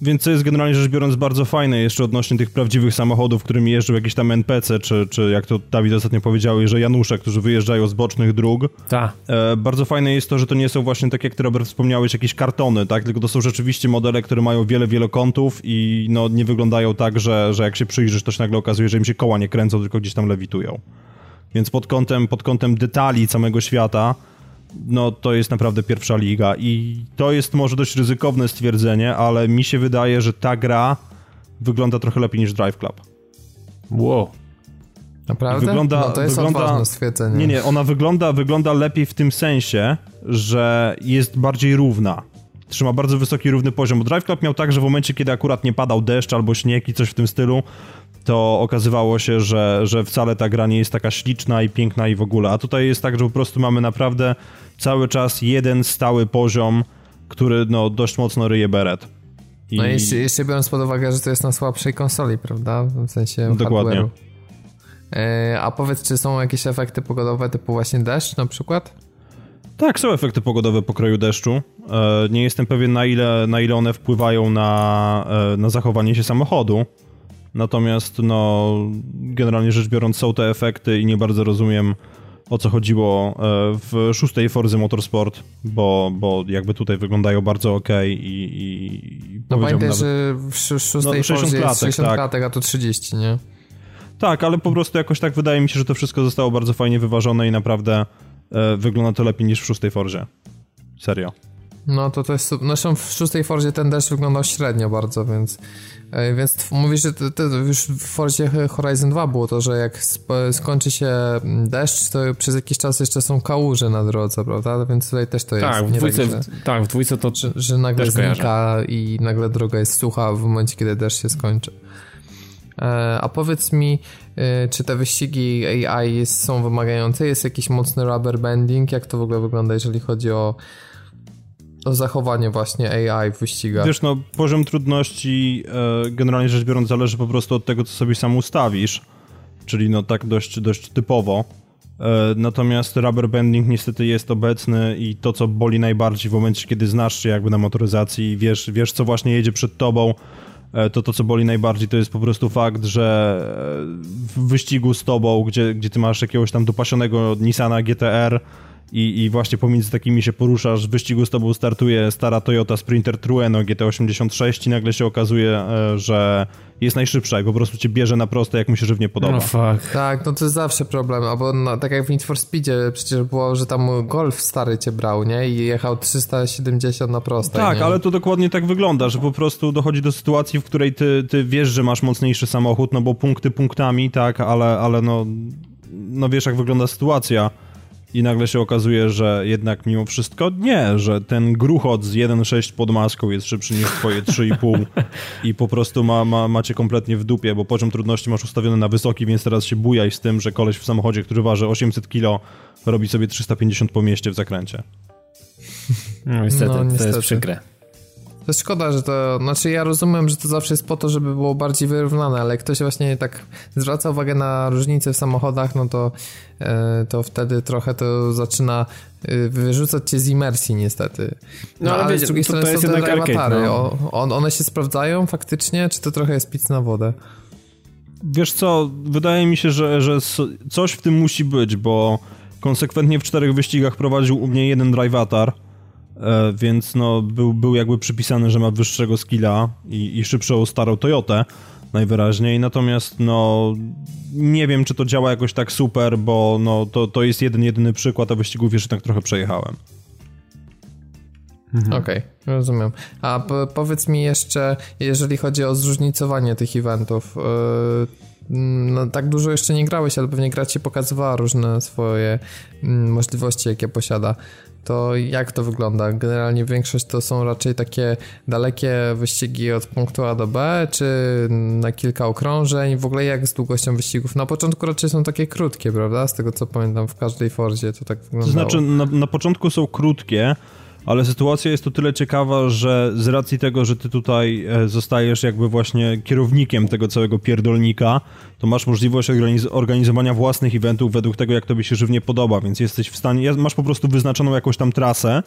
Więc co jest generalnie rzecz biorąc bardzo fajne jeszcze odnośnie tych prawdziwych samochodów, którymi jeżdżą jakieś tam NPC, czy, czy jak to Dawid ostatnio powiedział, że Janusze, którzy wyjeżdżają z bocznych dróg. Tak. E, bardzo fajne jest to, że to nie są właśnie tak jak ty Robert wspomniałeś, jakieś kartony, tak? Tylko to są rzeczywiście modele, które mają wiele, wiele kątów i no nie wyglądają tak, że, że jak się przyjrzysz, to się nagle okazuje, że im się koła nie kręcą, tylko gdzieś tam lewitują. Więc pod kątem, pod kątem detali całego świata no to jest naprawdę pierwsza liga i to jest może dość ryzykowne stwierdzenie, ale mi się wydaje, że ta gra wygląda trochę lepiej niż Drive Club. Wow. Naprawdę? Wygląda, no to jest wygląda, odważne stwierdzenie. Nie, nie, ona wygląda, wygląda lepiej w tym sensie, że jest bardziej równa. Trzyma bardzo wysoki, równy poziom. Bo Drive Club miał tak, że w momencie, kiedy akurat nie padał deszcz albo śnieg i coś w tym stylu, to okazywało się, że, że wcale ta gra nie jest taka śliczna i piękna i w ogóle. A tutaj jest tak, że po prostu mamy naprawdę cały czas jeden stały poziom, który no, dość mocno ryje beret. I... No jeszcze, jeszcze biorąc pod uwagę, że to jest na słabszej konsoli, prawda? W sensie Dokładnie. E, a powiedz, czy są jakieś efekty pogodowe typu właśnie deszcz na przykład? Tak, są efekty pogodowe pokroju deszczu. E, nie jestem pewien na ile, na ile one wpływają na, e, na zachowanie się samochodu. Natomiast no, generalnie rzecz biorąc są te efekty i nie bardzo rozumiem o co chodziło e, w szóstej Forzy Motorsport, bo, bo jakby tutaj wyglądają bardzo ok i, i No pamiętaj, nawet... że w szóstej no, 60 Forzy klatek, 60 tak. klatek, a to 30, nie? Tak, ale po prostu jakoś tak wydaje mi się, że to wszystko zostało bardzo fajnie wyważone i naprawdę e, wygląda to lepiej niż w szóstej Forzie. Serio. No to to jest. Zresztą w szóstej Forzie ten deszcz wyglądał średnio bardzo, więc. Więc mówisz, że to, to już w Forzie Horizon 2 było to, że jak skończy się deszcz, to przez jakiś czas jeszcze są kałuże na drodze, prawda? Więc tutaj też to jest. Tak, w dwójce, tak, że, tak, w dwójce to. Że, że nagle znika i nagle droga jest sucha w momencie, kiedy deszcz się skończy. E, a powiedz mi, e, czy te wyścigi AI są wymagające? Jest jakiś mocny rubber banding? Jak to w ogóle wygląda, jeżeli chodzi o zachowanie właśnie AI w wyścigach. Wiesz, no poziom trudności e, generalnie rzecz biorąc zależy po prostu od tego, co sobie sam ustawisz, czyli no tak dość, dość typowo. E, natomiast rubber banding niestety jest obecny i to, co boli najbardziej w momencie, kiedy znasz się jakby na motoryzacji i wiesz, wiesz co właśnie jedzie przed tobą, e, to to, co boli najbardziej, to jest po prostu fakt, że w wyścigu z tobą, gdzie, gdzie ty masz jakiegoś tam dopasionego Nissana GTR, i, i właśnie pomiędzy takimi się poruszasz, w wyścigu z tobą startuje stara Toyota Sprinter Trueno GT86 i nagle się okazuje, e, że jest najszybsza i po prostu cię bierze na proste, jak mu się żywnie podoba. No fuck. Tak, no to jest zawsze problem, albo no, tak jak w Need for Speedzie przecież było, że tam Golf stary cię brał, nie? I jechał 370 na proste. Tak, nie? ale to dokładnie tak wygląda, że po prostu dochodzi do sytuacji, w której ty, ty wiesz, że masz mocniejszy samochód, no bo punkty punktami, tak, ale, ale no, no wiesz jak wygląda sytuacja i nagle się okazuje, że jednak mimo wszystko nie, że ten gruchot z 1.6 pod maską jest szybszy niż twoje 3,5 i po prostu ma, ma, macie kompletnie w dupie, bo poziom trudności masz ustawiony na wysoki, więc teraz się bujaj z tym, że koleś w samochodzie, który waży 800 kg, robi sobie 350 po mieście w zakręcie. No niestety, no, niestety. to jest przykre. To szkoda, że to, znaczy ja rozumiem, że to zawsze jest po to, żeby było bardziej wyrównane, ale jak ktoś właśnie tak zwraca uwagę na różnice w samochodach, no to, e, to wtedy trochę to zaczyna e, wyrzucać cię z imersji niestety. No, no ale, ale z drugiej strony to jest są te awatary. No. one się sprawdzają faktycznie, czy to trochę jest pic na wodę? Wiesz co, wydaje mi się, że, że coś w tym musi być, bo konsekwentnie w czterech wyścigach prowadził u mnie jeden drivatar, więc no, był, był jakby przypisany, że ma wyższego skilla i, i szybszą starą Toyotę najwyraźniej, natomiast no nie wiem, czy to działa jakoś tak super, bo no, to, to jest jeden, jedyny przykład, a wyścigów jeszcze tak trochę przejechałem. Mhm. Okej, okay, rozumiem. A powiedz mi jeszcze, jeżeli chodzi o zróżnicowanie tych eventów, yy, no, tak dużo jeszcze nie grałeś, ale pewnie gra ci pokazywała różne swoje mm, możliwości, jakie posiada to jak to wygląda? Generalnie większość to są raczej takie dalekie wyścigi od punktu A do B, czy na kilka okrążeń? W ogóle jak z długością wyścigów? Na początku raczej są takie krótkie, prawda? Z tego co pamiętam, w każdej Forzie to tak wyglądało. To znaczy, na, na początku są krótkie, ale sytuacja jest o tyle ciekawa, że z racji tego, że ty tutaj e, zostajesz jakby właśnie kierownikiem tego całego pierdolnika, to masz możliwość organiz organizowania własnych eventów według tego, jak tobie się żywnie podoba, więc jesteś w stanie, masz po prostu wyznaczoną jakąś tam trasę,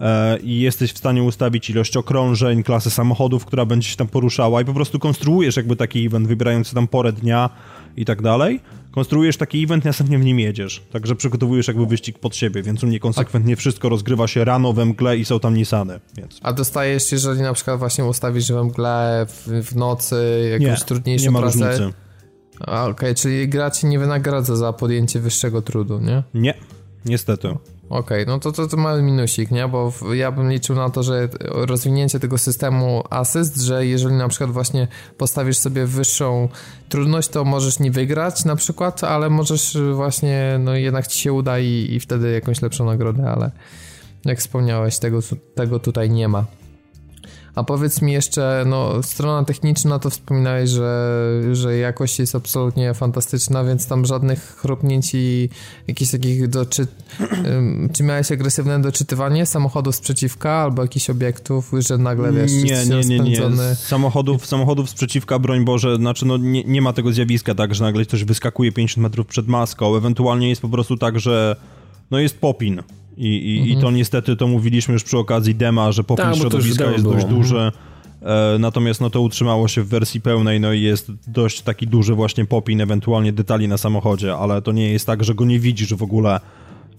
e, i jesteś w stanie ustawić ilość okrążeń, klasę samochodów, która będzie się tam poruszała i po prostu konstruujesz jakby taki event, wybierając tam porę dnia i tak dalej konstruujesz taki event, następnie w nim jedziesz. Także przygotowujesz jakby wyścig pod siebie, więc u mnie konsekwentnie wszystko rozgrywa się rano we mgle i są tam Nisany. Więc. A dostajesz, jeżeli na przykład właśnie ustawisz we mgle w, w nocy jakąś nie, trudniejszą nie ma pracę? Różnicy. Okej, okay, czyli gra ci nie wynagradza za podjęcie wyższego trudu, nie? Nie, niestety. Okej, okay, no to, to to mały minusik, nie? Bo ja bym liczył na to, że rozwinięcie tego systemu asyst, że jeżeli na przykład właśnie postawisz sobie wyższą trudność, to możesz nie wygrać na przykład, ale możesz właśnie, no jednak ci się uda i, i wtedy jakąś lepszą nagrodę, ale jak wspomniałeś, tego, tego tutaj nie ma. A powiedz mi jeszcze, no strona techniczna to wspominałeś, że, że jakość jest absolutnie fantastyczna, więc tam żadnych chrupnięć i jakichś takich doczy... Czy miałeś agresywne doczytywanie samochodów sprzeciwka albo jakichś obiektów, że nagle wiesz, nie, nie, nie, nie. Samochodów, samochodów sprzeciwka, broń Boże, znaczy no nie, nie ma tego zjawiska tak, że nagle ktoś wyskakuje 50 metrów przed maską, ewentualnie jest po prostu tak, że no jest popin i, i, mhm. I to niestety to mówiliśmy już przy okazji dema, że popyt tak, środowiska jest dość duży. E, natomiast no to utrzymało się w wersji pełnej, no i jest dość taki duży właśnie popin, ewentualnie detali na samochodzie, ale to nie jest tak, że go nie widzisz w ogóle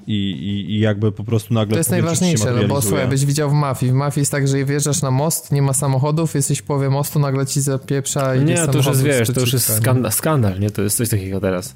i, i, i jakby po prostu nagle... To jest najważniejsze, no bo słuchaj, byś widział w Mafii. W Mafii jest tak, że wjeżdżasz na most, nie ma samochodów, jesteś w połowie mostu, nagle ci zapieprza i Nie, to już jest, wiesz, to już jest skandal, skandal, nie? To jest coś takiego teraz.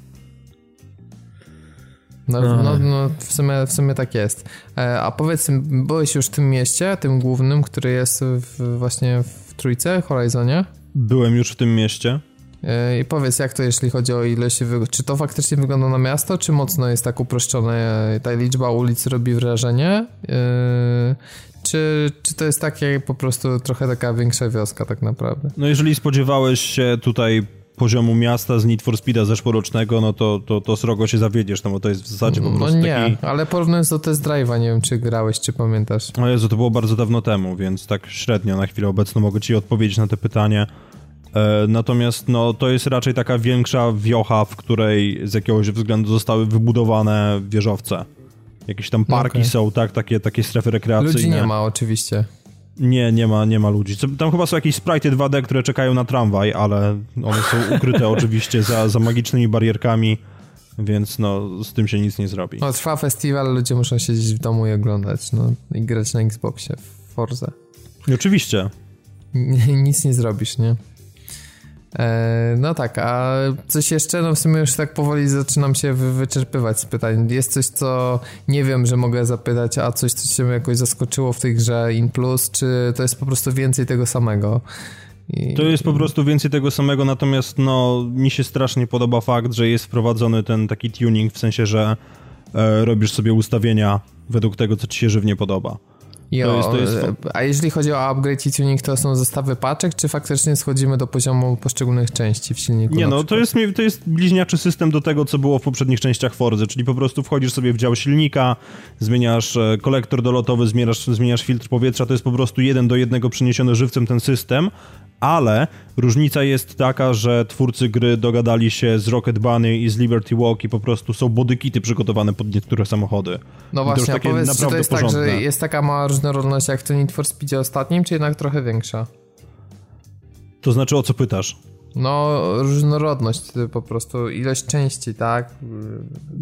No, no, no, no, w, sumie, w sumie tak jest. E, a powiedz, byłeś już w tym mieście, tym głównym, który jest w, właśnie w Trójce, Horizonie? Byłem już w tym mieście. E, I powiedz, jak to jeśli chodzi o ilość, czy to faktycznie wygląda na miasto, czy mocno jest tak uproszczone, ta liczba ulic robi wrażenie, e, czy, czy to jest takie po prostu trochę taka większa wioska tak naprawdę? No jeżeli spodziewałeś się tutaj poziomu miasta z Need for Speeda zeszłorocznego, no to, to, to srogo się zawiedziesz, no bo to jest w zasadzie po no prostu No nie, taki... ale porównując do test drive'a, nie wiem czy grałeś, czy pamiętasz. O Jezu, to było bardzo dawno temu, więc tak średnio na chwilę obecną mogę ci odpowiedzieć na te pytanie. E, natomiast no, to jest raczej taka większa wiocha, w której z jakiegoś względu zostały wybudowane wieżowce. Jakieś tam parki okay. są, tak, takie, takie strefy rekreacyjne. Ludzi nie ma oczywiście. Nie, nie ma, nie ma ludzi. Tam chyba są jakieś sprite 2D, które czekają na tramwaj, ale one są ukryte oczywiście za, za magicznymi barierkami, więc no z tym się nic nie zrobi. No trwa festiwal, ludzie muszą siedzieć w domu i oglądać, no i grać na Xboxie w Forze. Oczywiście. nic nie zrobisz, nie? E, no tak, a coś jeszcze? No w sumie już tak powoli zaczynam się wyczerpywać z pytań. Jest coś, co nie wiem, że mogę zapytać, a coś, co cię jakoś zaskoczyło w tej grze In Plus, czy to jest po prostu więcej tego samego? I... To jest po prostu więcej tego samego, natomiast no mi się strasznie podoba fakt, że jest wprowadzony ten taki tuning, w sensie, że e, robisz sobie ustawienia według tego, co ci się żywnie podoba. I to jest, to jest... A jeżeli chodzi o upgrade i tuning, to są zestawy paczek, czy faktycznie schodzimy do poziomu poszczególnych części w silniku? Nie, no to jest, to jest bliźniaczy system do tego, co było w poprzednich częściach Forzy, czyli po prostu wchodzisz sobie w dział silnika, zmieniasz e, kolektor dolotowy, zmieniasz, zmieniasz filtr powietrza, to jest po prostu jeden do jednego przeniesiony żywcem ten system, ale różnica jest taka, że twórcy gry dogadali się z Rocket Bunny i z Liberty Walk i po prostu są bodykity przygotowane pod niektóre samochody. No właśnie, a powiedz, czy to jest porządne. tak, że jest taka mała różnorodność jak w tym Need for Speedzie ostatnim, czy jednak trochę większa? To znaczy, o co pytasz? No, różnorodność, po prostu ilość części, tak?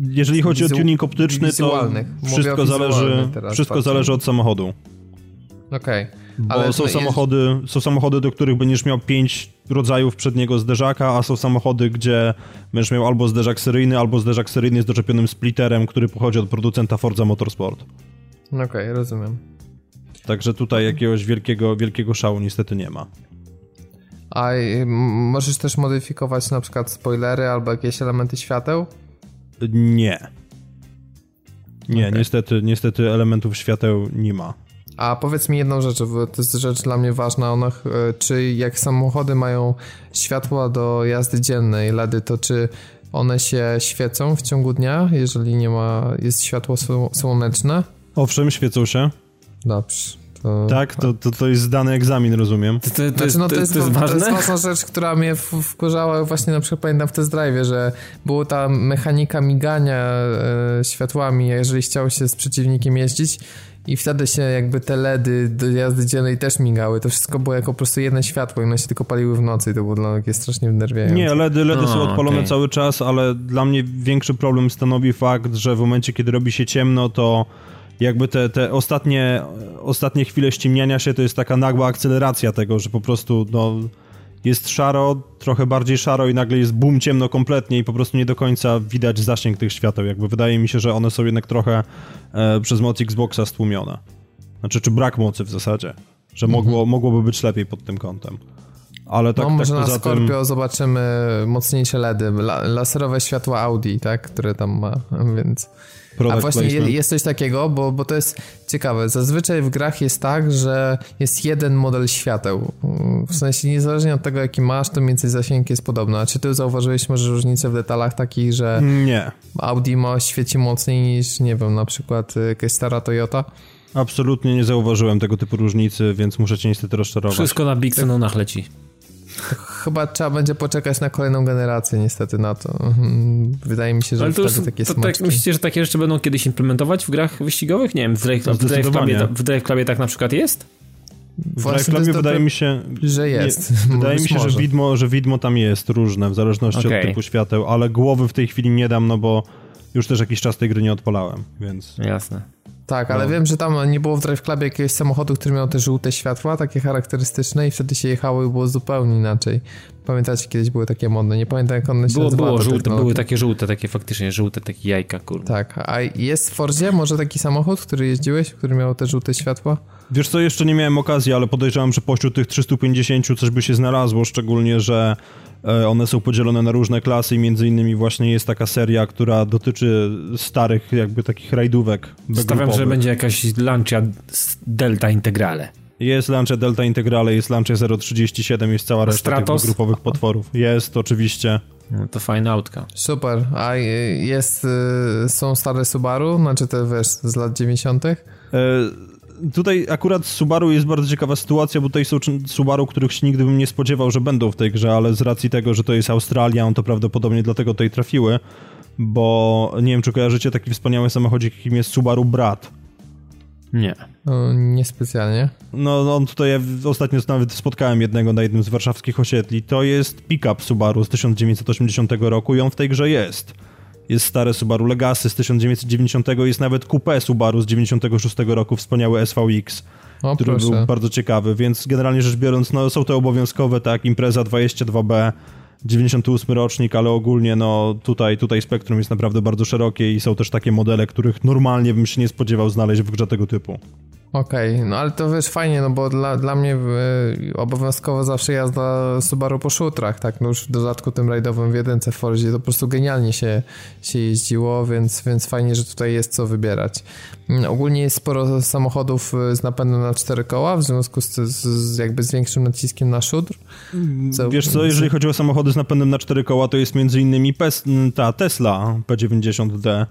Jeżeli chodzi Wizu o tuning optyczny, to wszystko zależy, wszystko zależy od samochodu. Okej. Okay. Bo Ale są, samochody, są samochody, do których będziesz miał pięć rodzajów przedniego zderzaka, a są samochody, gdzie będziesz miał albo zderzak seryjny, albo zderzak seryjny z doczepionym splitterem, który pochodzi od producenta Forza Motorsport. Okej, okay, rozumiem. Także tutaj jakiegoś wielkiego, wielkiego szału niestety nie ma. A możesz też modyfikować na przykład spoilery albo jakieś elementy świateł? Nie. Nie, okay. niestety, niestety elementów świateł nie ma. A powiedz mi jedną rzecz, bo to jest rzecz dla mnie ważna. Ona, e, czy jak samochody mają światła do jazdy dziennej, LEDy, to czy one się świecą w ciągu dnia, jeżeli nie ma, jest światło słoneczne? Owszem, świecą się. Dobrze. To... Tak, to, to, to jest zdany egzamin, rozumiem. To, to, to, znaczy, no, to, jest, to, jest, ważne? to jest ważna rzecz, która mnie wkurzała właśnie na przykład pamiętam w test drive, że była ta mechanika migania e, światłami, jeżeli chciał się z przeciwnikiem jeździć i wtedy się jakby te LEDy do jazdy dziennej też migały. To wszystko było jako po prostu jedno światło i one się tylko paliły w nocy i to było dla mnie strasznie wnerwiające. Nie, LEDy, LEDy są odpalone okay. cały czas, ale dla mnie większy problem stanowi fakt, że w momencie, kiedy robi się ciemno, to jakby te, te ostatnie, ostatnie chwile ściemniania się to jest taka nagła akceleracja tego, że po prostu no jest szaro, trochę bardziej szaro i nagle jest boom ciemno kompletnie i po prostu nie do końca widać zasięg tych świateł. Jakby wydaje mi się, że one są jednak trochę e, przez moc Xboxa stłumione. Znaczy, czy brak mocy w zasadzie. Że mhm. mogło, mogłoby być lepiej pod tym kątem. Ale tak, no, może tak na Scorpio tym... zobaczymy mocniejsze LEDy, laserowe światła Audi, tak, które tam ma, więc... Product A właśnie placement. jest coś takiego, bo, bo to jest ciekawe. Zazwyczaj w grach jest tak, że jest jeden model świateł. W sensie niezależnie od tego, jaki masz, to mniej więcej zasięg jest podobny. A czy ty zauważyłeś może różnicę w detalach takich, że nie. Audi ma świeci mocniej niż, nie wiem, na przykład jakaś stara Toyota? Absolutnie nie zauważyłem tego typu różnicy, więc muszę cię niestety rozczarować. Wszystko na Big Sononach leci. Chyba trzeba będzie poczekać na kolejną generację niestety na to. Mhm. Wydaje mi się, że Ale to wtedy takie to tak, Myślicie, że takie rzeczy będą kiedyś implementować w grach wyścigowych? Nie wiem, w Drive, w Drive, Clubie, w Drive Clubie tak na przykład jest? W Drive Clubie wydaje mi się, że jest. Nie, wydaje mi się, że widmo, że widmo tam jest różne, w zależności okay. od typu świateł, ale głowy w tej chwili nie dam, no bo już też jakiś czas tej gry nie odpalałem, więc... Jasne. Tak, ale no. wiem, że tam nie było w Drive Clubie jakiegoś samochodu, który miał te żółte światła, takie charakterystyczne i wtedy się jechało i było zupełnie inaczej. Pamiętacie, kiedyś były takie modne, nie pamiętam jak one się było, Było, żółte, były takie żółte, takie faktycznie żółte, takie jajka, kurde. Tak, a jest w Fordzie może taki samochód, który jeździłeś, który miał te żółte światła? Wiesz co, jeszcze nie miałem okazji, ale podejrzewam, że pośród tych 350 coś by się znalazło, szczególnie, że one są podzielone na różne klasy i między innymi właśnie jest taka seria, która dotyczy starych jakby takich rajdówek. Stawiam, że będzie jakaś Lancia Delta Integrale. Jest Lancia Delta Integrale, jest Lancia 037, jest cała reszta Stratos? tych grupowych potworów. Jest, oczywiście. No to fajna autka. Super. A jest, y, są stare Subaru, znaczy te wiesz, z lat 90 tutaj akurat Subaru jest bardzo ciekawa sytuacja, bo tutaj są Subaru, których się nigdy bym nie spodziewał, że będą w tej grze, ale z racji tego, że to jest Australia, on to prawdopodobnie dlatego tutaj trafiły, bo nie wiem, czy kojarzycie taki wspaniały samochodzik, jakim jest Subaru Brat. Nie. No, niespecjalnie. No, no on tutaj, ja ostatnio nawet spotkałem jednego na jednym z warszawskich osiedli. To jest pick-up Subaru z 1980 roku i on w tej grze jest jest stare Subaru Legacy z 1990, jest nawet coupé Subaru z 96 roku, wspaniały SVX, o, który proszę. był bardzo ciekawy, więc generalnie rzecz biorąc, no są to obowiązkowe, tak, impreza 22B, 98 rocznik, ale ogólnie no tutaj, tutaj spektrum jest naprawdę bardzo szerokie i są też takie modele, których normalnie bym się nie spodziewał znaleźć w grze tego typu. Okej, okay, no ale to wiesz, fajnie, no bo dla, dla mnie y, obowiązkowo zawsze jazda Subaru po szutrach, tak, no już w dodatku tym rajdowym w jedynce w Fordzie to po prostu genialnie się, się jeździło, więc, więc fajnie, że tutaj jest co wybierać. Mm, ogólnie jest sporo samochodów y, z napędem na cztery koła, w związku z, z, z jakby z większym naciskiem na szutr. Co, Wiesz co, jeżeli chodzi o samochody z napędem na cztery koła, to jest między innymi PES, ta Tesla P90D.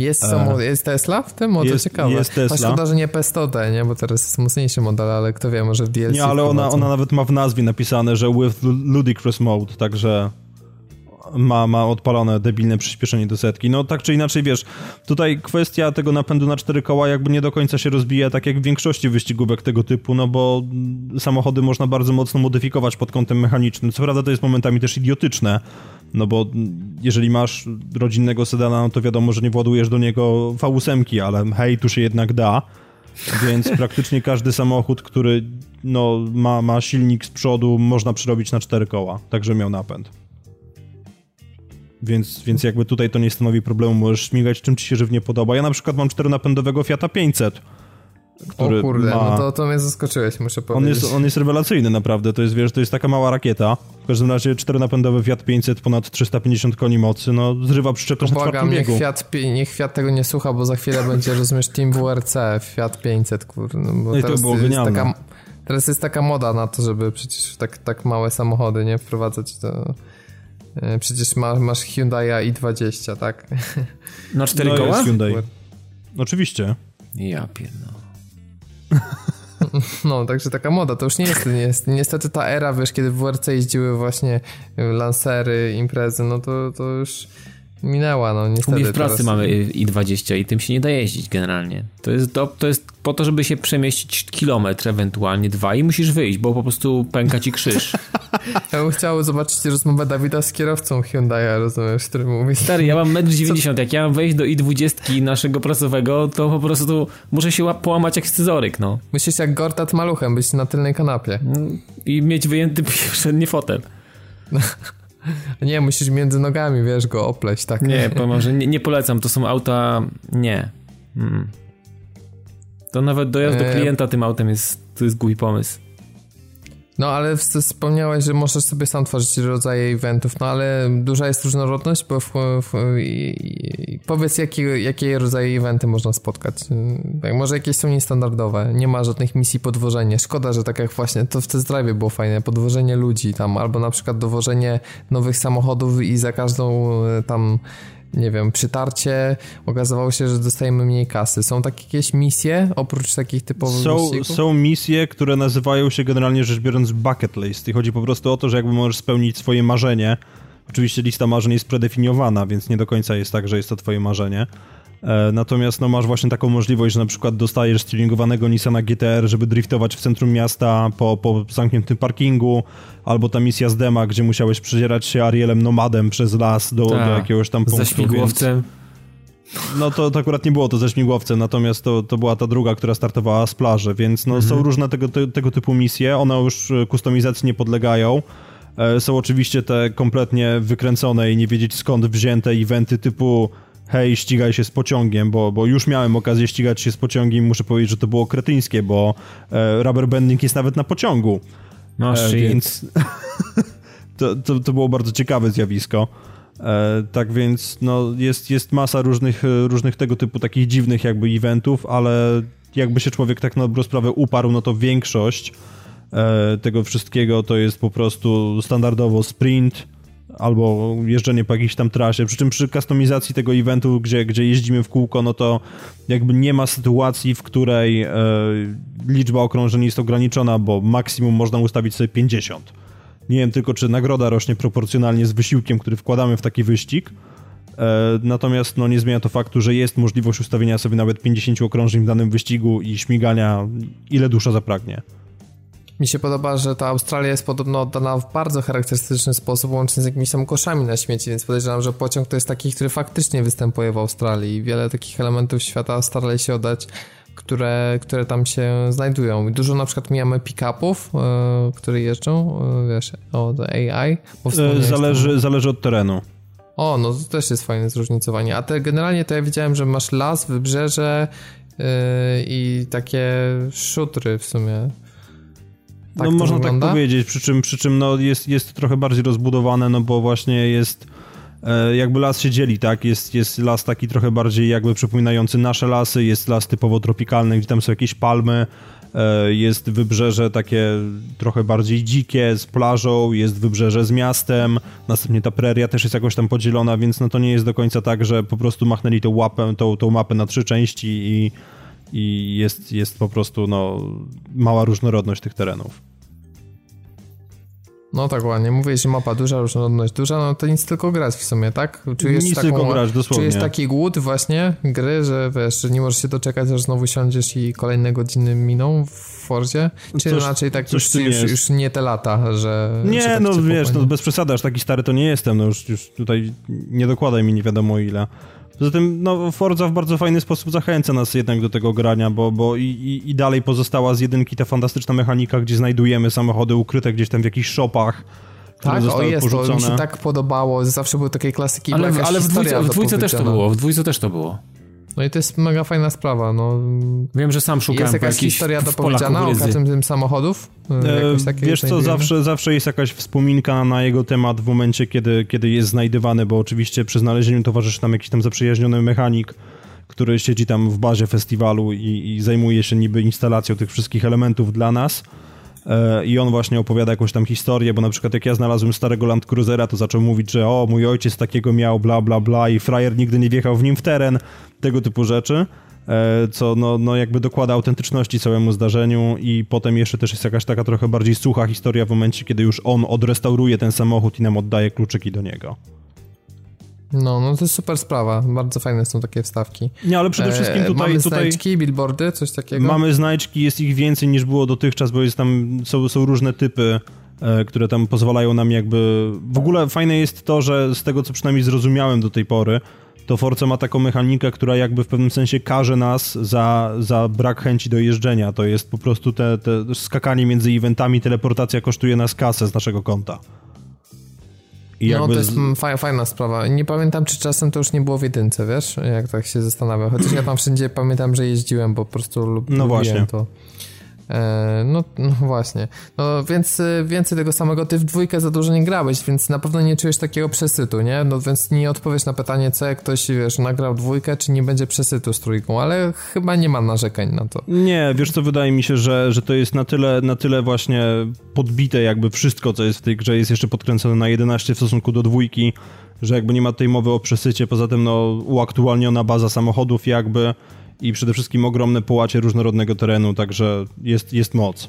Jest, samochód, jest Tesla w tym? O, to jest, ciekawe. Jest Tesla. szkoda, że nie P100D, nie? Bo teraz jest mocniejszy model, ale kto wie, może w DLC Nie, ale ona, ona nawet ma w nazwie napisane, że with ludicrous mode, także ma, ma odpalone debilne przyspieszenie do setki. No tak czy inaczej, wiesz, tutaj kwestia tego napędu na cztery koła jakby nie do końca się rozbija, tak jak w większości wyścigówek tego typu, no bo samochody można bardzo mocno modyfikować pod kątem mechanicznym. Co prawda to jest momentami też idiotyczne, no bo jeżeli masz rodzinnego sedana, no to wiadomo, że nie władujesz do niego V8, ale hej, tu się jednak da. Więc praktycznie każdy samochód, który no, ma, ma silnik z przodu, można przerobić na cztery koła, także miał napęd. Więc, więc jakby tutaj to nie stanowi problemu, możesz śmigać czym ci się żywnie podoba. Ja na przykład mam czternapędowego Fiata 500, który o kurde, ma... no to, to mnie zaskoczyłeś, muszę powiedzieć. On jest, on jest rewelacyjny naprawdę, to jest, wiesz, to jest taka mała rakieta. W każdym razie czteronapędowy Fiat 500, ponad 350 koni mocy, no zrywa przyczepność na czwartym niech Fiat, niech Fiat tego nie słucha, bo za chwilę będzie, rozumiesz, Team WRC, Fiat 500, kurde. No, bo no i to było genialne. Taka, teraz jest taka moda na to, żeby przecież tak, tak małe samochody, nie, wprowadzać do... E, przecież ma, masz Hyundai i20, tak? Na cztery no koła? Hyundai. Oczywiście. Ja pierdolę. No, także taka moda, to już nie jest, nie jest. Niestety ta era, wiesz, kiedy w WRC jeździły właśnie lancery, imprezy, no to, to już minęła, no niestety. U mnie w pracy teraz... mamy i20 i tym się nie da jeździć generalnie. To jest, do, to jest po to, żeby się przemieścić kilometr, ewentualnie dwa i musisz wyjść, bo po prostu pęka ci krzyż. ja bym chciał zobaczyć rozmowę Dawida z kierowcą Hyundai, rozumiesz, który mówi... Stary, ja mam 1,90 m, jak ja mam wejść do i20 naszego pracowego, to po prostu muszę się połamać jak scyzoryk, no. Musisz jak Gortat maluchem być na tylnej kanapie. I mieć wyjęty przedni fotel. Nie, musisz między nogami, wiesz, go opleść, tak? Nie, powiem, że nie, nie polecam, to są auta... Nie. Mm. To nawet dojazd do e, klienta tym autem jest, to jest głupi pomysł. No ale wspomniałeś, że możesz sobie sam tworzyć rodzaje eventów, no ale duża jest różnorodność, bo w, w, powiedz jakie, jakie rodzaje eventy można spotkać. Może jakieś są niestandardowe, nie ma żadnych misji podwożenia. Szkoda, że tak jak właśnie to w test drive było fajne, podwożenie ludzi tam, albo na przykład dowożenie nowych samochodów i za każdą e, tam nie wiem, przytarcie, okazywało się, że dostajemy mniej kasy. Są takie jakieś misje, oprócz takich typowych są, Są misje, które nazywają się generalnie rzecz biorąc bucket list i chodzi po prostu o to, że jakby możesz spełnić swoje marzenie. Oczywiście lista marzeń jest predefiniowana, więc nie do końca jest tak, że jest to twoje marzenie. E, natomiast no, masz właśnie taką możliwość, że na przykład dostajesz tuningowanego Nissana GTR, żeby driftować w centrum miasta po, po zamkniętym parkingu, albo ta misja z Dema, gdzie musiałeś przedzierać się Arielem Nomadem przez las do, do tak, jakiegoś tam punktu. Ze śmigłowcem. Więc... No to, to akurat nie było to ze śmigłowcem, natomiast to, to była ta druga, która startowała z plaży, więc no, mhm. są różne tego, te, tego typu misje, one już kustomizacji nie podlegają. E, są oczywiście te kompletnie wykręcone i nie wiedzieć skąd wzięte eventy typu hej, ścigaj się z pociągiem, bo, bo już miałem okazję ścigać się z pociągiem i muszę powiedzieć, że to było kretyńskie, bo e, rubber banding jest nawet na pociągu. No, e, więc to, to, to było bardzo ciekawe zjawisko. E, tak więc no, jest, jest masa różnych, różnych tego typu takich dziwnych jakby eventów, ale jakby się człowiek tak na dobrą sprawę uparł, no to większość e, tego wszystkiego to jest po prostu standardowo sprint, albo jeżdżenie po jakiejś tam trasie. Przy czym przy kustomizacji tego eventu, gdzie, gdzie jeździmy w kółko, no to jakby nie ma sytuacji, w której e, liczba okrążeń jest ograniczona, bo maksimum można ustawić sobie 50. Nie wiem tylko, czy nagroda rośnie proporcjonalnie z wysiłkiem, który wkładamy w taki wyścig. E, natomiast no, nie zmienia to faktu, że jest możliwość ustawienia sobie nawet 50 okrążeń w danym wyścigu i śmigania ile dusza zapragnie. Mi się podoba, że ta Australia jest podobno oddana w bardzo charakterystyczny sposób, łącznie z jakimiś tam koszami na śmieci, więc podejrzewam, że pociąg to jest taki, który faktycznie występuje w Australii i wiele takich elementów świata starali się oddać które, które tam się znajdują. Dużo na przykład mijamy pick-upów, yy, które jeżdżą, yy, wiesz, od AI. E, zależy, zależy od terenu. O, no to też jest fajne zróżnicowanie. A te generalnie to ja widziałem, że masz las, wybrzeże, i takie szutry w sumie. Tak no można tak wygląda? tak powiedzieć, przy czym, przy czym no jest, jest trochę bardziej rozbudowane, no bo właśnie jest e, jakby las się dzieli, tak? Jest, jest las taki trochę bardziej jakby przypominający nasze lasy, jest las typowo tropikalny, gdzie tam są jakieś palmy, e, jest wybrzeże takie trochę bardziej dzikie z plażą, jest wybrzeże z miastem, następnie ta preria też jest jakoś tam podzielona, więc no to nie jest do końca tak, że po prostu machnęli tą, łapę, tą, tą mapę na trzy części i i jest, jest po prostu no, mała różnorodność tych terenów. No tak ładnie, mówię, że mapa duża, różnorodność duża, no to nic tylko grać w sumie, tak? Nic taką, tylko grać, dosłownie. Czujesz taki głód właśnie gry, że wiesz, że nie możesz się doczekać, aż znowu siądziesz i kolejne godziny miną w Forzie? Czy coś, raczej tak już, już, już, nie te lata, że... Nie, tak no wiesz, no bez przesady, aż taki stary to nie jestem, no już, już tutaj nie dokładaj mi nie wiadomo ile. Poza tym, no, Forza w bardzo fajny sposób zachęca nas jednak do tego grania, bo, bo i, i, i dalej pozostała z jedynki ta fantastyczna mechanika, gdzie znajdujemy samochody ukryte gdzieś tam w jakichś shopach, tak, o jest, porzucone. to mi się tak podobało, zawsze były takie klasyki. Ale, ale w dwójce, w dwójce też to było, w dwójce też to było. No i to jest mega fajna sprawa. No. Wiem, że sam szukałem Jest jakaś historia dopowiedziana o każdym tym samochodów? E, wiesz co, zawsze, zawsze jest jakaś wspominka na jego temat w momencie, kiedy, kiedy jest znajdywany, bo oczywiście przy znalezieniu towarzyszy nam jakiś tam zaprzyjaźniony mechanik, który siedzi tam w bazie festiwalu i, i zajmuje się niby instalacją tych wszystkich elementów dla nas. E, i on właśnie opowiada jakąś tam historię, bo na przykład jak ja znalazłem starego Land Cruisera, to zaczął mówić, że o, mój ojciec takiego miał, bla, bla, bla i frajer nigdy nie wjechał w nim w teren, tego typu rzeczy, e, co no, no jakby dokłada autentyczności całemu zdarzeniu i potem jeszcze też jest jakaś taka trochę bardziej sucha historia w momencie, kiedy już on odrestauruje ten samochód i nam oddaje kluczyki do niego. No, no to jest super sprawa. Bardzo fajne są takie wstawki. Nie, ale przede wszystkim tutaj... mamy tutaj znajdźki, billboardy, coś takiego? Mamy znajdźki, jest ich więcej niż było dotychczas, bo jest tam, są, są różne typy, e, które tam pozwalają nam jakby... W ogóle fajne jest to, że z tego, co przynajmniej zrozumiałem do tej pory, to Forza ma taką mechanikę, która jakby w pewnym sensie każe nas za, za brak chęci do jeżdżenia. To jest po prostu te, te skakanie między eventami, teleportacja kosztuje nas kasę z naszego konta. No to jest fajna sprawa. Nie pamiętam, czy czasem to już nie było w jedynce, wiesz? Jak tak się zastanawiam. Chociaż ja tam wszędzie pamiętam, że jeździłem, bo po prostu lub, no właśnie. to. E, no, no, właśnie. No więc e, więcej tego samego. Ty w dwójkę za dużo nie grałeś, więc na pewno nie czujesz takiego przesytu, nie? No więc nie odpowiesz na pytanie, co jak ktoś, wiesz, nagrał dwójkę, czy nie będzie przesytu z trójką, ale chyba nie ma narzekań na to. Nie, wiesz co, wydaje mi się, że, że to jest na tyle, na tyle właśnie podbite jakby wszystko, co jest w tej grze, jest jeszcze podkręcone na 11 w stosunku do dwójki, że jakby nie ma tej mowy o przesycie, poza tym no uaktualniona baza samochodów jakby i przede wszystkim ogromne połacie różnorodnego terenu, także jest, jest moc.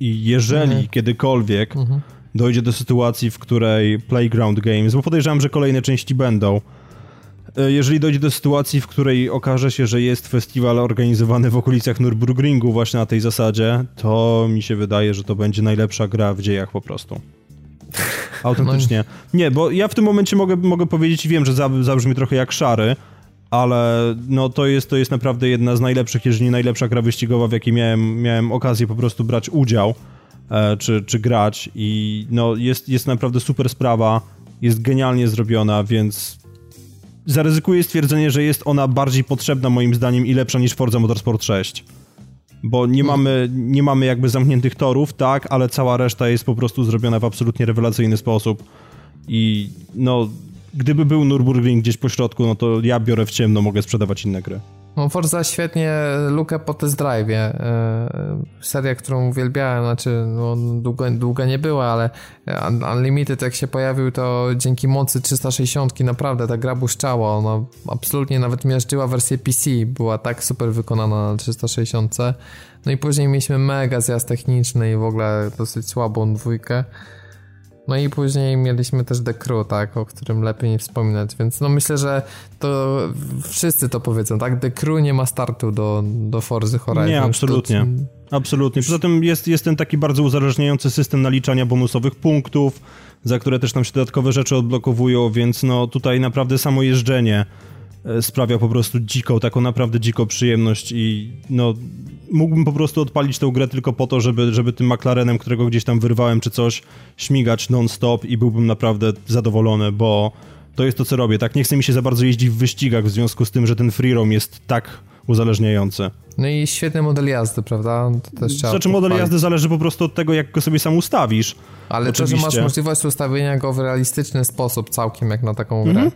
I jeżeli mhm. kiedykolwiek mhm. dojdzie do sytuacji, w której Playground Games, bo podejrzewam, że kolejne części będą, e, jeżeli dojdzie do sytuacji, w której okaże się, że jest festiwal organizowany w okolicach Nürburgringu właśnie na tej zasadzie, to mi się wydaje, że to będzie najlepsza gra w dziejach po prostu. Autentycznie. Nie, bo ja w tym momencie mogę, mogę powiedzieć i wiem, że zabrzmi trochę jak szary, ale no to jest, to jest naprawdę jedna z najlepszych, jeżeli nie najlepsza gra wyścigowa, w jakiej miałem, miałem okazję po prostu brać udział e, czy, czy grać i no jest, jest naprawdę super sprawa, jest genialnie zrobiona, więc zaryzykuję stwierdzenie, że jest ona bardziej potrzebna moim zdaniem i lepsza niż Forza Motorsport 6. Bo nie hmm. mamy, nie mamy jakby zamkniętych torów, tak, ale cała reszta jest po prostu zrobiona w absolutnie rewelacyjny sposób. I no, gdyby był Nürburgring gdzieś po środku, no to ja biorę w ciemno, mogę sprzedawać inne gry. No Forza świetnie lukę po test drive. E, seria, którą uwielbiałem, znaczy no, długo, długo nie była, ale Unlimited jak się pojawił, to dzięki mocy 360 naprawdę ta gra błyszczała. Ona absolutnie nawet miażdżyła wersję PC. Była tak super wykonana na 360. No i później mieliśmy mega zjazd techniczny i w ogóle dosyć słabą dwójkę. No i później mieliśmy też The Crew, tak, o którym lepiej nie wspominać, więc no myślę, że to wszyscy to powiedzą, tak? The Crew nie ma startu do, do Forzy Horizon. Nie, absolutnie. To... Absolutnie. Poza tym jest, jest ten taki bardzo uzależniający system naliczania bonusowych punktów, za które też nam się dodatkowe rzeczy odblokowują, więc no tutaj naprawdę samo jeżdżenie sprawia po prostu dziką, taką naprawdę dziką przyjemność i no mógłbym po prostu odpalić tę grę tylko po to, żeby, żeby tym McLarenem, którego gdzieś tam wyrwałem czy coś, śmigać non-stop i byłbym naprawdę zadowolony, bo to jest to, co robię, tak? Nie chce mi się za bardzo jeździć w wyścigach w związku z tym, że ten free roam jest tak uzależniający. No i świetny model jazdy, prawda? To też trzeba znaczy model jazdy zależy po prostu od tego, jak go sobie sam ustawisz. Ale Oczywiście. to, że masz możliwość ustawienia go w realistyczny sposób całkiem jak na taką grę. Mhm.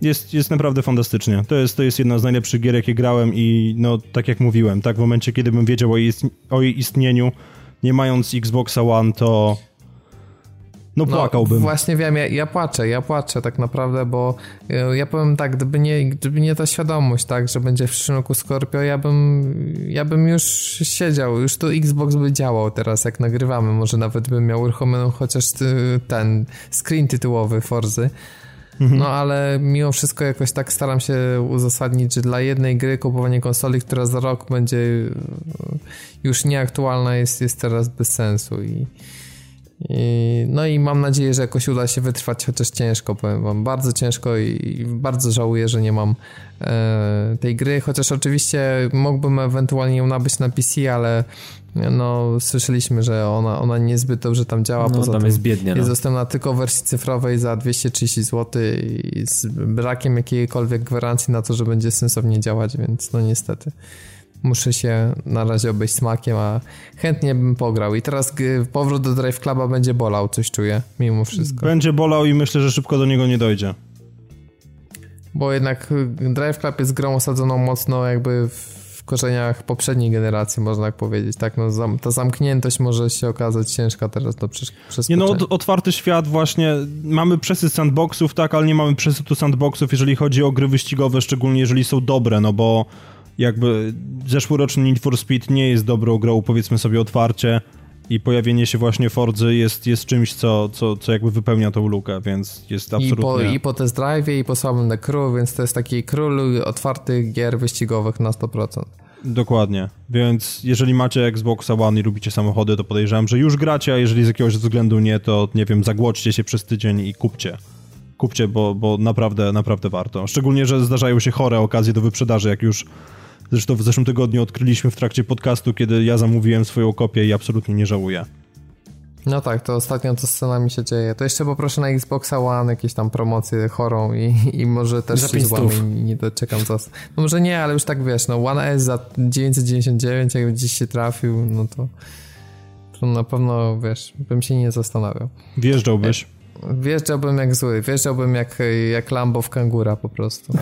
Jest, jest naprawdę fantastycznie. To jest, to jest jedna z najlepszych gier, jakie grałem i no, tak jak mówiłem, tak w momencie, kiedy bym wiedział o jej, o jej istnieniu, nie mając Xboxa One, to no, no płakałbym. No, właśnie wiem, ja, ja, płaczę, ja płaczę tak naprawdę, bo e, ja powiem tak, gdyby nie, gdyby nie ta świadomość, tak, że będzie w przyszłym roku Scorpio, ja bym, ja bym już siedział, już tu Xbox by działał teraz, jak nagrywamy, może nawet bym miał uruchomiony chociaż ten screen tytułowy Forzy. No ale mimo wszystko jakoś tak staram się uzasadnić, że dla jednej gry kupowanie konsoli, która za rok będzie e, już nieaktualna jest, jest teraz bez sensu i i, no i mam nadzieję, że jakoś uda się wytrwać, chociaż ciężko, powiem wam, bardzo ciężko i, i bardzo żałuję, że nie mam e, tej gry, chociaż oczywiście mógłbym ewentualnie ją nabyć na PC, ale no słyszeliśmy, że ona, ona niezbyt dobrze tam działa, no, poza tam tym jest biednie. No. Jest dostępna tylko w wersji cyfrowej za 230 zł i z brakiem jakiejkolwiek gwarancji na to, że będzie sensownie działać, więc no niestety muszę się na razie obejść smakiem, a chętnie bym pograł. I teraz powrót do Drive Cluba będzie bolał, coś czuję, mimo wszystko. Będzie bolał i myślę, że szybko do niego nie dojdzie. Bo jednak Drive Club jest grą osadzoną mocno jakby w korzeniach poprzedniej generacji, można tak powiedzieć. Tak, no, ta zamkniętość może się okazać ciężka teraz do przeskoczenia. Nie no, otwarty świat właśnie, mamy przesyt sandboxów, tak, ale nie mamy przesytu sandboxów, jeżeli chodzi o gry wyścigowe, szczególnie jeżeli są dobre, no bo jakby zeszłoroczny Need for Speed nie jest dobrą grą, powiedzmy sobie otwarcie i pojawienie się właśnie Fordzy jest, jest czymś, co, co, co jakby wypełnia tą lukę, więc jest absolutnie... I po, i po test drive i po samym The Crew, więc to jest taki król otwartych gier wyścigowych na 100%. Dokładnie, więc jeżeli macie Xbox One i lubicie samochody, to podejrzewam, że już gracie, a jeżeli z jakiegoś względu nie, to nie wiem, zagłodźcie się przez tydzień i kupcie kupcie, bo, bo naprawdę, naprawdę warto. Szczególnie, że zdarzają się chore okazje do wyprzedaży, jak już Zresztą w zeszłym tygodniu odkryliśmy w trakcie podcastu, kiedy ja zamówiłem swoją kopię i absolutnie nie żałuję. No tak, to ostatnio to scenami się dzieje. To jeszcze poproszę na Xboxa One jakieś tam promocje chorą i, i może też za się złamię i nie doczekam co. No może nie, ale już tak wiesz, no One S za 999, jakby gdzieś się trafił, no to, to na pewno, wiesz, bym się nie zastanawiał. Wjeżdżałbyś? Wjeżdżałbym jak zły, wjeżdżałbym jak, jak Lambo w kangura po prostu.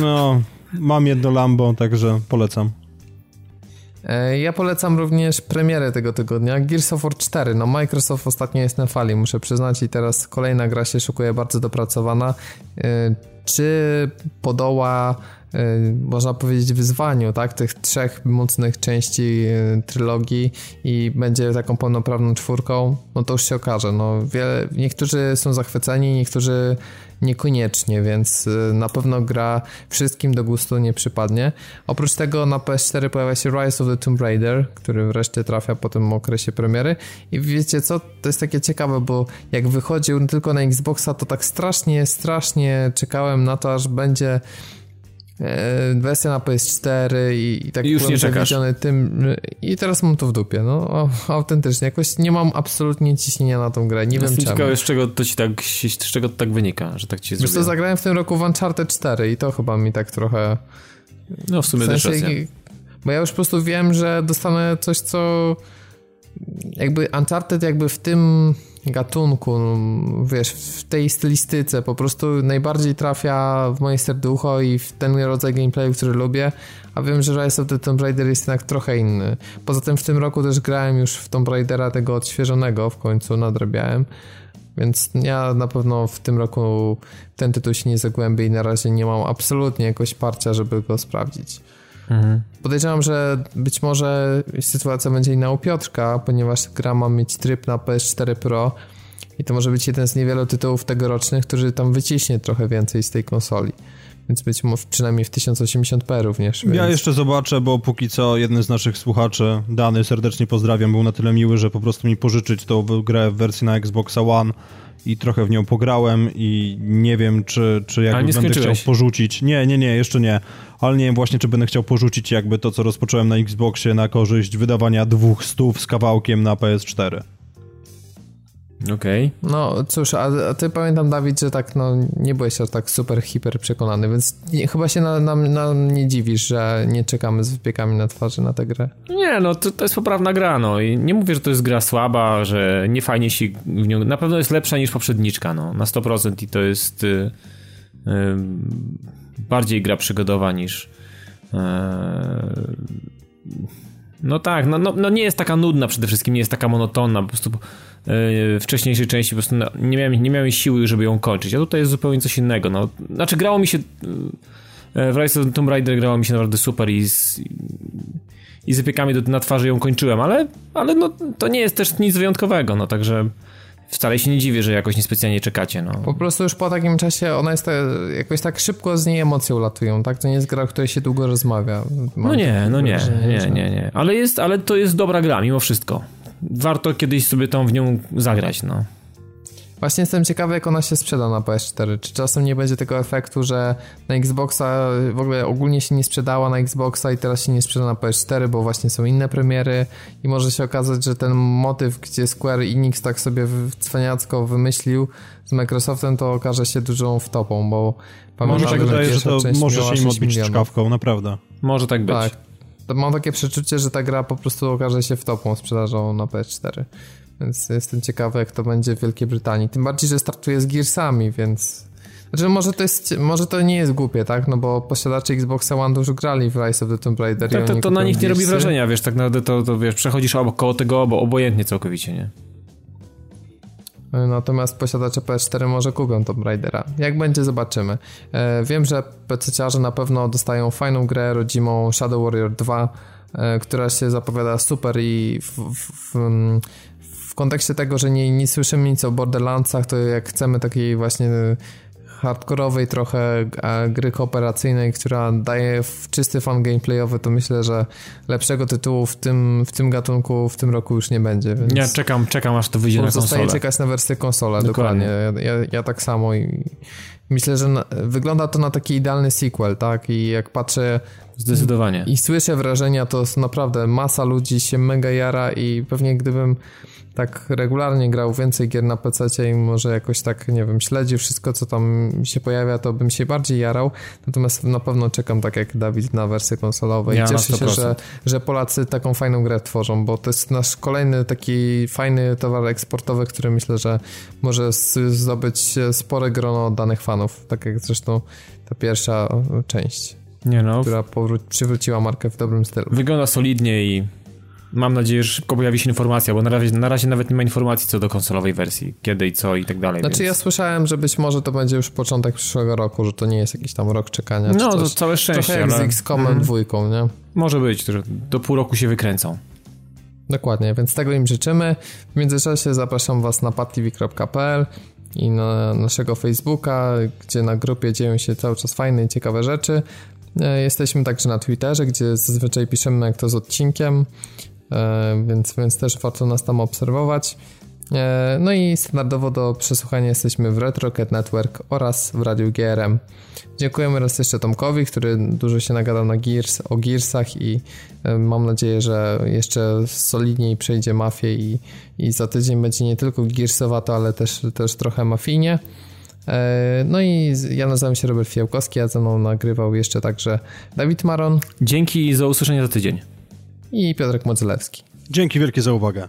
No, Mam jedno Lambo, także polecam. E, ja polecam również premierę tego tygodnia, Gears of War 4. No Microsoft ostatnio jest na fali, muszę przyznać i teraz kolejna gra się szukuje bardzo dopracowana. E, czy podoła e, można powiedzieć wyzwaniu, tak, tych trzech mocnych części trylogii i będzie taką pełnoprawną czwórką, no to już się okaże. No, wiele, niektórzy są zachwyceni, niektórzy niekoniecznie, więc y, na pewno gra wszystkim do gustu nie przypadnie. Oprócz tego na PS4 pojawia się Rise of the Tomb Raider, który wreszcie trafia po tym okresie premiery i wiecie co, to jest takie ciekawe, bo jak wychodził tylko na Xboxa, to tak strasznie, strasznie czekałem na to, aż będzie wersja na PS4 i, i tak I już nie czekasz. tym i teraz mam to w dupie, no autentycznie, jakoś nie mam absolutnie ciśnienia na tą grę, nie Jestem wiem czemu. z czego to ci tak, z czego to tak wynika, że tak ci Wiesz co, zagrałem w tym roku w Uncharted 4 i to chyba mi tak trochę no w sumie w sensie, też bo ja już po prostu wiem, że dostanę coś, co jakby Uncharted jakby w tym gatunku, no, wiesz, w tej stylistyce po prostu najbardziej trafia w moje serducho i w ten rodzaj gameplayu, który lubię, a wiem, że Rise of the Tomb Raider jest jednak trochę inny. Poza tym w tym roku też grałem już w Tomb Raidera tego odświeżonego w końcu, nadrabiałem, więc ja na pewno w tym roku ten tytuł się nie zagłębię i na razie nie mam absolutnie jakoś parcia, żeby go sprawdzić. Mhm. Podejrzewam, że być może sytuacja będzie inna u Piotrka, ponieważ gra ma mieć tryb na PS4 Pro i to może być jeden z niewielu tytułów tegorocznych, który tam wyciśnie trochę więcej z tej konsoli. Więc być może przynajmniej w 1080p również. Więc... Ja jeszcze zobaczę, bo póki co jeden z naszych słuchaczy, Dany, serdecznie pozdrawiam, był na tyle miły, że po prostu mi pożyczyć tą grę w wersji na Xbox One i trochę w nią pograłem i nie wiem, czy, czy jakby będę chciał porzucić. Nie, nie, nie, jeszcze nie. Ale nie wiem właśnie, czy będę chciał porzucić jakby to, co rozpocząłem na Xboxie na korzyść wydawania dwóch stów z kawałkiem na PS4. Okej. Okay. No cóż, a, a, ty pamiętam Dawid, że tak no nie byłeś aż tak super hiper przekonany, więc nie, chyba się nam na, na, nie dziwisz, że nie czekamy z wypiekami na twarzy na tę grę. Nie, no to, to jest poprawna gra, no i nie mówię, że to jest gra słaba, że nie fajnie się w nią, na pewno jest lepsza niż poprzedniczka, no na 100% i to jest y, y, bardziej gra przygodowa niż y, no tak, no, no, no, nie jest taka nudna przede wszystkim, nie jest taka monotonna, po prostu yy, wcześniejszej części po prostu nie, miałem, nie miałem siły, żeby ją kończyć, a tutaj jest zupełnie coś innego, no. Znaczy grało mi się yy, w Rise of Tomb Raider grało mi się naprawdę super i z, i z epiekami do, na twarzy ją kończyłem, ale, ale no, to nie jest też nic wyjątkowego, no także wcale się nie dziwię, że jakoś niespecjalnie czekacie. No. Po prostu już po takim czasie ona jest jakoś tak szybko z niej emocje ulatują, tak? To nie jest gra, o której się długo rozmawia. Mam no nie, no nie, nie, nie, nie. Ale, jest, ale to jest dobra gra mimo wszystko. Warto kiedyś sobie tą w nią zagrać, no. Właśnie jestem ciekawy, jak ona się sprzeda na PS4. Czy czasem nie będzie tego efektu, że na Xboxa w ogóle ogólnie się nie sprzedała na Xboxa i teraz się nie sprzeda na PS4, bo właśnie są inne premiery i może się okazać, że ten motyw, gdzie Square Enix tak sobie cwaniacko wymyślił z Microsoftem, to okaże się dużą wtopą, bo pamiętam, że, wydaje, że to może się im odbić czkawką, naprawdę. Może tak być. Tak. Mam takie przeczucie, że ta gra po prostu okaże się wtopą sprzedażą na PS4. Więc jestem ciekawy, jak to będzie w Wielkiej Brytanii. Tym bardziej, że startuje z Gearsami, więc... Znaczy, może to, jest, może to nie jest głupie, tak? No bo posiadacze Xboxa One już grali w Rise of the Tomb Raider. Tak, to, to na nich nie robi wrażenia, wiesz, tak naprawdę to, to wiesz, przechodzisz koło tego, bo obojętnie całkowicie, nie? Natomiast posiadacze PS4 może kupią Tomb Raidera. Jak będzie, zobaczymy. E, wiem, że PC-ciarze na pewno dostają fajną grę rodzimą Shadow Warrior 2, e, która się zapowiada super i w, w, w, w kontekście tego, że nie, nie słyszymy nic o Borderlandsach, to jak chcemy takiej właśnie hardkorowej trochę gry kooperacyjnej, która daje czysty fan gameplayowy, to myślę, że lepszego tytułu w tym, w tym gatunku w tym roku już nie będzie. Więc ja czekam, czekam aż to wyjdzie na konsolę. Zostaje czekać na wersję konsolę, dokładnie. dokładnie. Ja, ja, ja, tak samo i myślę, że na, wygląda to na taki idealny sequel, tak? I jak patrzę Zdecydowanie. I, i słyszę wrażenia, to naprawdę masa ludzi się mega jara i pewnie gdybym tak regularnie grał więcej gier na PC i może jakoś tak, nie wiem, śledzi wszystko, co tam się pojawia, to bym się bardziej jarał. Natomiast na pewno czekam, tak jak Dawid, na wersję konsolową ja i cieszę się, że, że Polacy taką fajną grę tworzą, bo to jest nasz kolejny taki fajny towar eksportowy, który myślę, że może zdobyć spore grono danych fanów, tak jak zresztą ta pierwsza część. Nie no. Która przywróciła markę w dobrym stylu. Wygląda solidnie i Mam nadzieję, że szybko pojawi się informacja, bo na razie, na razie nawet nie ma informacji co do konsolowej wersji, kiedy i co i tak dalej. Znaczy więc... ja słyszałem, że być może to będzie już początek przyszłego roku, że to nie jest jakiś tam rok czekania. No, to całe szczęście. Trochę jak ale... z X-Comem mm. dwójką, nie? Może być, że do pół roku się wykręcą. Dokładnie, więc tego im życzymy. W międzyczasie zapraszam was na patv.pl i na naszego Facebooka, gdzie na grupie dzieją się cały czas fajne i ciekawe rzeczy. E, jesteśmy także na Twitterze, gdzie zazwyczaj piszemy jak to z odcinkiem. E, więc, więc też warto nas tam obserwować. E, no i standardowo do przesłuchania jesteśmy w RetroCat Network oraz w Radiu GRM. Dziękujemy raz jeszcze Tomkowi, który dużo się nagadał na Gears, o Gearsach i mam nadzieję, że jeszcze solidniej przejdzie mafię i, i za tydzień będzie nie tylko Gearsowato, ale też, też trochę mafijnie. No i ja nazywam się Robert Fiałkowski, a ze mną nagrywał jeszcze także Dawid Maron. Dzięki za usłyszenie za tydzień i Piotrek Modzelewski. Dzięki wielkie za uwagę.